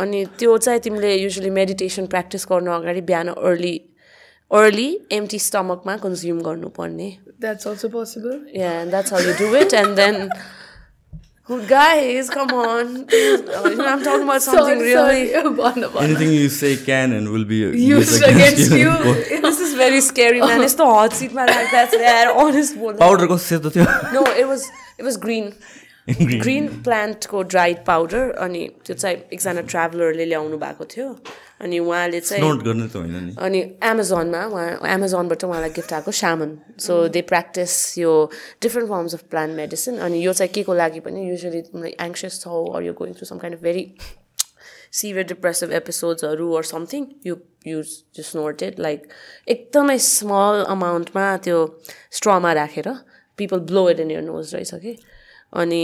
अनि त्यो चाहिँ तिमीले usually meditation practice गर्नु अगाडि बिहान अर्ली अर्ली एम्टी स्टमकमा कन्ज्युम गर्नुपर्ने That's also possible. Yeah, and that's how you do it. And oh, guys, come on. You know, I'm talking about something Sorry, really. sorry. Anything you say can and will be Used against you. This is very scary, man. It's the hot seat, man. Like that's there. Honest. Powder कस्तो सेतो थियो No, it was it was green. Green प्लान्टको dried powder अनि त्यो चाहिँ एकजना ट्राभलरले ल्याउनु भएको थियो अनि उहाँले चाहिँ अनि एमाजोनमा उहाँ एमाजोनबाट उहाँलाई गिफ्ट आएको सामन सो दे प्र्याक्टिस यो different forms of plant medicine अनि यो चाहिँ के को लागि पनि युजली तिमीलाई एङ्सियस छौ or you going through some kind of very severe depressive एपिसोड्सहरू or something you use just noted like एकदमै स्मल अमाउन्टमा त्यो स्ट्रमा राखेर people blow it in your nose रहेछ कि अनि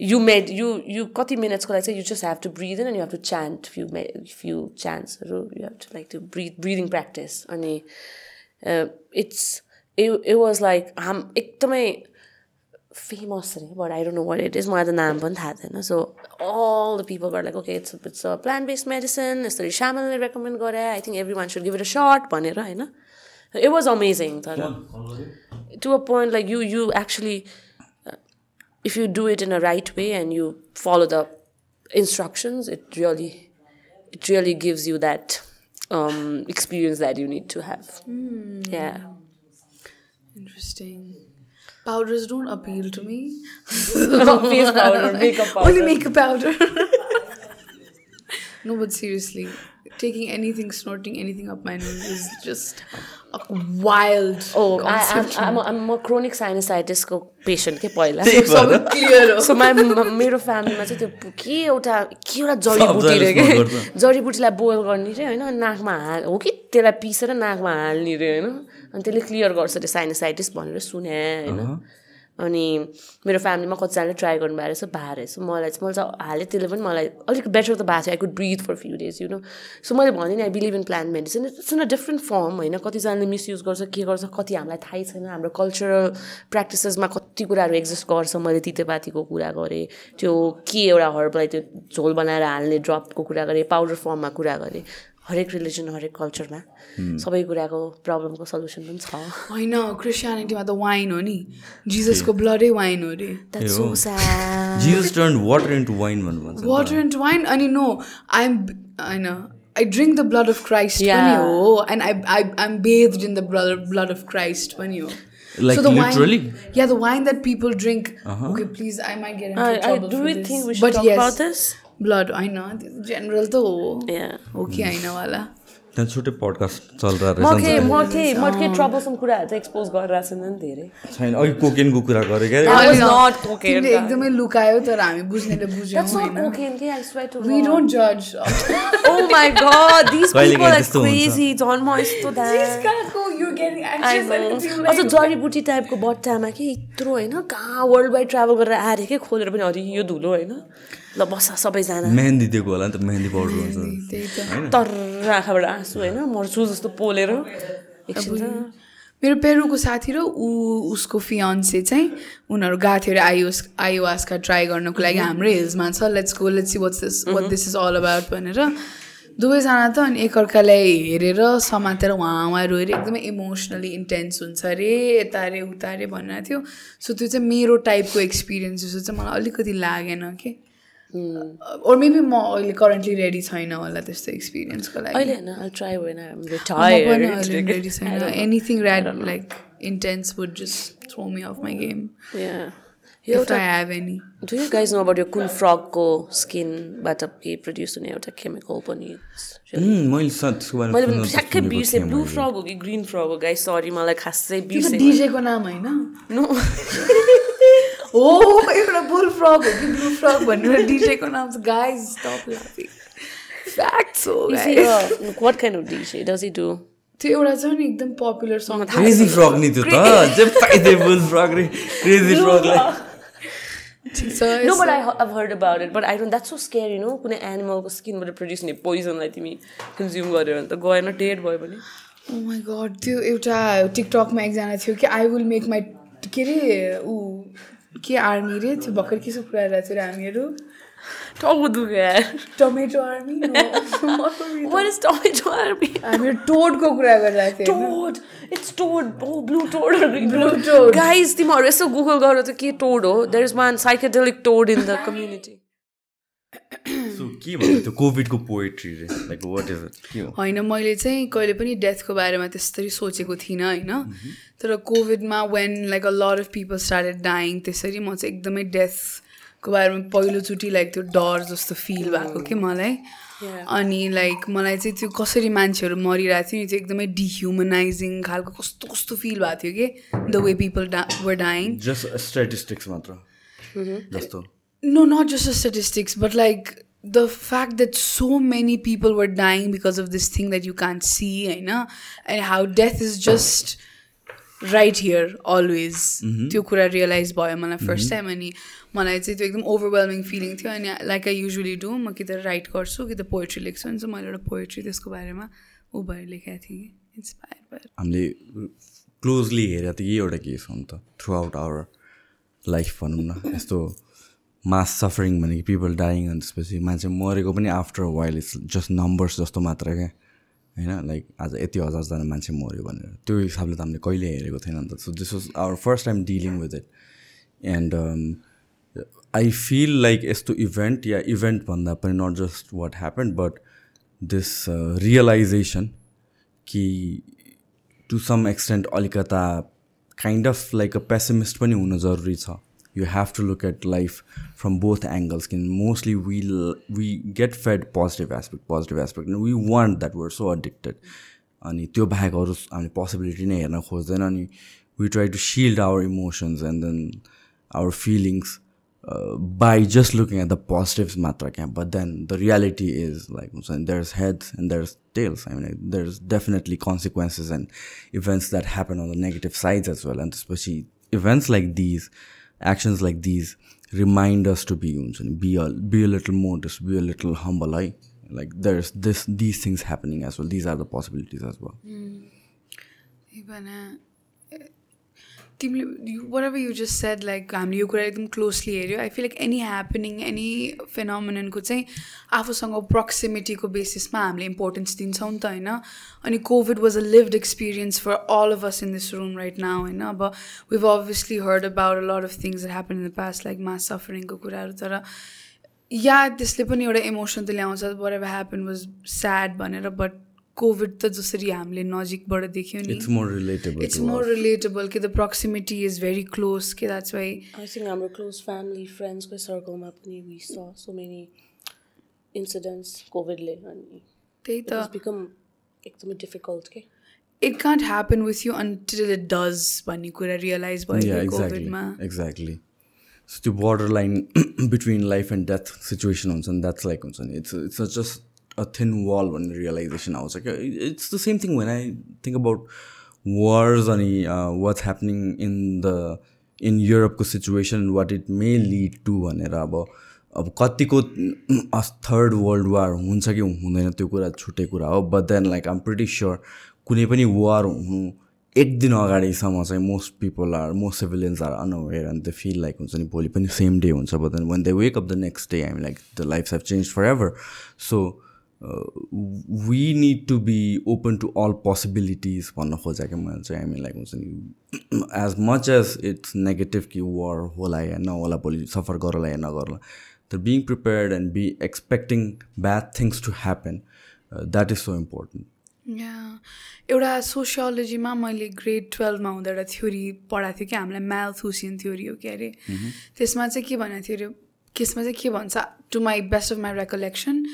यु मेड यु यु कति मिनट्सको लागि चाहिँ you just have to breathe in and you have to chant few may few च्यान्ट्सहरू you have to like to breathe breathing practice अनि it's it was like um एकदमै famous अरे but I don't know what it is मलाई त नाम पनि थाहा थिएन. So all the people गर like okay it's it's a plant based medicine यसरी सामानले रेकमेन्ड गरे I think everyone should give it a shot भनेर होइन? इट वाज अमेजिङ तर to a point like you you actually if you do it in a right way and you follow the instructions, it really, it really gives you that um, experience that you need to have. Yeah. Interesting. Powders don't appeal to me. Powder, makeup powder. Only makeup powder. No, but seriously, taking anything, snorting anything up my nose is just a wild Oh, I, I'm, concept. I'm, I'm a chronic sinusitis-को patient के पहिला clear हो so मा मेरो फ्यामिलीमा चाहिँ त्यो के एउटा के एउटा जडीबुटी रे के? जडीबुटीलाई बोइल गर्ने रे होइन? नाकमा हाल हो कि? त्यसलाई पिसेर नाकमा हाल्ने रे होइन? अनि त्यसले क्लियर गर्छ अरे साइनोसाइटिस भनेर सुने होइन? अनि मेरो फ्यामिलीमा कतिजनाले ट्राई गर्नुभएको रहेछ भए रहेछ मलाई चाहिँ मैले चाहिँ हालेँ त्यसले पनि मलाई अलिक बेटर त भएको थियो I could breathe for few days you know so मैले भने नि I believe in plant medicine it's in a different form होइन? कतिजनाले मिसयुज गर्छ के गर्छ कति हामीलाई थाहै छैन। हाम्रो कल्चरल प्र्याक्टिसेसमा कति कुराहरू एक्जिस्ट गर्छ। मैले तितेपातीको कुरा गरेँ त्यो के एउटा हर्बलाई त्यो झोल बनाएर हाल्ने ड्रपको कुरा गरेँ पाउडर फर्ममा कुरा गरेँ। हरेक रिलिजन हरेक कल्चरमा सबै कुराको प्रब्लमको सल्युसन पनि छ। होइन क्रिस्चियनिटीमा त वाइन हो नि। जिजसको ब्लडै वाइन हो अरे so वाटर इन्टु वाइन अनि नो आइएम होइन I drink the blood of Christ. पनि हो and I I I'm based in the blood blood of Christ पनि हो। Like the literally? Wine, yeah, the wine that people drink. Okay, please, I might get into I, I, trouble do for we this. think we should but talk yes, about this? I know. General to हो. हो कि होइन वाला। त्यहाँ छुट्टै podcast चलिरहेको म रहेछ के नि म के म के ट्रबलसम कुराहरू चाहिँ एक्सपोज गरिरहेको छैन नि धेरै। त। छैन अघि कोकेनको कुरा गरेँ क्या? That was होइन, not cocaine, तिमीले da. एकदमै लुकायो तर हामी बुझ्नेले बुझ्यौँ होइन। यस्तो अझ जडीबुटी टाइपको बट्टामा कि यत्रो होइन कहाँ वर्ल्ड वाइड ट्राभल गरेर आएर के खोलेर पनि अरे यो धुलो होइन। ल बस सबैजना। मेहन्दी दिएको होला नि त मेहन्दी पाउडर हुन्छ। त्यही त। तर आँखाबाट आँसु होइन? मर्छु जस्तो पोलेर। मेरो पेरुको साथी र ऊ उसको फियन्से चाहिँ उनीहरू गएको थियो अरे आयुस आयुवासका ट्राई गर्नको लागि हाम्रै हिल्समा। छ let's go let's see what's this what this is all about भनेर। दुवैजना त अनि एकअर्कालाई हेरेर समातेर उहाँ उहाँ रोएर एकदमै इमोसनली इन्टेन्स हुन्छ अरे यता अरे उता अरे भनिरहेको थियो। सो त्यो चाहिँ मेरो टाइपको एक्सपिरियन्स जस्तो चाहिँ मलाई अलिकति लागेन कि। ओर मेबी म अहिले करेन्टली रेडी छैन होला त्यस्तो एक्सपिरियन्सको लागि छैन anything rad like intense would just throw me off my game यो if I have any do you guys know about यो कुन फ्रगको स्किनबाट के प्रड्युस हुने एउटा केमिकल पनि मैले ठ्याक्कै बिर्सेँ ब्लू। फ्रग हो कि ग्रिन फ्रग हो गाइस सरी मलाई खासै बिर्सेँ डिजेको नाम होइन नो हो एउटा बुल फ्रग हो कि ब्लू फ्रग भनेर डिजेको नाम छ गाइज स्टप लाफिङ फ्याक्ट्स हो what kind of DJ does he do? त्यो एउटा छ नि एकदम पपुलर सङ क्रेजी फ्रग नि त्यो त जे पाइदे बुल फ्रग रे क्रेजी फ्रगलाई No, but I, I've heard about it. But I don't. That's so scary, you know. कुनै एनिमलको स्किनबाट प्रड्युस हुने पोइजनलाई तिमी कन्ज्युम गर्यो भने त गएन डेड भयो भने ओ माई गड Oh त्यो एउटा टिकटकमा एकजना थियो कि आई विल मेक माई के अरे ऊ के आर्मी रे त्यो भर्खर के कुरा गरिरहेको थियो हामीहरू? Tomato army? What is tomato army? हामीहरू टोडको कुरा गरिरहेको थियो toad! Or green Blue toad. toad. Guys, तिमीहरू यसो गुगल गर त के टोड हो? There is one psychedelic toad in the community so के भन्नु त्यो कोभिडको पोएट्री रे? लाइक वाट इज इट के हो? होइन मैले चाहिँ कहिले पनि डेथको बारेमा त्यस्तरी सोचेको थिइनँ होइन। तर कोभिडमा when like a lot of people started dying त्यसरी म चाहिँ एकदमै डेथको बारेमा पहिलोचोटि लाइक त्यो डर जस्तो फिल भएको कि मलाई। अनि लाइक मलाई चाहिँ त्यो कसरी मान्छेहरू मरिरहेको थियो नि त्यो एकदमै डिह्युमनाइजिङ खालको कस्तो कस्तो फिल भएको थियो कि द वे पिपल डा वर डाइङ जस्ट स्ट्याटिस्टिक्स मात्र। जस्तो। No not just the statistics but like the fact that so many people were dying because of this thing that you can't see you know and how death is just right here always. त्यो कुरा realise भयो मलाई first time अनि मलाई चाहिँ त्यो एकदम overwhelming feeling थियो अनि लाइक आई युजली डु म कि त राइट गर्छु कि त पोएट्री लेख्छु अनि चाहिँ मैले एउटा पोएट्री त्यसको बारेमा ऊ भएर लेखेको थिएँ इन्सपायर भएर हामीले क्लोजली हेरेर त यही एउटा केस हो नि त थ्रु आउट आवर लाइफ भनौँ न यस्तो मास सफरिङ भनेको पिपल डाइङ अनि त्यसपछि मान्छे मरेको पनि after while it's just numbers जस्तो मात्र क्या। होइन? लाइक आज यति हजारजना मान्छे मऱ्यो भनेर। त्यो हिसाबले त हामीले कहिले हेरेको थिएन नि त। So this was our first time dealing with it and I feel like यस्तो इभेन्ट या इभेन्ट भन्दा पनि not just what happen but this realization कि टु सम एक्सटेन्ट अलिकता kind of like a pessimist पनि हुन जरुरी छ। You have to look at life from both angles can mostly we we get fed positive aspect positive aspect and we want that we're so addicted अनि त्यो बाहेक अरू हामीले possibility नै हेर्न खोज्दैन अनि we try to shield our emotions and then our feelings by just looking at the positives matra क्या but then the reality is like there's heads and there's tails I mean there's definitely consequences and events that happen on the negative sides as well and especially events like these actions like these remind us to be be a be a little modest be a little humble like there's this these things happening as well. These are the possibilities as well. Mm. तिमीले whatever you just said like हामीले यो कुरा एकदम closely हेऱ्यो I feel like any happening any फिनोमिनको चाहिँ आफूसँग प्रोक्सिमिटीको बेसिसमा हामीले importance दिन्छौँ नि त होइन अनि Covid was a lived experience for all of us in this room right now होइन अब we've obviously heard about a lot of things happen in the past like mass सफरिङको कुराहरू तर या त्यसले पनि एउटा इमोसन त ल्याउँछ what ever happen was sad भनेर बट कोभिड त जसरी हामीले नजिकबाट देख्यौँ नि। It's more relatable it's more relatable कि the proximity is very close के द्याट्स वाइ आई थिङ्क हाम्रो क्लोज फ्यामिली फ्रेन्ड्सको सर्कलमा पनि वी स सो मेनी इन्सिडेन्ट्स कोभिडले अनि त्यही त। बिकम एकदमै डिफिकल्ट के। It can't happen with you until it does भन्ने कुरा रियलाइज भयो कोभिडमा एक्ज्याक्टली सो त्यो border line between life and death situation हुन्छ नि द्याट्स लाइक हुन्छ नि। It's it's just wall when realization I was like it's the same thing when I think about wars and uh, what's happening in the in Europe situation what it may lead to भनेर अब अब कतिको third world war हुन्छ कि हुँदैन त्यो कुरा छुट्टै कुरा हो। But then like um pretty sure कुनै पनि वार हुनु एक दिन अगाडिसम्म चाहिँ most people are most civilians are unaware and the feel like हुन्छ नि भोलि पनि सेम डे हुन्छ। But then when they wake up the next day I'm like the life have change forever so we need to be open to all possibilities भन्न खोजेको मैले चाहिँ हामी लाइक हुन्छ नि as much as it's negative कि वर होला या नहोला भोलि सफर गरला या नगरला तर being prepared and be expecting bad things to happen that is so important एउटा सोसियोलोजीमा मैले ग्रेड टुवेल्भमा हुँदा एउटा थ्योरी पढाएको थिएँ कि हामीलाई म्यालथुसियन थ्योरी हो कि अरे। त्यसमा चाहिँ के भनेको थियो अरे त्यसमा चाहिँ के भन्छ to my best of my recollection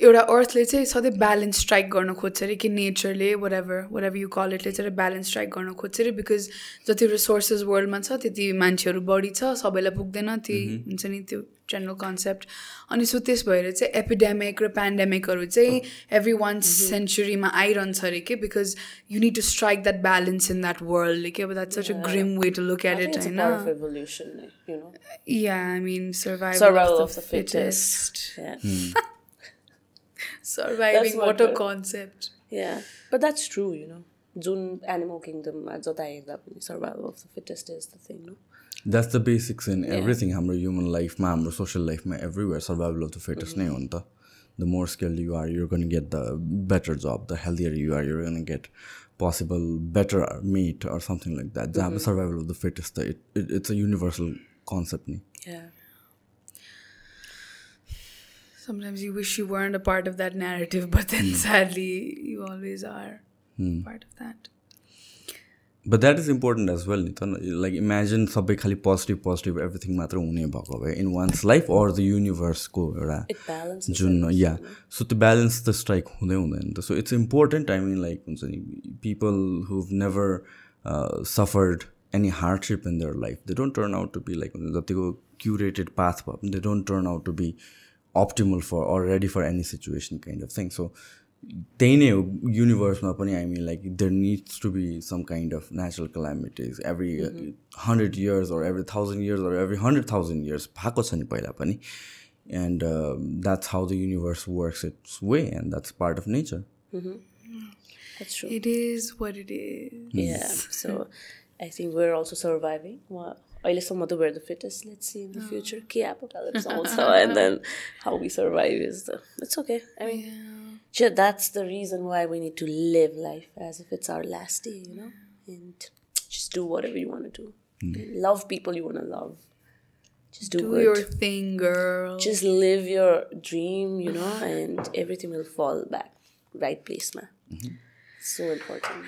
एउटा अर्थले चाहिँ सधैँ ब्यालेन्स स्ट्राइक गर्न खोज्छ अरे कि नेचरले whatever what ever you call इटले चाहिँ ब्यालेन्स स्ट्राइक गर्न खोज्छ अरे बिकज जति रिसोर्सेस वर्ल्डमा छ त्यति मान्छेहरू बढी छ सबैलाई पुग्दैन त्यही हुन्छ नि त्यो जेनरल कन्सेप्ट अनि सो त्यस भएर चाहिँ एपिडेमिक र पेन्डेमिकहरू चाहिँ एभ्री वान सेन्चुरीमा आइरहन्छ अरे कि? Because you need to strike that balance in that world कि? अब that such a grim way to look at it होइन या I mean survive surviving what, what a concept yeah but that's true you know June animal kingdom survival of the fittest is the thing no that's the basics in everything हाम्रो human life मा हाम्रो social life मा everywhere survival of the fittest नै हो नि त the more skilled you are you're going to get the better job the healthier you are you're going to get possible better meat or something like that mm -hmm. survival of the fittest it, it, it's a universal concept yeah sometimes you wish you weren't a part of that narrative, but then mm. sadly you always are mm. part of that. But that is important as well. Like imagine सबै खालि positive positive everything मात्र हुने भएको भए in one's life or the universe को एउटा जुन या so त्यो ब्यालेन्स त स्ट्राइक हुँदै हुँदैन त so it's important I mean like हुन्छ नि people who've never suffered any hardship in their life they don't turn out to be like जतिको curated path भयो they don't turn out to be Optimal for or ready for any situation kind of thing so त्यही नै हो युनिभर्समा पनि I mean like there needs to be some kind of natural calamities every hundred years or every thousand years or every hundred thousand years भएको छ नि पहिला पनि and that's how the universe works it's way and that's part of nature That's true. It is what it is. Yeah. So I think we're also surviving. Well, अहिलेसम्म त where the fittest let's see in the future के apocalypse आउँछ and then how we survive is the it's okay I mean Sure, that's the reason why we need to live life as if it's our last day, you know, and just do whatever you want to do. Mm. Love people you want to love. Just do, do your thing, girl. Just live your dream, you know, and everything will fall back right place, man. Mm-hmm. So important.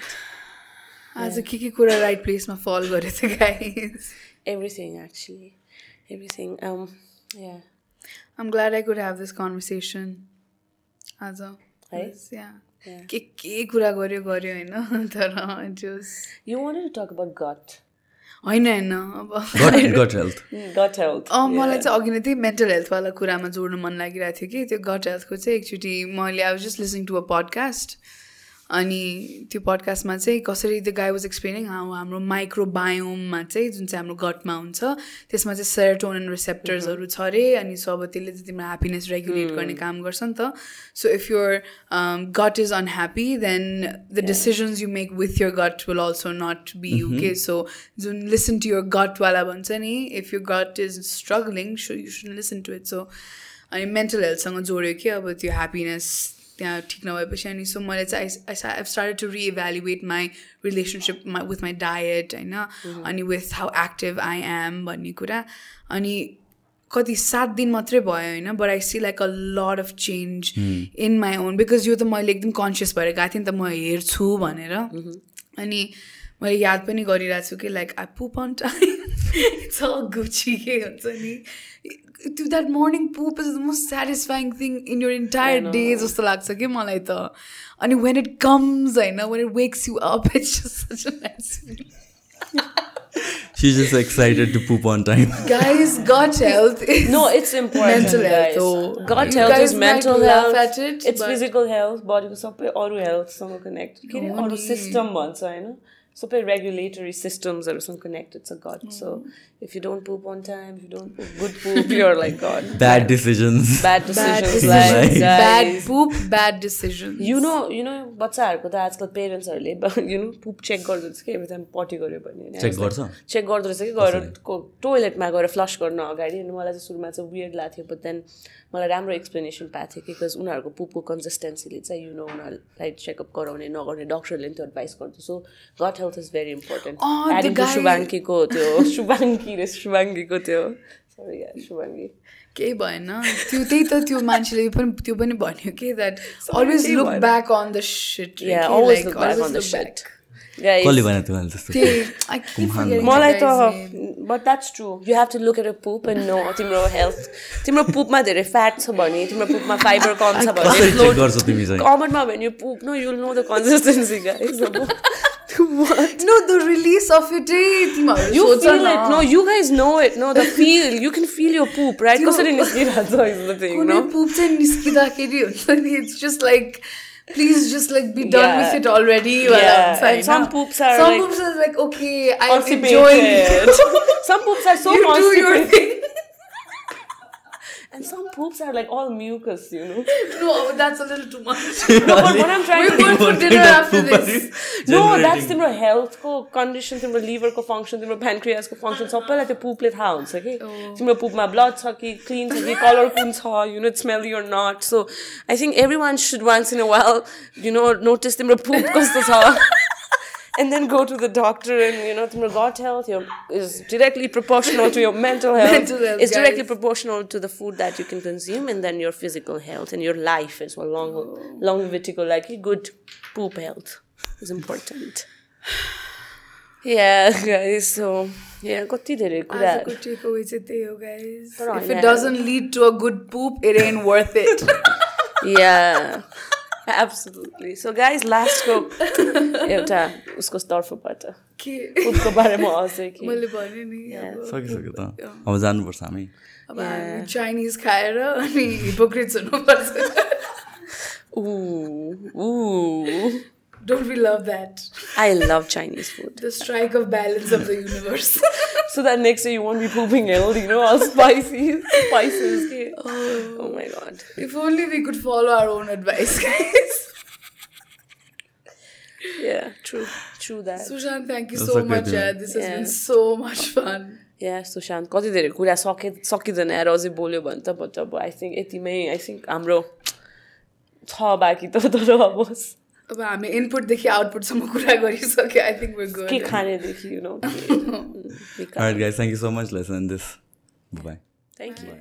आज के के कुरा right प्लेसमा fall गरेको थियो guys Everything, actually. Everything. Um, yeah. I'm glad I could have this conversation आज. के के कुरा गर्यो गर्यो होइन तर जस wanted to talk about gut. होइन होइन अब गट गट मलाई चाहिँ अघि नै त्यही मेन्टल हेल्थवाला कुरामा जोड्नु मन लागिरहेको थियो कि त्यो गट हेल्थको चाहिँ एकचोटि मैले I was just listening to a podcast अनि त्यो पडकास्टमा चाहिँ कसरी त्यो गाई वाज एक्सप्लेनिङ हाउ हाम्रो माइक्रोबायोममा चाहिँ जुन चाहिँ हाम्रो गटमा हुन्छ त्यसमा चाहिँ सेरोटोनिन रिसेप्टर्सहरू छ अरे अनि सो अब त्यसले चाहिँ तिम्रो ह्याप्पिनेस रेगुलेट गर्ने काम गर्छ नि त। So if your gut is unhappy then the decisions you make with your gut will also not be you के सो जुन लिसन टु यर गटवाला भन्छ नि if you gut is struggling so you should listen to it so अनि mental हेल्थसँग जोड्यो कि अब त्यो ह्याप्पिनेस त्यहाँ ठिक नभएपछि अनि सो मैले चाहिँ I started to reevaluate my relationship with my diet होइन अनि with how active I am भन्ने कुरा। अनि कति सात दिन मात्रै भयो होइन? But I see like a lot of change in my own because यो त मैले एकदम कन्सियस भएर गएको थिएँ नि त म हेर्छु भनेर। अनि मैले याद पनि गरिरहेको छु कि like I poop on time a Gucci के हुन्छ नि? त्यो that morning poop is the most satisfying thing in your entire day जस्तो लाग्छ कि मलाई त अनि वेन इट कम्स होइन when it wakes you up it's such a nice She's just excited to poop on time. Guys, gut health is No, it's important. mental health. guys. So Gut you health guys is might mental laugh health. at it, it's but- physical health, body को सबै अरू हेल्थसँग connect के अरे हो अरू नि। System भन्छ होइन सबै रेगुलेटरी सिस्टम्सहरूसँग कनेक्टेड छ gut so if you don't poop on time you don't poop good poop your like gut Bad decisions. bad decisions, लाइक bad poop, bad decisions. You know you know बच्चाहरूको त आजकल पेरेन्ट्सहरूले you know poop check गर्दो रहेछ कि every time पटी गऱ्यो भने। Check गर्छ? चेक गर्दो रहेछ कि गएर टोइलेटमा गएर फ्लस गर्न अगाडि। अनि मलाई चाहिँ सुरुमा चाहिँ वियर्ड लाग्थ्यो बट देन मलाई राम्रो एक्सप्लेनेसन पाएको थियो कि बिकज उनीहरूको पुपको कन्सिस्टेन्सीले चाहिँ यु नो उनीहरूलाई चेकअप गराउने नगर्ने डक्टरले पनि त्यो एडभाइस गर्छ so gut health is very important शुभाङ्कीको त्यो शुभाङ्की रे शुभाङ्कीको त्यो सरी शुभाङ्गी केही भएन त्यो त्यही त त्यो मान्छेले पनि त्यो पनि भन्यो कि that always look. Back on the seat Yeah, always look back on the shit. Guys, कसले भने त्यो मैले त्यस्तो त्यही मलाई त but that's true you have to look at a poop and know तिम्रो हेल्थ तिम्रो पुपमा धेरै फ्याट छ भने तिम्रो पुपमा फाइबर कम छ भने check गर्छौ तिमी चाहिँ? कमनमा भने यो poop no you'll know the consistency No the release of it तिमीहरू You सोच feel न। it, no, you guys know it, no, the feel, you can feel your poop, right? कसरी निस्किरहेछ is the thing, कुनै no? पुप चाहिँ निस्किँदाखेरि हुन्छ नि it's just like please just like be done Yeah. With it already Yeah, and some poops are some like- poops are like okay I'm enjoying Constipated. Some poops are so you do your constipated. thing And some poops are like all mucus, you know? no that's a little too much No, but what I'm trying we're to going for dinner after this No, that's तिम्रो हेल्थको condition तिम्रो लिभरको function तिम्रो प्यान्क्रियासको function सबैलाई त्यो पुपले थाहा हुन्छ कि तिम्रो पुपमा ब्लड छ कि क्लिन छ कि कलर कुन छ you know smell you're not so I think every one should once in a while you know notice तिम्रो पुप कस्तो छ and then go to the doctor and you know your gut health your, is directly proportional to your mental health, mental health is directly proportional to the food that you can consume and then your physical health and your life as well. Long oh. long vertical like good poop health is important. Yeah guys so yeah consider it As a good ho, guys. if it doesn't lead to a good poop it ain't worth it. Yeah. absolutely. So guys last को एउटा उसको तर्फबाट। के? पुपको बारेमा अझै के? मैले भने नि सकिसक्यो त। अब जानुपर्छ हामी। अब चाइनिज खाएर अनि हिपोक्रिट्स हुनुपर्छ। Ooh ooh. Don't we love that I love Chinese food. The strike of balance of the universe So that next day you won't be pooping ill, you know, all spicy spices. Okay. Oh. my god. If only we could follow our own advice, guys. Yeah, true. True that. Sushant, thank you That's so okay, much. dude. Yeah, this has Yeah. been so much fun. Yeah, Sushant कति धेरै कुरा सके सकिँदैन यार अझै बोल्यो भने त बट अब आई थिङ्क यतिमै आई थिङ्क हाम्रो छ बाँकी त तर अब अब हामी इनपुटदेखि आउटपुटसम्म कुरा गरिसक्यो आई थिङ्क के good खानेदेखि you know Alright guys, thank you so much. Let's end this. Bye bye. Thank you